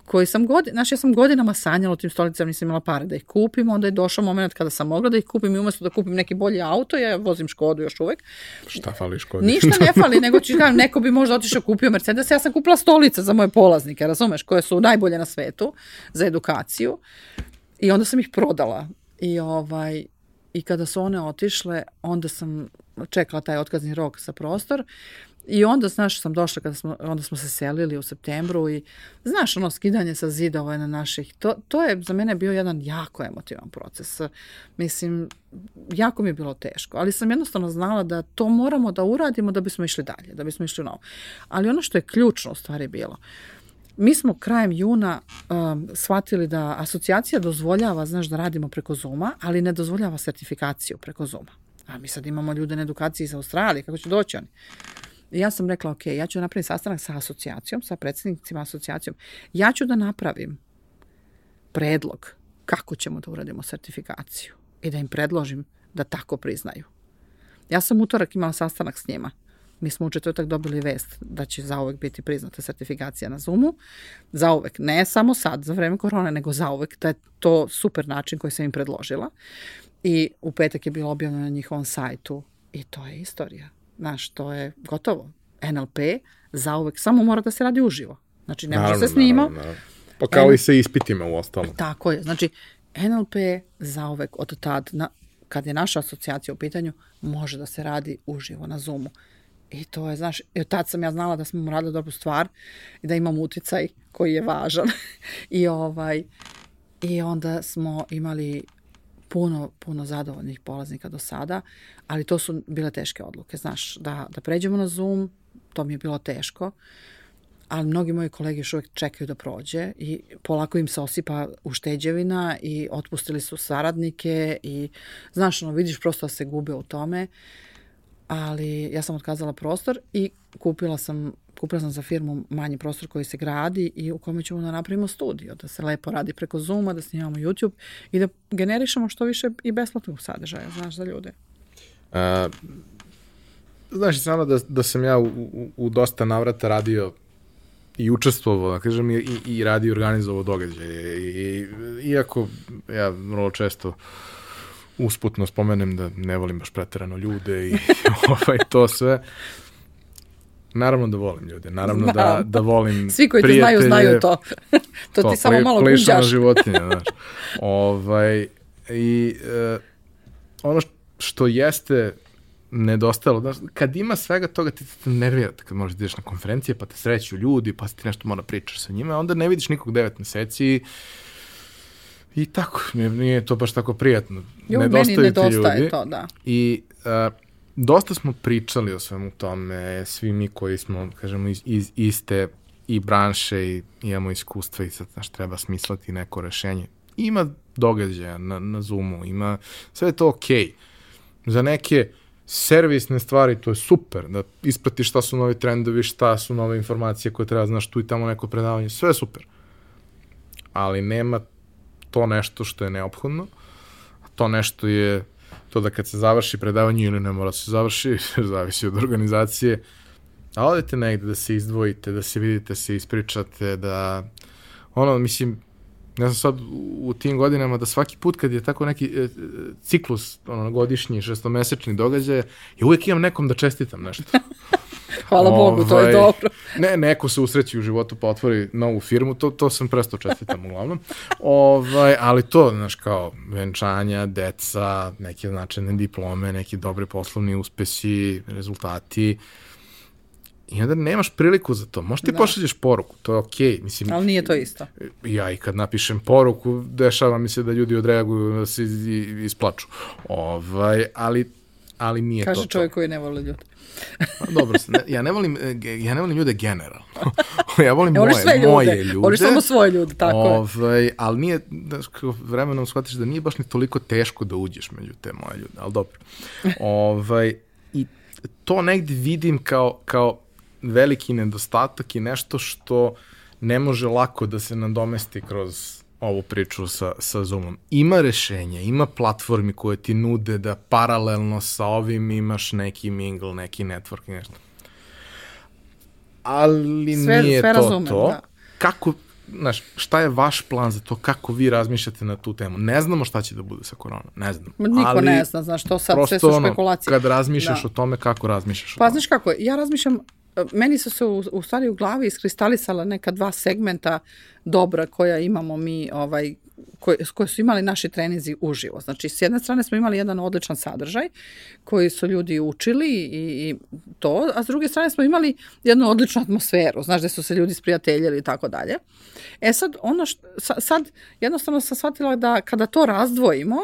koji sam godin, znaš, ja sam godinama sanjala o tim stolicama, nisam imala pare da ih kupim, onda je došao moment kada sam mogla da ih kupim i umesto da kupim neki bolji auto, ja vozim Škodu još uvek. Šta fali Škodi? Ništa ne fali, nego ću kažem, neko bi možda otišao kupio Mercedes, ja sam kupila stolice za moje polaznike, razumeš, koje su najbolje na svetu za edukaciju i onda sam ih prodala i ovaj, i kada su one otišle, onda sam čekala taj otkazni rok za prostor I onda, znaš, sam došla kada smo, onda smo se selili u septembru i, znaš, ono, skidanje sa zidova na naših, to, to je za mene bio jedan jako emotivan proces. Mislim, jako mi je bilo teško, ali sam jednostavno znala da to moramo da uradimo da bismo išli dalje, da bismo išli u novo. Ali ono što je ključno u stvari bilo, mi smo krajem juna um, shvatili da asocijacija dozvoljava, znaš, da radimo preko Zuma, ali ne dozvoljava sertifikaciju preko Zuma. A mi sad imamo ljude na edukaciji iz Australije, kako će doći oni? I ja sam rekla, ok, ja ću napraviti sastanak sa asocijacijom, sa predsednicima asocijacijom. Ja ću da napravim predlog kako ćemo da uradimo sertifikaciju i da im predložim da tako priznaju. Ja sam utorak imala sastanak s njima. Mi smo u četvrtak dobili vest da će zauvek biti priznata sertifikacija na Zoomu. Zauvek, ne samo sad, za vreme korone, nego zauvek, da je to super način koji sam im predložila. I u petak je bilo objavljeno na njihovom sajtu i to je istorija. Znaš, to je gotovo. NLP zauvek samo mora da se radi uživo. Znači, ne može se snima. Naravno, naravno. Pa kao N... i sa ispitima u ostalom. Tako je. Znači, NLP zauvek od tad, na, kad je naša asocijacija u pitanju, može da se radi uživo na Zoomu. I to je, znaš, i tad sam ja znala da smo mu radili dobru stvar i da imam uticaj koji je važan. I ovaj, i onda smo imali puno, puno zadovoljnih polaznika do sada, ali to su bile teške odluke, znaš, da, da pređemo na Zoom, to mi je bilo teško, ali mnogi moji kolege još uvek čekaju da prođe i polako im se osipa ušteđevina i otpustili su saradnike i znaš, ono, vidiš prosto da se gube u tome, ali ja sam otkazala prostor i kupila sam kupila sam za firmu manji prostor koji se gradi i u kome ćemo da napravimo studio, da se lepo radi preko Zooma, da snimamo YouTube i da generišemo što više i besplatnog sadržaja, znaš, za ljude. A, znaš, samo da, da sam ja u, u, u dosta navrata radio i učestvovao, da kažem, i, i radio i organizovao događaje. I, i, iako ja vrlo često usputno spomenem da ne volim baš preterano ljude i ovaj, to sve, Naravno da volim ljude, naravno da, da, da volim Svi koji te znaju, znaju to. to, to ti samo malo guđaš. životinja, znaš. ovaj, I uh, ono što jeste nedostajalo, znaš, kad ima svega toga ti te nervira, kad možeš da ideš na konferencije, pa te sreću ljudi, pa ti nešto mora pričaš sa njima, onda ne vidiš nikog devet meseci i tako, nije to baš tako prijatno. Jo, nedostaju meni nedostaje ljudi. to, da. I uh, dosta smo pričali o svemu tome, svi mi koji smo, kažemo, iz, iz iste i branše i imamo iskustva i sad znaš, treba smisliti neko rešenje. Ima događaja na, na Zoomu, ima, sve je to okej. Okay. Za neke servisne stvari to je super, da ispratiš šta su novi trendovi, šta su nove informacije koje treba znaš tu i tamo neko predavanje, sve je super. Ali nema to nešto što je neophodno, to nešto je to da kad se završi predavanje ili ne mora da se završi, zavisi od organizacije, a odete negde da se izdvojite, da se vidite, da se ispričate, da ono, mislim, ja sam sad u tim godinama da svaki put kad je tako neki e, ciklus, ono, godišnji, šestomesečni događaj, ja uvijek imam nekom da čestitam nešto. Hvala ovaj, Bogu, to je ovaj, dobro. Ne, neko se usreći u životu pa otvori novu firmu, to, to sam prestao čestitam uglavnom. Ovaj, ali to, znaš, kao venčanja, deca, neke značajne diplome, neki dobri poslovni uspesi, rezultati, I onda nemaš priliku za to. Možeš ti da. pošalješ poruku, to je okej. Okay. Mislim, Ali nije to isto. Ja i kad napišem poruku, dešava mi se da ljudi odreaguju, da se isplaču. Ovaj, ali, ali nije Kaže to Kaže čovjek koji ne voli ljude. Pa dobro, ne, ja ne volim ja ne volim ljude generalno. ja volim moje, sve ljude. moje ljude. Voliš samo svoje ljude, tako ovaj, je. Ali nije, da, vremenom shvatiš da nije baš ni toliko teško da uđeš među te moje ljude, ali dobro. ovaj, I to negde vidim kao, kao veliki nedostatak i nešto što ne može lako da se nadomesti kroz ovu priču sa, sa Zoomom. Ima rešenja, ima platformi koje ti nude da paralelno sa ovim imaš neki mingle, neki network, nešto. Ali sve, nije sve to razumem, to. Da. Kako, znaš, šta je vaš plan za to, kako vi razmišljate na tu temu? Ne znamo šta će da bude sa koronom, ne znam. Niko ali ne zna, znaš, to sad sve su špekulacije. Ono, kad razmišljaš da. o tome, kako razmišljaš pa, o tome? Pa znaš kako, ja razmišljam meni su se u, u stvari u glavi iskristalisala neka dva segmenta dobra koja imamo mi ovaj koje, koje su imali naši trenizi uživo. Znači, s jedne strane smo imali jedan odličan sadržaj koji su ljudi učili i, i to, a s druge strane smo imali jednu odličnu atmosferu, znaš, gde su se ljudi sprijateljili i tako dalje. E sad, ono što, sad jednostavno sam shvatila da kada to razdvojimo,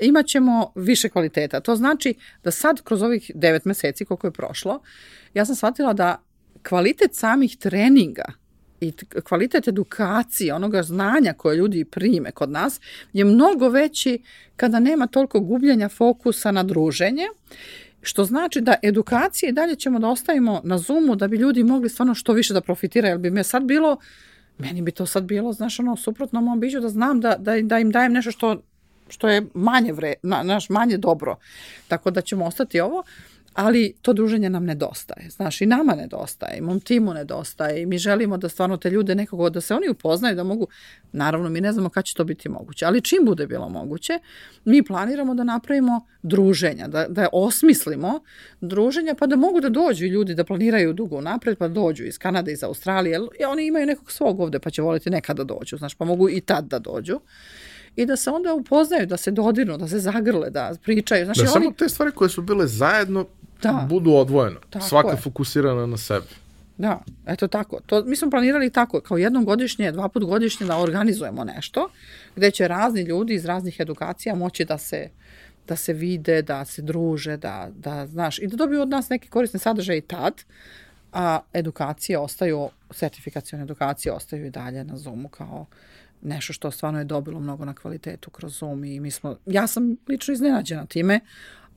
imat ćemo više kvaliteta. To znači da sad kroz ovih devet meseci koliko je prošlo, ja sam shvatila da kvalitet samih treninga i kvalitet edukacije, onoga znanja koje ljudi prime kod nas je mnogo veći kada nema toliko gubljenja fokusa na druženje, što znači da edukacije i dalje ćemo da ostavimo na Zoomu da bi ljudi mogli stvarno što više da profitiraju, jer bi me sad bilo meni bi to sad bilo, znaš, ono, suprotno mom biću da znam da, da, da im dajem nešto što što je manje vre, na, naš manje dobro. Tako da ćemo ostati ovo, ali to druženje nam nedostaje. Znaš, i nama nedostaje, i mom timu nedostaje i mi želimo da stvarno te ljude nekako, da se oni upoznaju, da mogu, naravno mi ne znamo kada će to biti moguće, ali čim bude bilo moguće, mi planiramo da napravimo druženja, da, da osmislimo druženja pa da mogu da dođu ljudi da planiraju dugo napred, pa dođu iz Kanade, iz Australije, jer oni imaju nekog svog ovde pa će voliti nekada da dođu, znaš, pa mogu i tad da dođu i da se onda upoznaju, da se dodirnu, da se zagrle, da pričaju. Znači, da oni, samo te stvari koje su bile zajedno Da. budu odvojeno. Tako Svaka je. fokusirana na sebe. Da, eto tako. To, mi smo planirali tako, kao jednom godišnje, dva put godišnje da organizujemo nešto, gde će razni ljudi iz raznih edukacija moći da se da se vide, da se druže, da, da znaš, i da dobiju od nas neke korisne sadržaje i tad, a edukacije ostaju, sertifikacione edukacije ostaju i dalje na Zoomu kao nešto što stvarno je dobilo mnogo na kvalitetu kroz Zoom i mi smo, ja sam lično iznenađena time,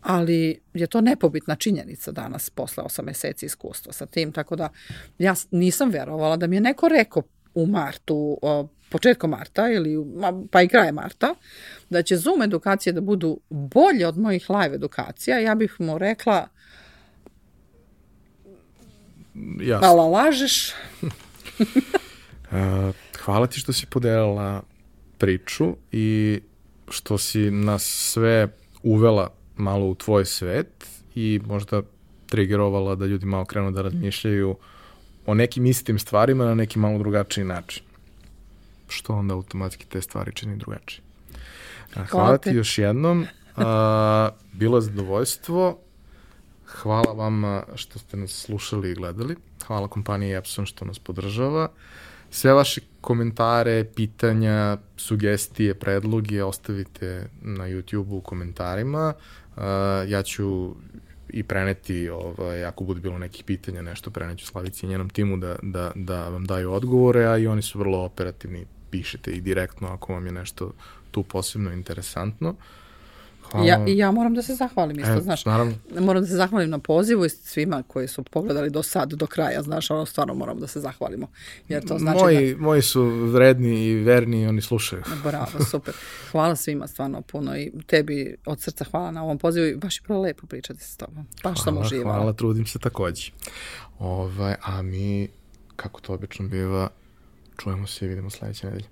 ali je to nepobitna činjenica danas posle 8 meseci iskustva sa tim, tako da ja nisam verovala da mi je neko rekao u martu, početkom marta ili pa i kraje marta, da će Zoom edukacije da budu bolje od mojih live edukacija, ja bih mu rekla, Jasno. ala lažeš, hvala ti što si podelila priču i što si nas sve uvela malo u tvoj svet i možda trigerovala da ljudi malo krenu da razmišljaju o nekim istim stvarima na neki malo drugačiji način. Što onda automatski te stvari čini drugačije. Hvala, Hvala ti još jednom. A, bilo je zadovoljstvo. Hvala vama što ste nas slušali i gledali. Hvala kompaniji Epson što nas podržava. Sve vaše komentare, pitanja, sugestije, predloge ostavite na YouTube-u u komentarima. Uh, ja ću i preneti, ovaj, ako bude bilo nekih pitanja, nešto preneću Slavici i njenom timu da, da, da vam daju odgovore, a i oni su vrlo operativni, pišete ih direktno ako vam je nešto tu posebno interesantno. Hvala ja, i ja moram da se zahvalim isto, E, znaš, naravno. moram da se zahvalim na pozivu i svima koji su pogledali do sad, do kraja, znaš, ono stvarno moramo da se zahvalimo, jer to znači moji, moji su vredni i verni i oni slušaju. da... Bravo, super. Hvala svima stvarno puno i tebi od srca hvala na ovom pozivu i baš je prvo lepo pričati s tobom. Baš sam uživala. Hvala, trudim se takođe. Ovaj, a mi, kako to obično biva, čujemo se i vidimo sledeće nedelje.